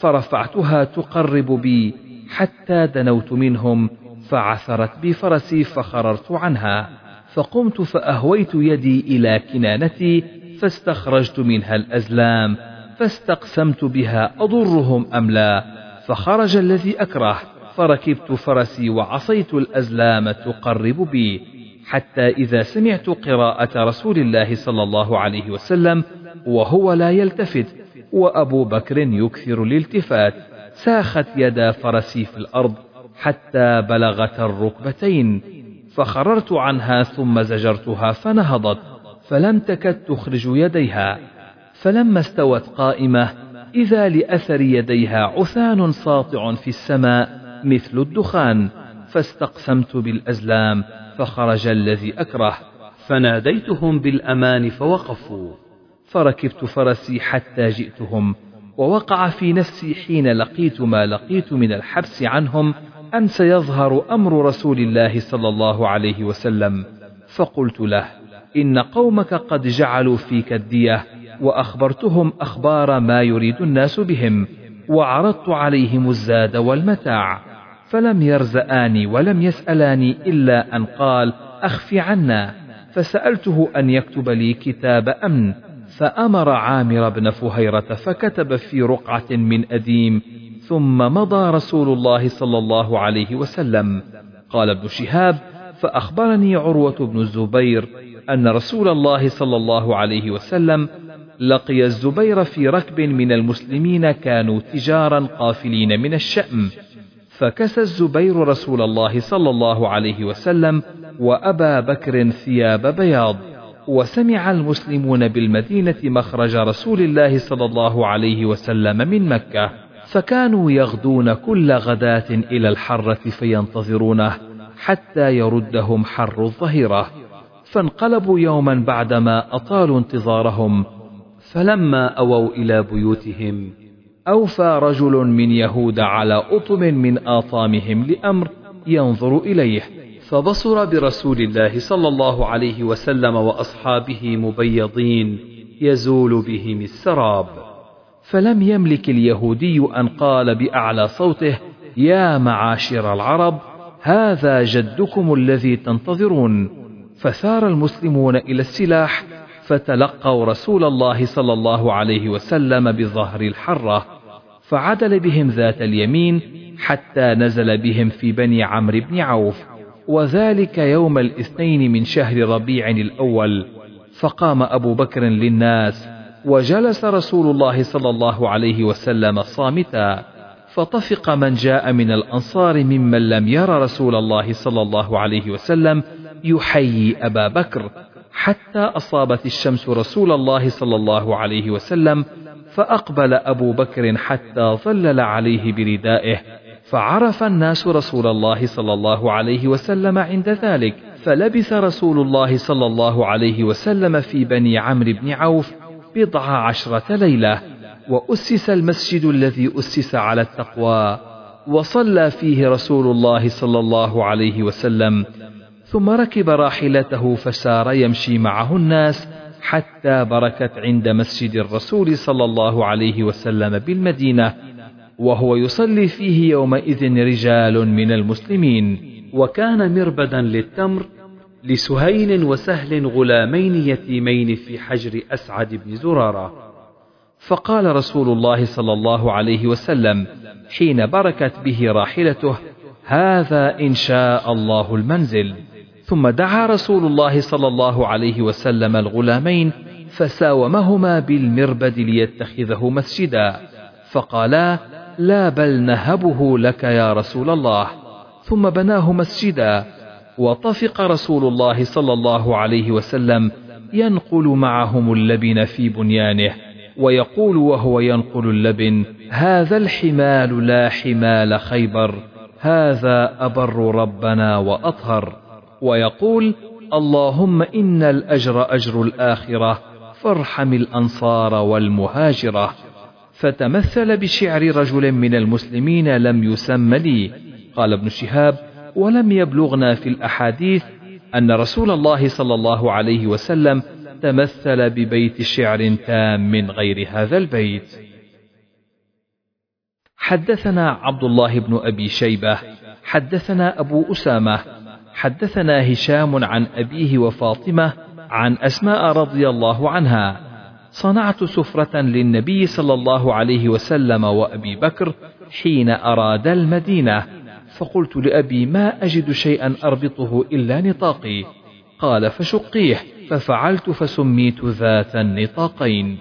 فرفعتها تقرب بي. حتى دنوت منهم فعثرت بي فرسي فخررت عنها. فقمت فأهويت يدي إلى كنانتي فاستخرجت منها الأزلام فاستقسمت بها أضرهم أم لا؟ فخرج الذي أكره فركبت فرسي وعصيت الأزلام تقرب بي حتى إذا سمعت قراءة رسول الله صلى الله عليه وسلم وهو لا يلتفت وأبو بكر يكثر الالتفات ساخت يدا فرسي في الأرض حتى بلغت الركبتين فخررت عنها ثم زجرتها فنهضت. فلم تكد تخرج يديها فلما استوت قائمة إذا لأثر يديها عثان ساطع في السماء مثل الدخان فاستقسمت بالأزلام فخرج الذي أكره فناديتهم بالأمان فوقفوا فركبت فرسي حتى جئتهم ووقع في نفسي حين لقيت ما لقيت من الحبس عنهم أن سيظهر أمر رسول الله صلى الله عليه وسلم فقلت له إن قومك قد جعلوا فيك الدية وأخبرتهم أخبار ما يريد الناس بهم وعرضت عليهم الزاد والمتاع فلم يرزآني ولم يسألاني إلا أن قال أخف عنا. فسألته أن يكتب لي كتاب أمن فأمر عامر بن فهيرة فكتب في رقعة من أديم ثم مضى رسول الله صلى الله عليه وسلم. قال ابن شهاب فأخبرني عروة بن الزبير أن رسول الله صلى الله عليه وسلم لقي الزبير في ركب من المسلمين كانوا تجارا قافلين من الشأم. فكسى الزبير رسول الله صلى الله عليه وسلم وأبا بكر ثياب بياض. وسمع المسلمون بالمدينة مخرج رسول الله صلى الله عليه وسلم من مكة. فكانوا يغدون كل غداة إلى الحرة فينتظرونه حتى يردهم حر الظهيرة. فانقلبوا يوما بعدما أطالوا انتظارهم فلما أووا إلى بيوتهم أوفى رجل من يهود على أطم من آطامهم لأمر ينظر إليه فبصر برسول الله صلى الله عليه وسلم وأصحابه مبيضين يزول بهم السراب. فلم يملك اليهودي أن قال بأعلى صوته يا معاشر العرب هذا جدكم الذي تنتظرون. فثار المسلمون إلى السلاح فتلقوا رسول الله صلى الله عليه وسلم بظهر الحرة فعدل بهم ذات اليمين حتى نزل بهم في بني عمرو بن عوف. وذلك يوم الاثنين من شهر ربيع الأول فقام أبو بكر للناس وجلس رسول الله صلى الله عليه وسلم صامتا فطفق من جاء من الأنصار ممن لم ير رسول الله صلى الله عليه وسلم يحيي أبا بكر حتى أصابت الشمس رسول الله صلى الله عليه وسلم فأقبل أبو بكر حتى ظلل عليه بردائه فعرف الناس رسول الله صلى الله عليه وسلم عند ذلك فلبث رسول الله صلى الله عليه وسلم في بني عمرو بن عوف بضع عشرة ليلة وأسس المسجد الذي أسس على التقوى وصلى فيه رسول الله صلى الله عليه وسلم ثم ركب راحلته فسار يمشي معه الناس حتى بركت عند مسجد الرسول صلى الله عليه وسلم بالمدينة وهو يصلي فيه يومئذ رجال من المسلمين. وكان مربدا للتمر لسهيل وسهل غلامين يتيمين في حجر أسعد بن زرارة. فقال رسول الله صلى الله عليه وسلم حين بركت به راحلته هذا إن شاء الله المنزل. ثم دعا رسول الله صلى الله عليه وسلم الغلامين فساومهما بالمربد ليتخذه مسجدا. فقالا لا بل نهبه لك يا رسول الله. ثم بناه مسجدا. وطفق رسول الله صلى الله عليه وسلم ينقل معهم اللبن في بنيانه ويقول وهو ينقل اللبن هذا الحمال لا حمال خيبر هذا أبر ربنا وأطهر. ويقول اللهم إن الأجر أجر الآخرة فارحم الأنصار والمهاجرة. فتمثل بشعر رجل من المسلمين لم يسم لي. قال ابن شهاب ولم يبلغنا في الأحاديث أن رسول الله صلى الله عليه وسلم تمثل ببيت شعر تام من غير هذا البيت. حدثنا عبد الله بن أبي شيبة حدثنا أبو أسامة حدثنا هشام عن أبيه وفاطمة عن أسماء رضي الله عنها. صنعت سفرة للنبي صلى الله عليه وسلم وأبي بكر حين أراد المدينة. فقلت لأبي ما أجد شيئا أربطه إلا نطاقي. قال فشقيه. ففعلت فسميت ذات النطاقين.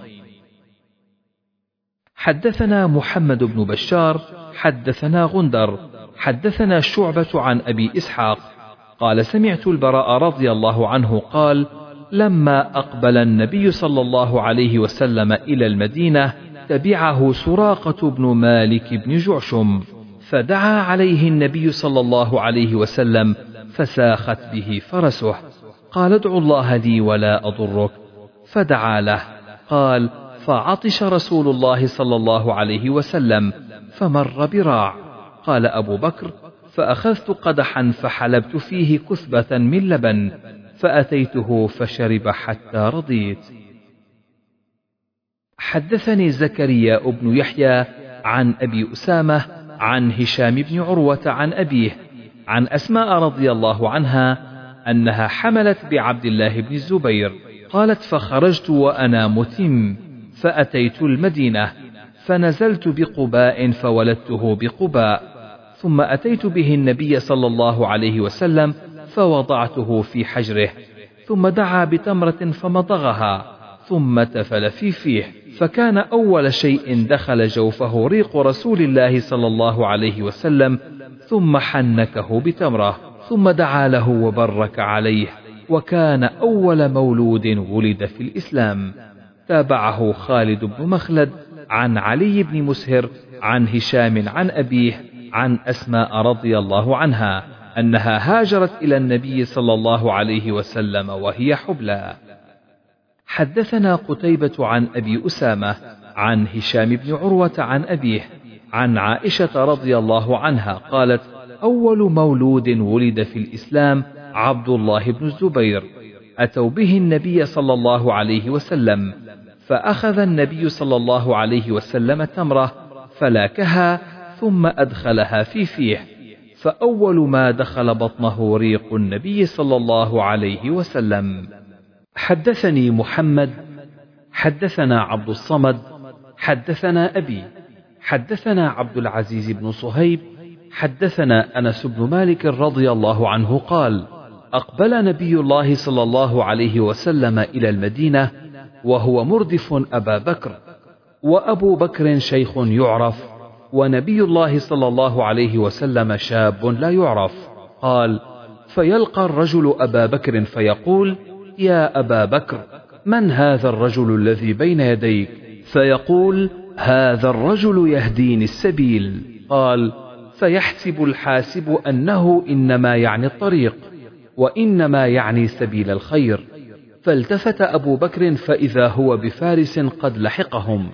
حدثنا محمد بن بشار حدثنا غندر حدثنا شعبة عن أبي إسحاق قال سمعت البراء رضي الله عنه قال لما أقبل النبي صلى الله عليه وسلم إلى المدينة تبعه سراقة بن مالك بن جعشم فدعا عليه النبي صلى الله عليه وسلم فساخت به فرسه قال ادع الله لي ولا أضرك فدعا له قال فعطش رسول الله صلى الله عليه وسلم فمر براع قال أبو بكر فأخذت قدحا فحلبت فيه كثبة من لبن فأتيته فشرب حتى رضيت. حدثني زكريا بن يحيى عن أبي أسامة عن هشام بن عروة عن أبيه عن أسماء رضي الله عنها أنها حملت بعبد الله بن الزبير قالت فخرجت وأنا متم فأتيت المدينة فنزلت بقباء فولدته بقباء. ثم أتيت به النبي صلى الله عليه وسلم فوضعته في حجره ثم دعا بتمرة فمضغها ثم تفل في فيه فكان أول شيء دخل جوفه ريق رسول الله صلى الله عليه وسلم ثم حنكه بتمرة ثم دعا له وبرك عليه وكان أول مولود ولد في الإسلام. تابعه خالد بن مخلد عن علي بن مسهر عن هشام عن أبيه عن أسماء رضي الله عنها أنها هاجرت إلى النبي صلى الله عليه وسلم وهي حبلى. حدثنا قتيبة عن أبي أسامة عن هشام بن عروة عن أبيه عن عائشة رضي الله عنها قالت أول مولود ولد في الإسلام عبد الله بن الزبير أتوا به النبي صلى الله عليه وسلم فأخذ النبي صلى الله عليه وسلم تمرة فلاكها ثم أدخلها في فيه فأول ما دخل بطنه ريق النبي صلى الله عليه وسلم. حدثني محمد حدثنا عبد الصمد حدثنا أبي حدثنا عبد العزيز بن صهيب حدثنا أنس بن مالك رضي الله عنه قال أقبل نبي الله صلى الله عليه وسلم إلى المدينة وهو مردف أبا بكر وأبو بكر شيخ يعرف ونبي الله صلى الله عليه وسلم شاب لا يعرف. قال فيلقى الرجل أبا بكر فيقول يا أبا بكر من هذا الرجل الذي بين يديك؟ فيقول هذا الرجل يهديني السبيل. قال فيحسب الحاسب أنه إنما يعني الطريق وإنما يعني سبيل الخير. فالتفت أبو بكر فإذا هو بفارس قد لحقهم.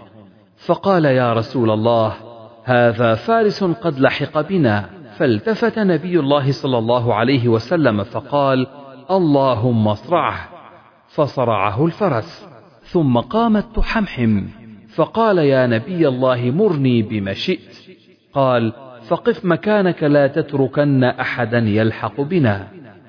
فقال يا رسول الله هذا فارس قد لحق بنا. فالتفت نبي الله صلى الله عليه وسلم فقال اللهم اصرعه. فصرعه الفرس ثم قامت تحمحم. فقال يا نبي الله مرني بما شئت. قال فقف مكانك لا تتركن أحدا يلحق بنا.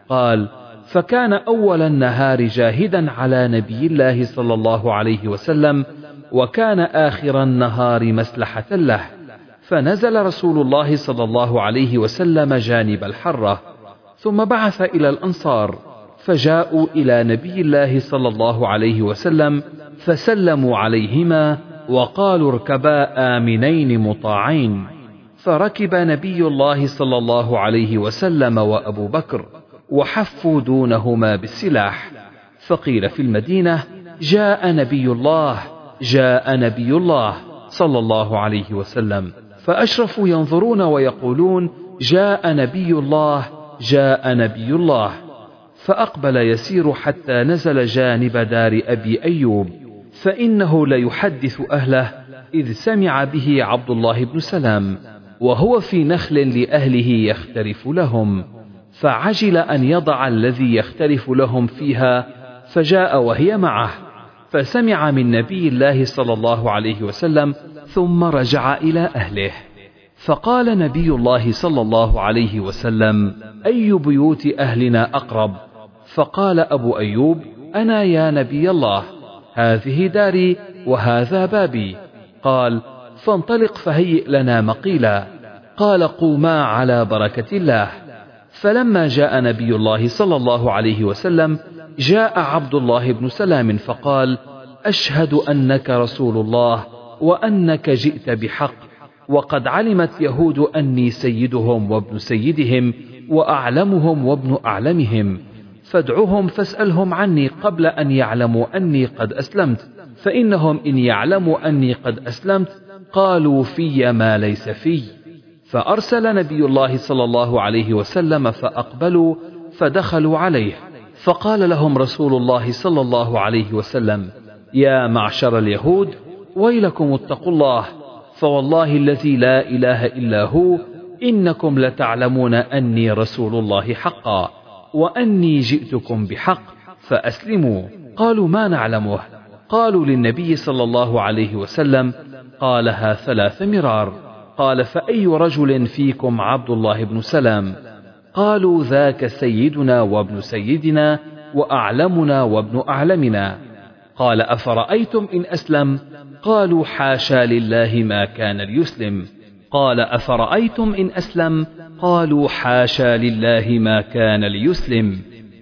قال فكان أول النهار جاهدا على نبي الله صلى الله عليه وسلم وكان آخر النهار مسلحة له. فنزل رسول الله صلى الله عليه وسلم جانب الحرة ثم بعث إلى الأنصار فجاءوا إلى نبي الله صلى الله عليه وسلم فسلموا عليهما وقالوا اركبا آمنين مطاعين. فركب نبي الله صلى الله عليه وسلم وأبو بكر وحفوا دونهما بالسلاح. فقيل في المدينة جاء نبي الله جاء نبي الله صلى الله عليه وسلم. فأشرفوا ينظرون ويقولون جاء نبي الله جاء نبي الله. فأقبل يسير حتى نزل جانب دار أبي أيوب فإنه ليحدث أهله إذ سمع به عبد الله بن سلام وهو في نخل لأهله يختلف لهم. فعجل أن يضع الذي يختلف لهم فيها فجاء وهي معه. فسمع من نبي الله صلى الله عليه وسلم ثم رجع إلى أهله. فقال نبي الله صلى الله عليه وسلم أي بيوت أهلنا أقرب؟ فقال أبو أيوب أنا يا نبي الله هذه داري وهذا بابي. قال فانطلق فهيئ لنا مقيلا. قال قوما على بركة الله. فلما جاء نبي الله صلى الله عليه وسلم جاء عبد الله بن سلام فقال أشهد أنك رسول الله. وأنك جئت بحق وقد علمت يهود أني سيدهم وابن سيدهم وأعلمهم وابن أعلمهم. فادعهم فاسألهم عني قبل أن يعلموا أني قد أسلمت. فإنهم إن يعلموا أني قد أسلمت قالوا في ما ليس في. فأرسل نبي الله صلى الله عليه وسلم فأقبلوا فدخلوا عليه. فقال لهم رسول الله صلى الله عليه وسلم يا معشر اليهود ويلكم اتقوا الله فوالله الذي لا إله إلا هو إنكم لتعلمون أني رسول الله حقا وأني جئتكم بحق فأسلموا. قالوا ما نعلمه؟ قالوا للنبي صلى الله عليه وسلم قالها ثلاث مرار. قال فأي رجل فيكم عبد الله بن سلام؟ قالوا ذاك سيدنا وابن سيدنا وأعلمنا وابن أعلمنا. قال أفرأيتم إن أسلم؟ قالوا حاشا لله ما كان ليسلم. قال أفرأيتم إن أسلم؟ قالوا حاشا لله ما كان ليسلم.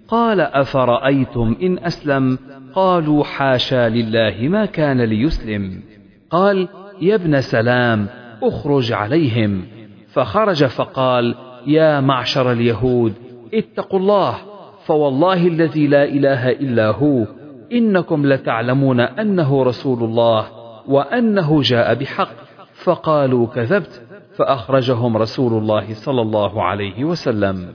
قال أفرأيتم إن أسلم؟ قالوا حاشا لله ما كان ليسلم. قال يا ابن سلام أخرج عليهم. فخرج فقال يا معشر اليهود اتقوا الله فوالله الذي لا إله إلا هو إنكم لتعلمون أنه رسول الله. وأنه جاء بحق فقالوا كذبت فأخرجهم رسول الله صلى الله عليه وسلم.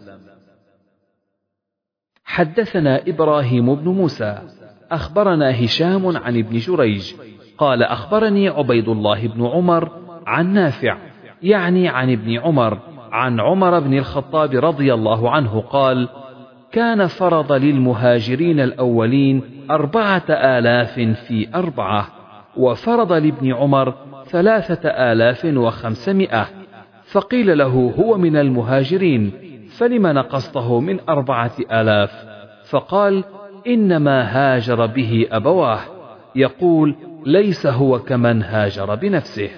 حدثنا إبراهيم بن موسى أخبرنا هشام عن ابن جريج قال أخبرني عبيد الله بن عمر عن نافع يعني عن ابن عمر عن عمر بن الخطاب رضي الله عنه قال كان فرض للمهاجرين الأولين أربعة آلاف في أربعة وفرض لابن عمر ثلاثة آلاف وخمسمائة. فقيل له هو من المهاجرين فلم نقصته من أربعة آلاف؟ فقال إنما هاجر به أبواه. يقول ليس هو كمن هاجر بنفسه.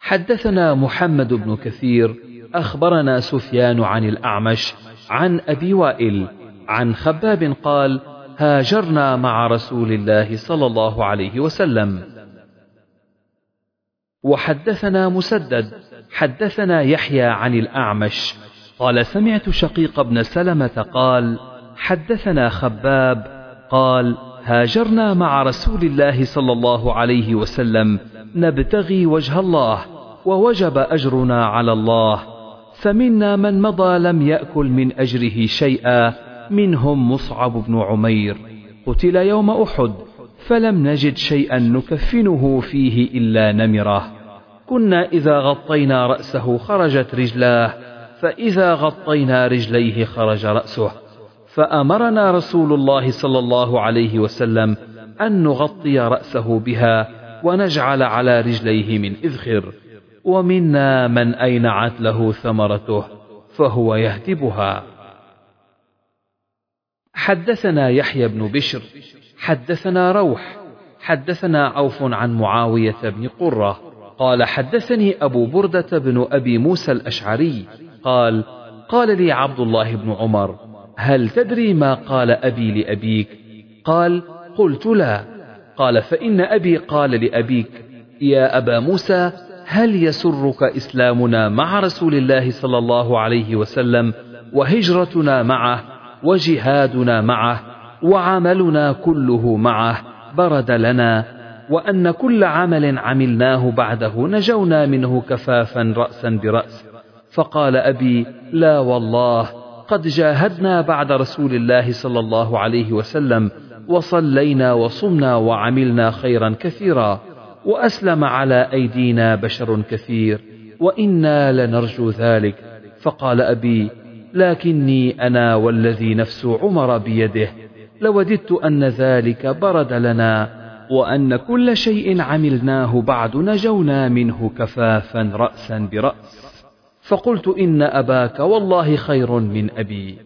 حدثنا محمد بن كثير أخبرنا سفيان عن الأعمش عن أبي وائل عن خباب قال هاجرنا مع رسول الله صلى الله عليه وسلم. وحدثنا مسدد حدثنا يحيى عن الأعمش. قال سمعت شقيق بن سلمة قال حدثنا خباب قال هاجرنا مع رسول الله صلى الله عليه وسلم. نبتغي وجه الله ووجب أجرنا على الله. فمنا من مضى لم يأكل من أجره شيئا. منهم مصعب بن عمير. قتل يوم أحد فلم نجد شيئا نكفنه فيه إلا نمرة. كنا إذا غطينا رأسه خرجت رجلاه فإذا غطينا رجليه خرج رأسه. فأمرنا رسول الله صلى الله عليه وسلم أن نغطي رأسه بها ونجعل على رجليه من إذخر. ومنا من أينعت له ثمرته فهو يهتبها. حدثنا يحيى بن بشر حدثنا روح حدثنا عوف عن معاوية بن قرة قال حدثني أبو بردة بن أبي موسى الأشعري قال قال لي عبد الله بن عمر هل تدري ما قال أبي لأبيك؟ قال قلت لا. قال فإن أبي قال لأبيك يا أبا موسى هل يسرك إسلامنا مع رسول الله صلى الله عليه وسلم وهجرتنا معه؟ وجهادنا معه وعملنا كله معه برد لنا وأن كل عمل عملناه بعده نجونا منه كفافا رأسا برأس. فقال أبي لا والله قد جاهدنا بعد رسول الله صلى الله عليه وسلم وصلينا وصمنا وعملنا خيرا كثيرا وأسلم على أيدينا بشر كثير وإنا لنرجو ذلك. فقال أبي لكني أنا والذي نفس عمر بيده. لوددت أن ذلك برد لنا وأن كل شيء عملناه بعد نجونا منه كفافا رأسا برأس. فقلت إن أباك والله خير من أبي.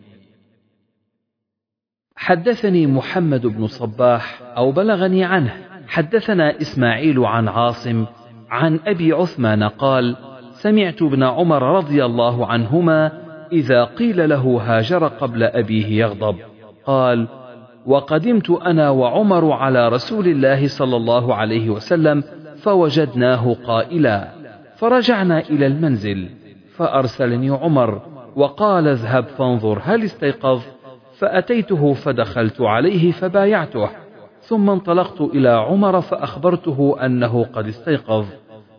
حدثني محمد بن صباح أو بلغني عنه. حدثنا إسماعيل عن عاصم عن أبي عثمان قال سمعت ابن عمر رضي الله عنهما إذا قيل له هاجر قبل أبيه يغضب. قال وقدمت أنا وعمر على رسول الله صلى الله عليه وسلم فوجدناه قائلا. فرجعنا إلى المنزل فأرسلني عمر وقال اذهب فانظر هل استيقظ. فأتيته فدخلت عليه فبايعته. ثم انطلقت إلى عمر فأخبرته أنه قد استيقظ.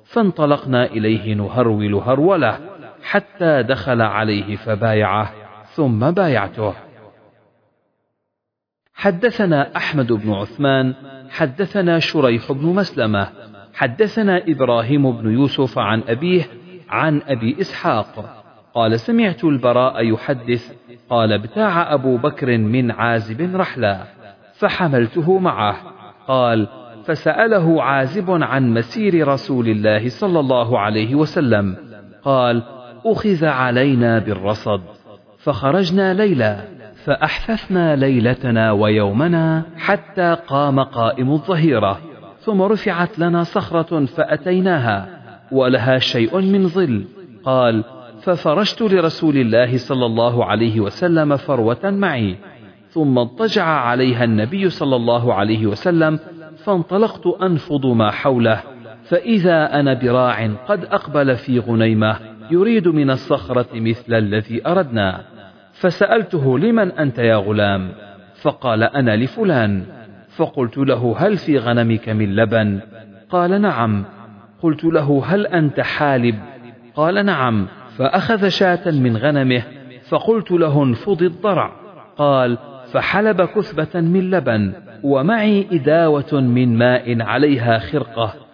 فانطلقنا إليه نهرول هروله حتى دخل عليه فبايعه ثم بايعته. حدثنا أحمد بن عثمان حدثنا شريح بن مسلمة حدثنا إبراهيم بن يوسف عن أبيه عن أبي إسحاق. قال سمعت البراء يحدث قال ابتاع أبو بكر من عازب رحلا فحملته معه. قال فسأله عازب عن مسير رسول الله صلى الله عليه وسلم. قال أخذ علينا بالرصد فخرجنا ليلا فأحففنا ليلتنا ويومنا حتى قام قائم الظهيرة ثم رفعت لنا صخرة فأتيناها ولها شيء من ظل قال ففرشت لرسول الله صلى الله عليه وسلم فروة معي ثم اضطجع عليها النبي صلى الله عليه وسلم فانطلقت أنفض ما حوله فإذا أنا براع قد أقبل في غنيمة يريد من الصخرة مثل الذي أردنا. فسألته لمن أنت يا غلام؟ فقال أنا لفلان. فقلت له هل في غنمك من لبن؟ قال نعم. قلت له هل أنت حالب؟ قال نعم. فأخذ شاة من غنمه فقلت له انفض الضرع. قال فحلب كثبة من لبن ومعي إداوة من ماء عليها خرقة.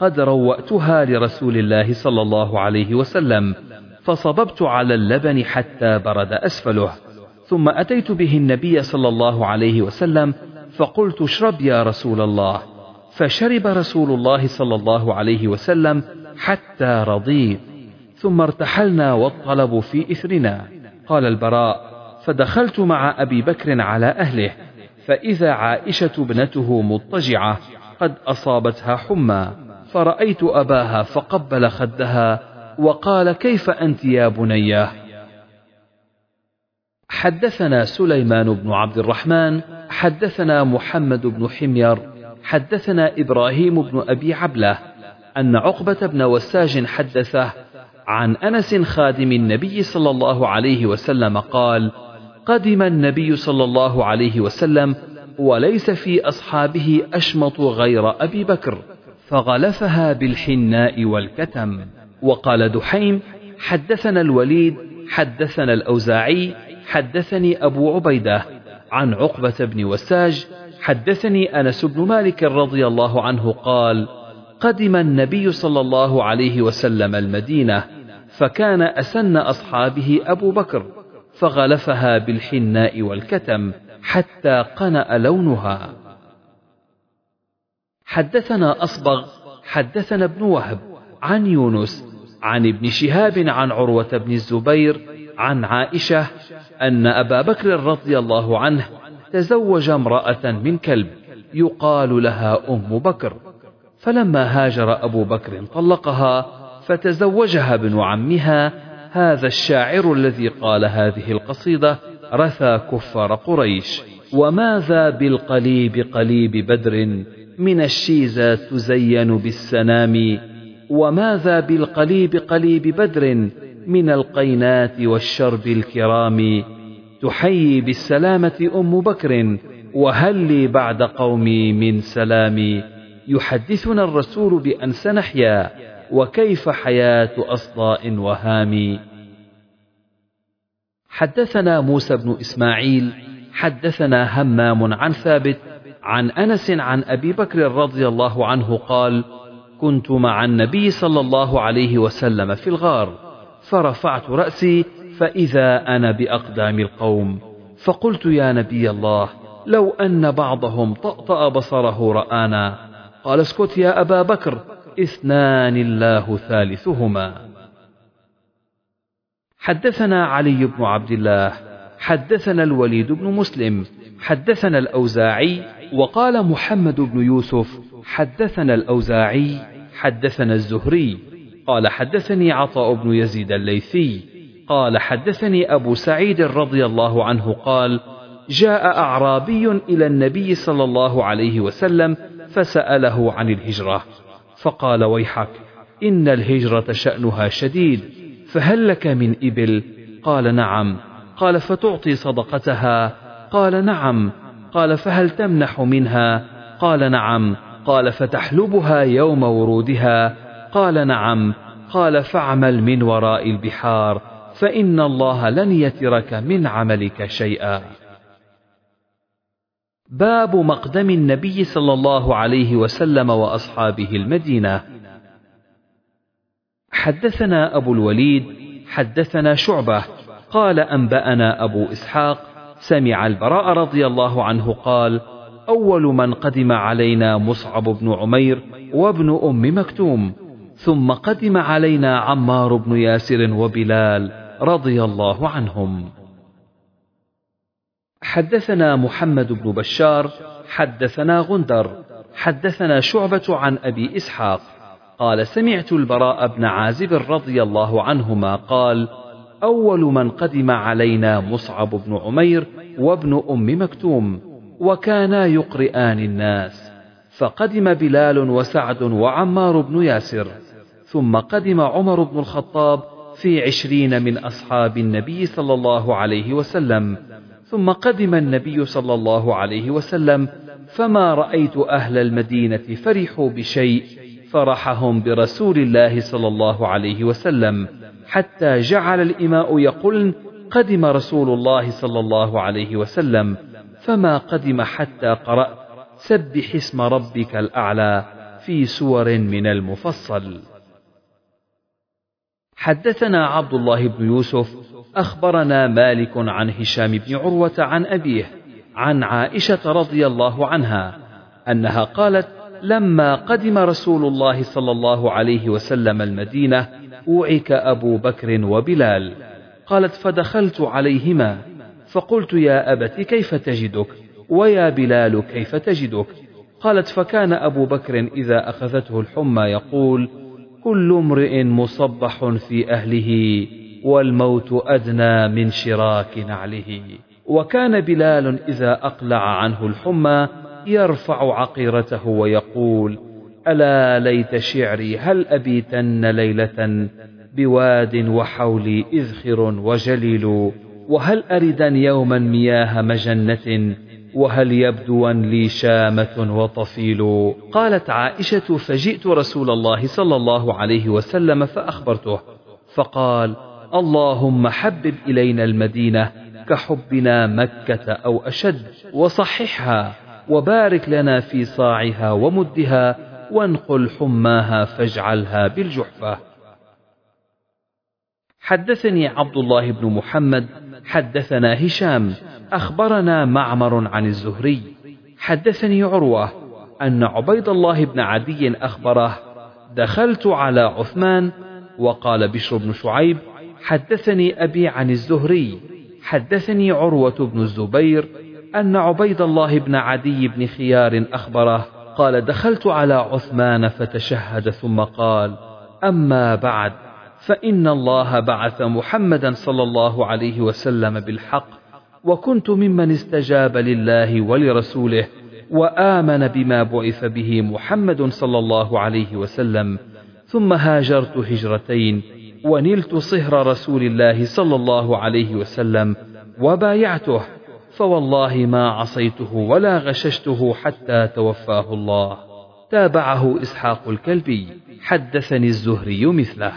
قد روأتها لرسول الله صلى الله عليه وسلم فصببت على اللبن حتى برد أسفله. ثم أتيت به النبي صلى الله عليه وسلم فقلت اشرب يا رسول الله. فشرب رسول الله صلى الله عليه وسلم حتى رضيت ثم ارتحلنا والطلب في إثرنا. قال البراء فدخلت مع أبي بكر على أهله فإذا عائشة ابنته مضطجعة قد أصابتها حمى. فرأيت أباها فقبل خدها وقال كيف أنت يا بنية؟ حدثنا سليمان بن عبد الرحمن حدثنا محمد بن حمير حدثنا إبراهيم بن أبي عبلة أن عقبة بن وساج حدثه عن أنس خادم النبي صلى الله عليه وسلم قال قدم النبي صلى الله عليه وسلم وليس في أصحابه أشمط غير أبي بكر. فغلفها بالحناء والكتم. وقال دحيم حدثنا الوليد حدثنا الأوزاعي حدثني أبو عبيدة عن عقبة بن وساج حدثني أنس بن مالك رضي الله عنه قال قدم النبي صلى الله عليه وسلم المدينة فكان أسن أصحابه أبو بكر فغلفها بالحناء والكتم حتى قنأ لونها. حدثنا أصبغ حدثنا ابن وهب عن يونس عن ابن شهاب عن عروة بن الزبير عن عائشة أن أبا بكر رضي الله عنه تزوج امرأة من كلب يقال لها أم بكر. فلما هاجر أبو بكر طلقها فتزوجها ابن عمها. هذا الشاعر الذي قال هذه القصيدة رثى كفار قريش. وماذا بالقليب قليب بدر؟ من الشيزة تزين بالسنام وماذا بالقليب قليب بدر من القينات والشرب الكرام؟ تحيي بالسلامة أم بكر وهل لي بعد قومي من سلام. يحدثنا الرسول بأن سنحيا وكيف حياة أصداء وهام. حدثنا موسى بن إسماعيل حدثنا همام عن ثابت عن أنس عن أبي بكر رضي الله عنه قال كنت مع النبي صلى الله عليه وسلم في الغار فرفعت رأسي فإذا أنا بأقدام القوم فقلت يا نبي الله لو أن بعضهم طأطأ بصره رآنا قال اسكت يا أبا بكر اثنان الله ثالثهما. حدثنا علي بن عبد الله حدثنا الوليد بن مسلم حدثنا الأوزاعي وقال محمد بن يوسف حدثنا الأوزاعي حدثنا الزهري قال حدثني عطاء بن يزيد الليثي قال حدثني أبو سعيد رضي الله عنه قال جاء أعرابي إلى النبي صلى الله عليه وسلم فسأله عن الهجرة فقال ويحك إن الهجرة شأنها شديد فهل لك من إبل؟ قال نعم. قال فتعطي صدقتها؟ قال نعم. قال فهل تمنح منها؟ قال نعم. قال فتحلبها يوم ورودها؟ قال نعم. قال فاعمل من وراء البحار فإن الله لن يترك من عملك شيئا. باب مقدم النبي صلى الله عليه وسلم وأصحابه المدينة. حدثنا أبو الوليد حدثنا شعبة قال أنبأنا أبو إسحاق سمع البراء رضي الله عنه قال أول من قدم علينا مصعب بن عمير وابن أم مكتوم ثم قدم علينا عمار بن ياسر وبلال رضي الله عنهم. حدثنا محمد بن بشار حدثنا غندر حدثنا شعبة عن أبي إسحاق قال سمعت البراء بن عازب رضي الله عنهما قال أول من قدم علينا مصعب بن عمير وابن أم مكتوم وكانا يقرئان الناس. فقدم بلال وسعد وعمار بن ياسر ثم قدم عمر بن الخطاب في عشرين من أصحاب النبي صلى الله عليه وسلم. ثم قدم النبي صلى الله عليه وسلم فما رأيت أهل المدينة فرحوا بشيء فرحهم برسول الله صلى الله عليه وسلم. حتى جعل الإماء يقولن قدم رسول الله صلى الله عليه وسلم فما قدم حتى قرأت سبح اسم ربك الأعلى في سور من المفصل. حدثنا عبد الله بن يوسف أخبرنا مالك عن هشام بن عروة عن أبيه عن عائشة رضي الله عنها أنها قالت لما قدم رسول الله صلى الله عليه وسلم المدينة أوعك أبو بكر وبلال. قالت فدخلت عليهما. فقلت يا أبت كيف تجدك؟ ويا بلال كيف تجدك؟ قالت فكان أبو بكر إذا أخذته الحمى يقول كل امرئ مصبح في أهله والموت أدنى من شراك نعله. وكان بلال إذا أقلع عنه الحمى يرفع عقيرته ويقول ألا ليت شعري هل أبيتن ليلة بواد وحولي إذخر وجليل؟ وهل أردن يوما مياه مجنة؟ وهل يبدوا لي شامة وطفيل؟ قالت عائشة فجئت رسول الله صلى الله عليه وسلم فأخبرته فقال اللهم حبب إلينا المدينة كحبنا مكة أو أشد وصححها وبارك لنا في صاعها ومدها وانقل حماها فاجعلها بالجحفة. حدثني عبد الله بن محمد حدثنا هشام أخبرنا معمر عن الزهري. حدثني عروة أن عبيد الله بن عدي أخبره دخلت على عثمان وقال بشر بن شعيب حدثني أبي عن الزهري. حدثني عروة بن الزبير أن عبيد الله بن عدي بن خيار أخبره قال دخلت على عثمان فتشهد ثم قال أما بعد فإن الله بعث محمدا صلى الله عليه وسلم بالحق وكنت ممن استجاب لله ولرسوله وآمن بما بعث به محمد صلى الله عليه وسلم ثم هاجرت هجرتين ونلت صهر رسول الله صلى الله عليه وسلم وبايعته فوالله ما عصيته ولا غششته حتى توفاه الله. تابعه إسحاق الكلبي. حدثني الزهري مثله.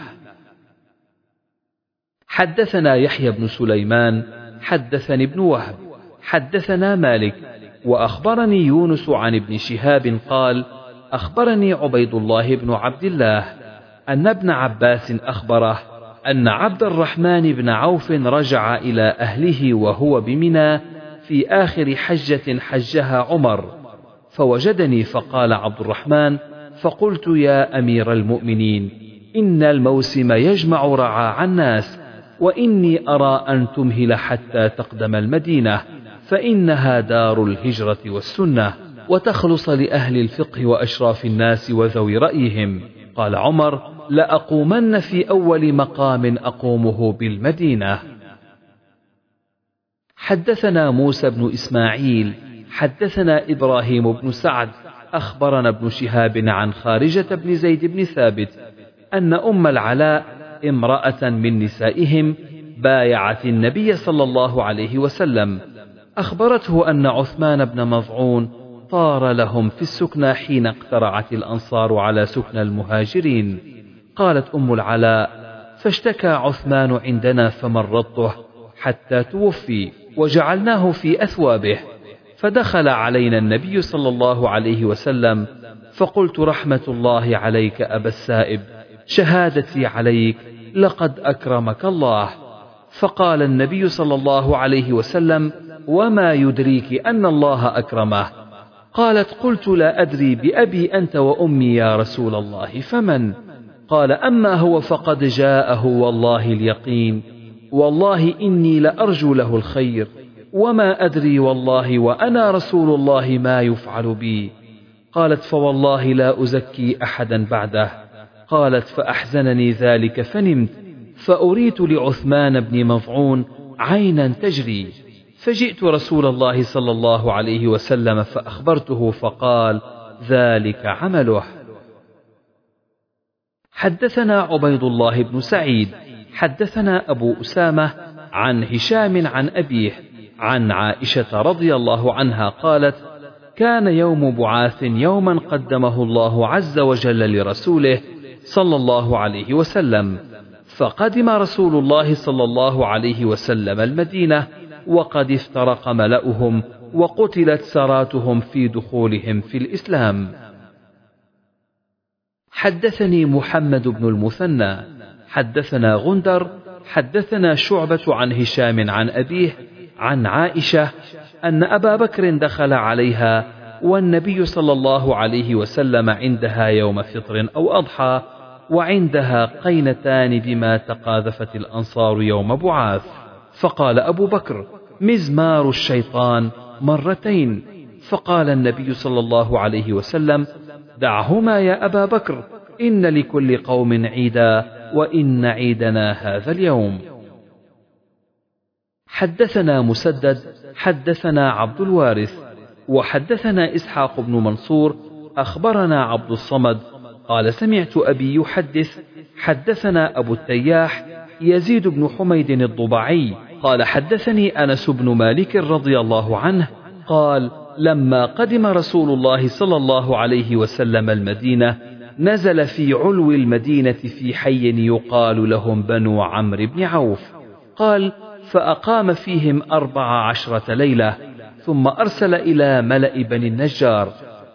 حدثنا يحيى بن سليمان. حدثني ابن وهب. حدثنا مالك. وأخبرني يونس عن ابن شهاب قال أخبرني عبيد الله بن عبد الله أن ابن عباس أخبره أن عبد الرحمن بن عوف رجع إلى أهله وهو بمنى في آخر حجة حجها عمر فوجدني فقال عبد الرحمن فقلت يا أمير المؤمنين إن الموسم يجمع رعاع الناس وإني أرى أن تمهل حتى تقدم المدينة فإنها دار الهجرة والسنة وتخلص لأهل الفقه وأشراف الناس وذوي رأيهم. قال عمر لأقومن في أول مقام أقومه بالمدينة. حدثنا موسى بن إسماعيل حدثنا إبراهيم بن سعد أخبرنا ابن شهاب عن خارجة بن زيد بن ثابت أن أم العلاء امرأة من نسائهم بايعت النبي صلى الله عليه وسلم. أخبرته أن عثمان بن مظعون طار لهم في السكنى حين اقترعت الأنصار على سكنى المهاجرين. قالت أم العلاء فاشتكى عثمان عندنا فمرضته حتى توفي. وجعلناه في أثوابه. فدخل علينا النبي صلى الله عليه وسلم فقلت رحمة الله عليك أبا السائب شهادتي عليك لقد أكرمك الله. فقال النبي صلى الله عليه وسلم وما يدريك أن الله أكرمه؟ قالت قلت لا أدري بأبي أنت وأمي يا رسول الله فمن؟ قال أما هو فقد جاءه والله اليقين. والله إني لأرجو له الخير وما أدري والله وأنا رسول الله ما يفعل بي. قالت فوالله لا أزكي أحدا بعده. قالت فأحزنني ذلك فنمت فأريت لعثمان بن مضعون عينا تجري. فجئت رسول الله صلى الله عليه وسلم فأخبرته فقال ذلك عمله. حدثنا عبيد الله بن سعيد. حدثنا أبو أسامة عن هشام عن أبيه عن عائشة رضي الله عنها قالت كان يوم بعاث يوما قدمه الله عز وجل لرسوله صلى الله عليه وسلم فقدم رسول الله صلى الله عليه وسلم المدينة وقد افترق ملأهم وقتلت سراتهم في دخولهم في الإسلام. حدثني محمد بن المثنى حدثنا غندر حدثنا شعبة عن هشام عن أبيه عن عائشة أن أبا بكر دخل عليها والنبي صلى الله عليه وسلم عندها يوم فطر أو أضحى وعندها قينتان بما تقاذفت الأنصار يوم بعاث. فقال أبو بكر مزمار الشيطان مرتين. فقال النبي صلى الله عليه وسلم دعهما يا أبا بكر إن لكل قوم عيدا. وإن عيدنا هذا اليوم. حدثنا مسدد حدثنا عبد الوارث وحدثنا إسحاق بن منصور أخبرنا عبد الصمد قال سمعت أبي يحدث حدثنا أبو التياح يزيد بن حميد الضبعي قال حدثني أنس بن مالك رضي الله عنه قال لما قدم رسول الله صلى الله عليه وسلم المدينة نزل في علو المدينة في حي يقال لهم بنو عمرو بن عوف. قال فأقام فيهم أربع عشرة ليلة ثم أرسل إلى ملأ بني النجار.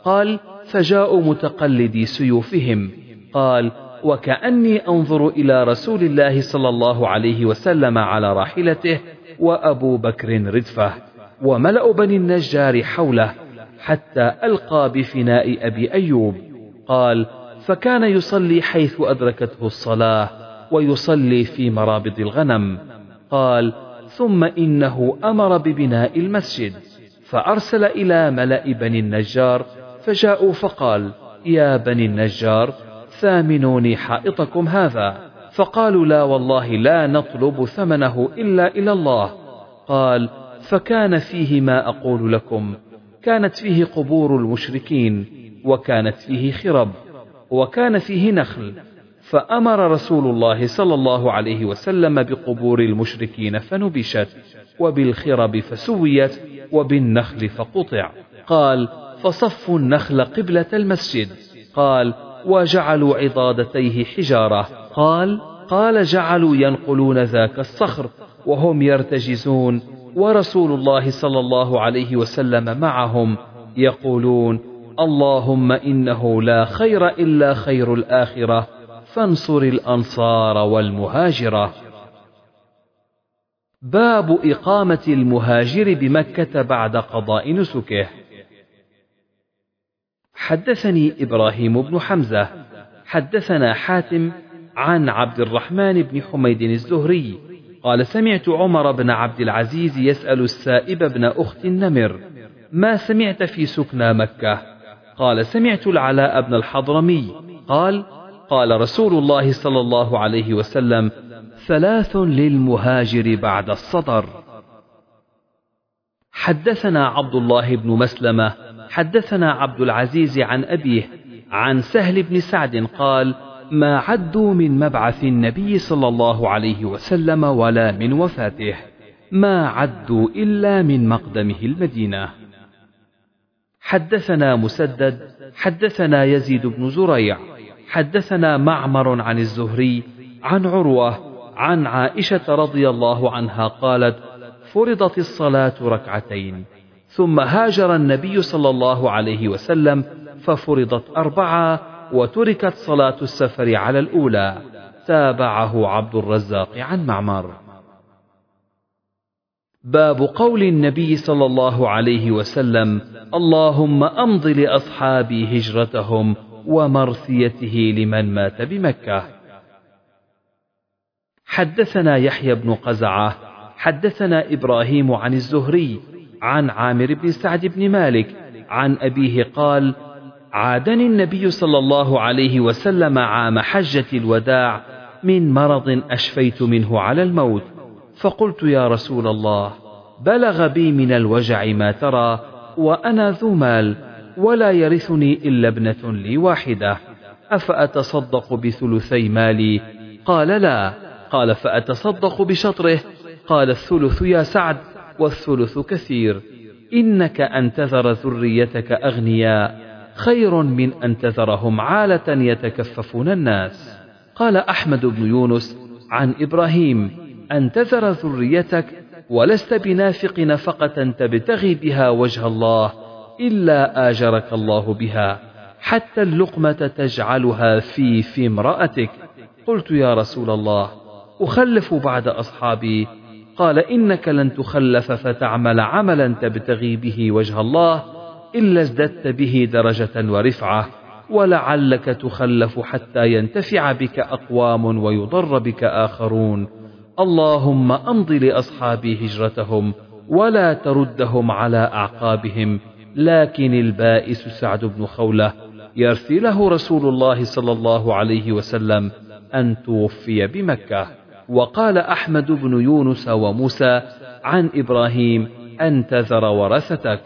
قال فجاءوا متقلدي سيوفهم. قال وكأني أنظر إلى رسول الله صلى الله عليه وسلم على راحلته وأبو بكر ردفه وملأ بني النجار حوله حتى ألقى بفناء أبي أيوب. قال فكان يصلي حيث أدركته الصلاة ويصلي في مرابض الغنم. قال ثم إنه أمر ببناء المسجد. فأرسل إلى ملأ بني النجار فجاءوا فقال يا بني النجار ثامنوني حائطكم هذا. فقالوا لا والله لا نطلب ثمنه إلا إلى الله. قال فكان فيه ما أقول لكم كانت فيه قبور المشركين وكانت فيه خرب. وكان فيه نخل فأمر رسول الله صلى الله عليه وسلم بقبور المشركين فنبشت وبالخرب فسويت وبالنخل فقطع. قال فصفوا النخل قبلة المسجد. قال وجعلوا عضادتيه حجارة. قال قال جعلوا ينقلون ذاك الصخر وهم يرتجزون ورسول الله صلى الله عليه وسلم معهم يقولون اللهم إنه لا خير إلا خير الآخرة فانصر الأنصار والمهاجرة. باب إقامة المهاجر بمكة بعد قضاء نسكه. حدثني إبراهيم بن حمزة حدثنا حاتم عن عبد الرحمن بن حميد الزهري قال سمعت عمر بن عبد العزيز يسأل السائب بن أخت النمر ما سمعت في سكنى مكة؟ قال سمعت العلاء بن الحضرمي. قال قال رسول الله صلى الله عليه وسلم ثلاث للمهاجر بعد الصدر حدثنا عبد الله بن مسلمة حدثنا عبد العزيز عن أبيه عن سهل بن سعد قال ما عدوا من مبعث النبي صلى الله عليه وسلم ولا من وفاته ما عدوا إلا من مقدمه المدينة. حدثنا مسدد حدثنا يزيد بن زريع حدثنا معمر عن الزهري عن عروة عن عائشة رضي الله عنها قالت فرضت الصلاة ركعتين ثم هاجر النبي صلى الله عليه وسلم ففرضت أربعة وتركت صلاة السفر على الأولى. تابعه عبد الرزاق عن معمر. باب قول النبي صلى الله عليه وسلم اللهم أمض لأصحابي هجرتهم ومرثيته لمن مات بمكة. حدثنا يحيى بن قزعة حدثنا إبراهيم عن الزهري عن عامر بن سعد بن مالك عن أبيه قال عادني النبي صلى الله عليه وسلم عام حجة الوداع من مرض أشفيت منه على الموت. فقلت يا رسول الله بلغ بي من الوجع ما ترى وأنا ذو مال ولا يرثني إلا ابنة لي واحدة. أفأتصدق بثلثي مالي؟ قال لا. قال فأتصدق بشطره؟ قال الثلث يا سعد والثلث كثير. إنك أن تذر ذريتك أغنياء خير من أن تذرهم عالة يتكففون الناس. قال أحمد بن يونس عن إبراهيم أن تذر ذريتك ولست بنافق نفقة تبتغي بها وجه الله إلا آجرك الله بها حتى اللقمة تجعلها في في امرأتك. قلت يا رسول الله أخلف بعد أصحابي. قال إنك لن تخلف فتعمل عملا تبتغي به وجه الله إلا ازددت به درجة ورفعة ولعلك تخلف حتى ينتفع بك أقوام ويضر بك آخرون. اللهم أمض لأصحابي هجرتهم ولا تردهم على أعقابهم لكن البائس سعد بن خولة يرثي له رسول الله صلى الله عليه وسلم أن توفي بمكة. وقال أحمد بن يونس وموسى عن إبراهيم أن تذر ورثتك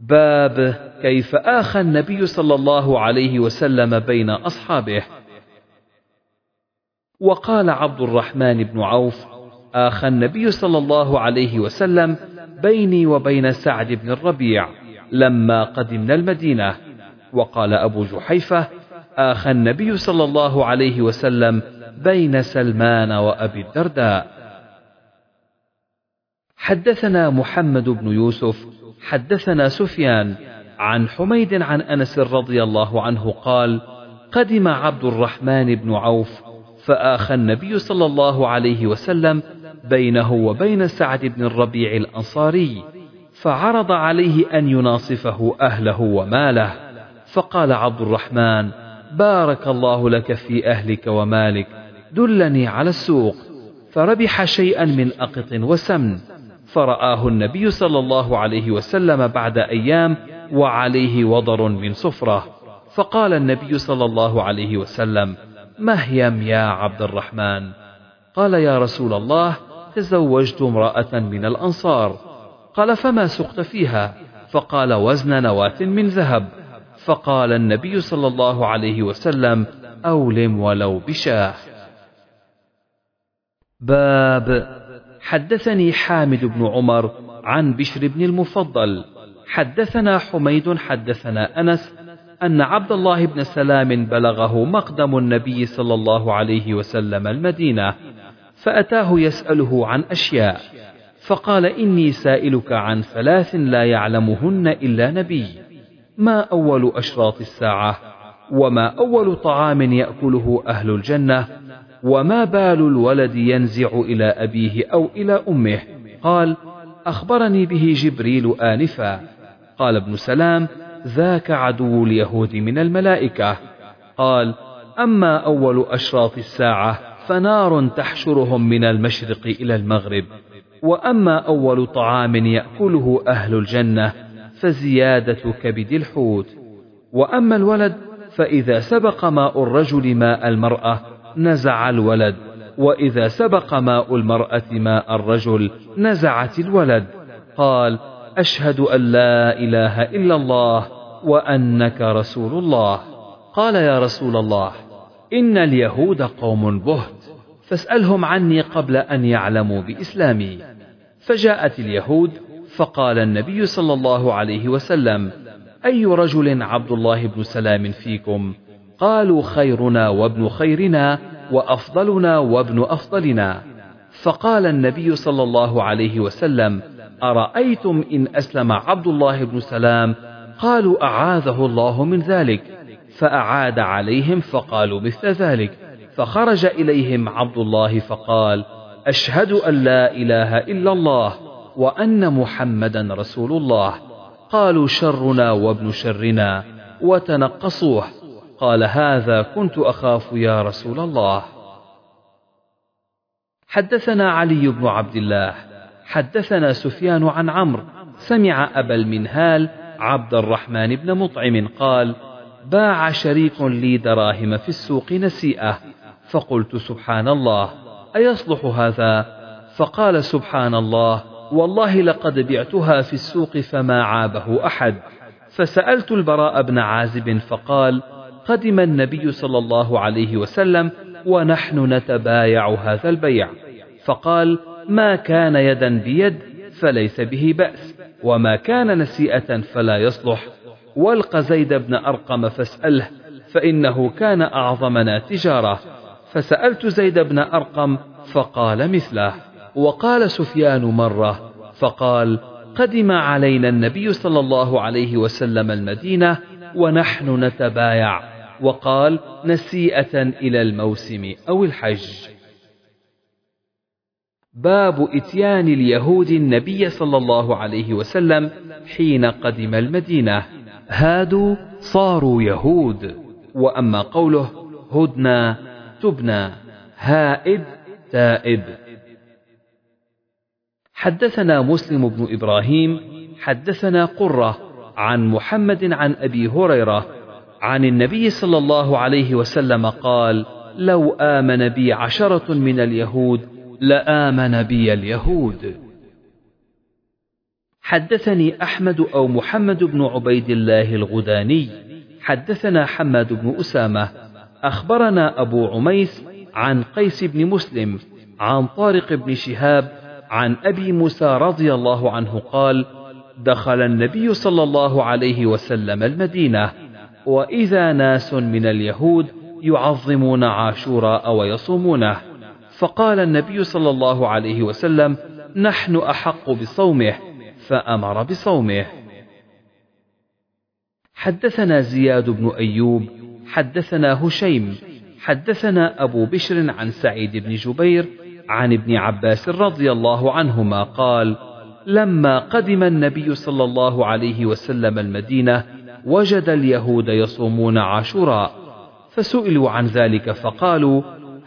باب كيف آخى النبي صلى الله عليه وسلم بين أصحابه؟ وقال عبد الرحمن بن عوف آخى النبي صلى الله عليه وسلم بيني وبين سعد بن الربيع لما قدمنا المدينة. وقال أبو جحيفة آخى النبي صلى الله عليه وسلم بين سلمان وأبي الدرداء. حدثنا محمد بن يوسف حدثنا سفيان عن حميد عن أنس رضي الله عنه قال قدم عبد الرحمن بن عوف فآخى النبي صلى الله عليه وسلم بينه وبين سعد بن الربيع الأنصاري فعرض عليه أن يناصفه أهله وماله فقال عبد الرحمن بارك الله لك في أهلك ومالك دلني على السوق. فربح شيئا من أقط وسمن فرآه النبي صلى الله عليه وسلم بعد أيام وعليه وضر من صفرة. فقال النبي صلى الله عليه وسلم مهيم يا عبد الرحمن؟ قال يا رسول الله تزوجت امرأة من الأنصار. قال فما سقت فيها؟ فقال وزن نواة من ذهب. فقال النبي صلى الله عليه وسلم أولم ولو بشاه. باب حدثني حامد بن عمر عن بشر بن المفضل. حدثنا حميد حدثنا أنس أن عبد الله بن سلام بلغه مقدم النبي صلى الله عليه وسلم المدينة فأتاه يسأله عن أشياء فقال إني سائلك عن ثلاث لا يعلمهن إلا نبي ما أول أشراط الساعة؟ وما أول طعام يأكله أهل الجنة؟ وما بال الولد ينزع إلى أبيه أو إلى أمه؟ قال أخبرني به جبريل آنفا. قال ابن سلام ذاك عدو اليهود من الملائكة. قال أما أول أشراط الساعة فنار تحشرهم من المشرق إلى المغرب. وأما أول طعام يأكله أهل الجنة فزيادة كبد الحوت. وأما الولد فإذا سبق ماء الرجل ماء المرأة نزع الولد. وإذا سبق ماء المرأة ماء الرجل نزعت الولد. قال أشهد أن لا إله إلا الله وأنك رسول الله. قال يا رسول الله إن اليهود قوم بهت فاسألهم عني قبل أن يعلموا بإسلامي. فجاءت اليهود فقال النبي صلى الله عليه وسلم أي رجل عبد الله بن سلام فيكم؟ قالوا خيرنا وابن خيرنا وأفضلنا وابن أفضلنا. فقال النبي صلى الله عليه وسلم أرأيتم إن أسلم عبد الله بن سلام؟ قالوا أعاذه الله من ذلك. فأعاد عليهم فقالوا مثل ذلك. فخرج إليهم عبد الله فقال أشهد أن لا إله إلا الله وأن محمدا رسول الله. قالوا شرنا وابن شرنا وتنقصوه. قال هذا كنت أخاف يا رسول الله. حدثنا علي بن عبد الله. حدثنا سفيان عن عمرو سمع أبا المنهال عبد الرحمن بن مطعم قال باع شريك لي دراهم في السوق نسيئة فقلت سبحان الله أيصلح هذا؟ فقال سبحان الله والله لقد بعتها في السوق فما عابه أحد. فسألت البراء بن عازب فقال قدم النبي صلى الله عليه وسلم ونحن نتبايع هذا البيع. فقال ما كان يدا بيد فليس به بأس وما كان نسيئة فلا يصلح. والق زيد بن أرقم فاسأله فإنه كان أعظمنا تجارة. فسألت زيد بن أرقم فقال مثله. وقال سفيان مرة فقال قدم علينا النبي صلى الله عليه وسلم المدينة ونحن نتبايع. وقال نسيئة إلى الموسم أو الحج. باب إتيان اليهود النبي صلى الله عليه وسلم حين قدم المدينة. هادوا صاروا يهود وأما قوله هدنا تبنى هائد تائب. حدثنا مسلم بن إبراهيم حدثنا قرة عن محمد عن أبي هريرة عن النبي صلى الله عليه وسلم قال لو آمن بي عشرة من اليهود لآمن بي اليهود. حدثني أحمد أو محمد بن عبيد الله الغداني حدثنا حماد بن أسامة. أخبرنا أبو عميس عن قيس بن مسلم عن طارق بن شهاب عن أبي موسى رضي الله عنه قال دخل النبي صلى الله عليه وسلم المدينة وإذا ناس من اليهود يعظمون عاشوراء ويصومونه. فقال النبي صلى الله عليه وسلم نحن أحق بصومه. فأمر بصومه. حدثنا زياد بن أيوب حدثنا هشيم حدثنا أبو بشر عن سعيد بن جبير عن ابن عباس رضي الله عنهما قال لما قدم النبي صلى الله عليه وسلم المدينة وجد اليهود يصومون عاشوراء فسئلوا عن ذلك فقالوا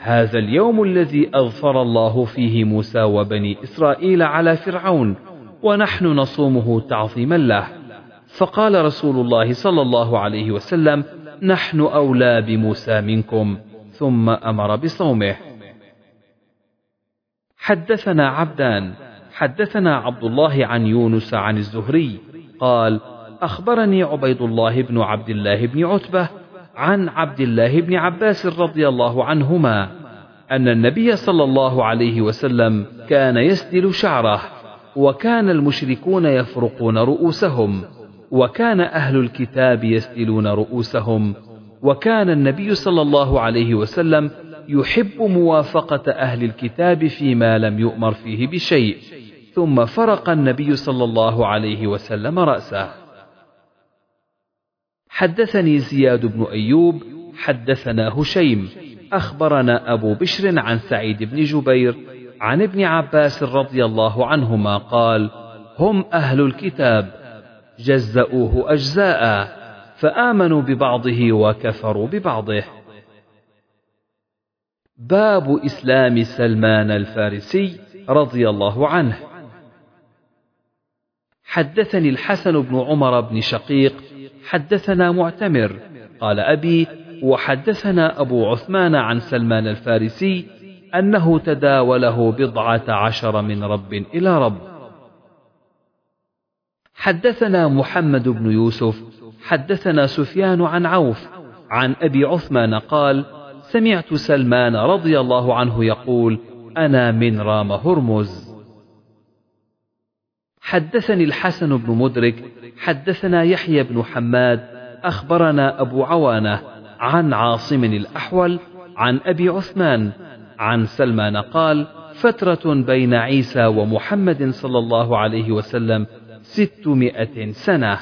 هذا اليوم الذي أظفر الله فيه موسى وبني إسرائيل على فرعون ونحن نصومه تعظيما له. فقال رسول الله صلى الله عليه وسلم نحن أولى بموسى منكم ثم أمر بصومه. حدثنا عبدان حدثنا عبد الله عن يونس عن الزهري قال أخبرني عبيد الله بن عبد الله بن عتبة عن عبد الله بن عباس رضي الله عنهما أن النبي صلى الله عليه وسلم كان يسدل شعره وكان المشركون يفرقون رؤوسهم وكان أهل الكتاب يسدلون رؤوسهم وكان النبي صلى الله عليه وسلم يحب موافقة أهل الكتاب فيما لم يؤمر فيه بشيء ثم فرق النبي صلى الله عليه وسلم رأسه. حدثني زياد بن أيوب حدثنا هشيم أخبرنا أبو بشر عن سعيد بن جبير عن ابن عباس رضي الله عنهما قال هم أهل الكتاب جزأوه أجزاء فآمنوا ببعضه وكفروا ببعضه. باب إسلام سلمان الفارسي رضي الله عنه. حدثني الحسن بن عمر بن شقيق حدثنا معتمر قال أبي وحدثنا أبو عثمان عن سلمان الفارسي أنه تداوله بضعة عشر من رب إلى رب. حدثنا محمد بن يوسف حدثنا سفيان عن عوف عن أبي عثمان قال سمعت سلمان رضي الله عنه يقول أنا من رام هرمز. حدثني الحسن بن مدرك حدثنا يحيى بن حماد أخبرنا أبو عوانة عن عاصم الأحول عن أبي عثمان عن سلمان قال فترة بين عيسى ومحمد صلى الله عليه وسلم ستمائة سنة.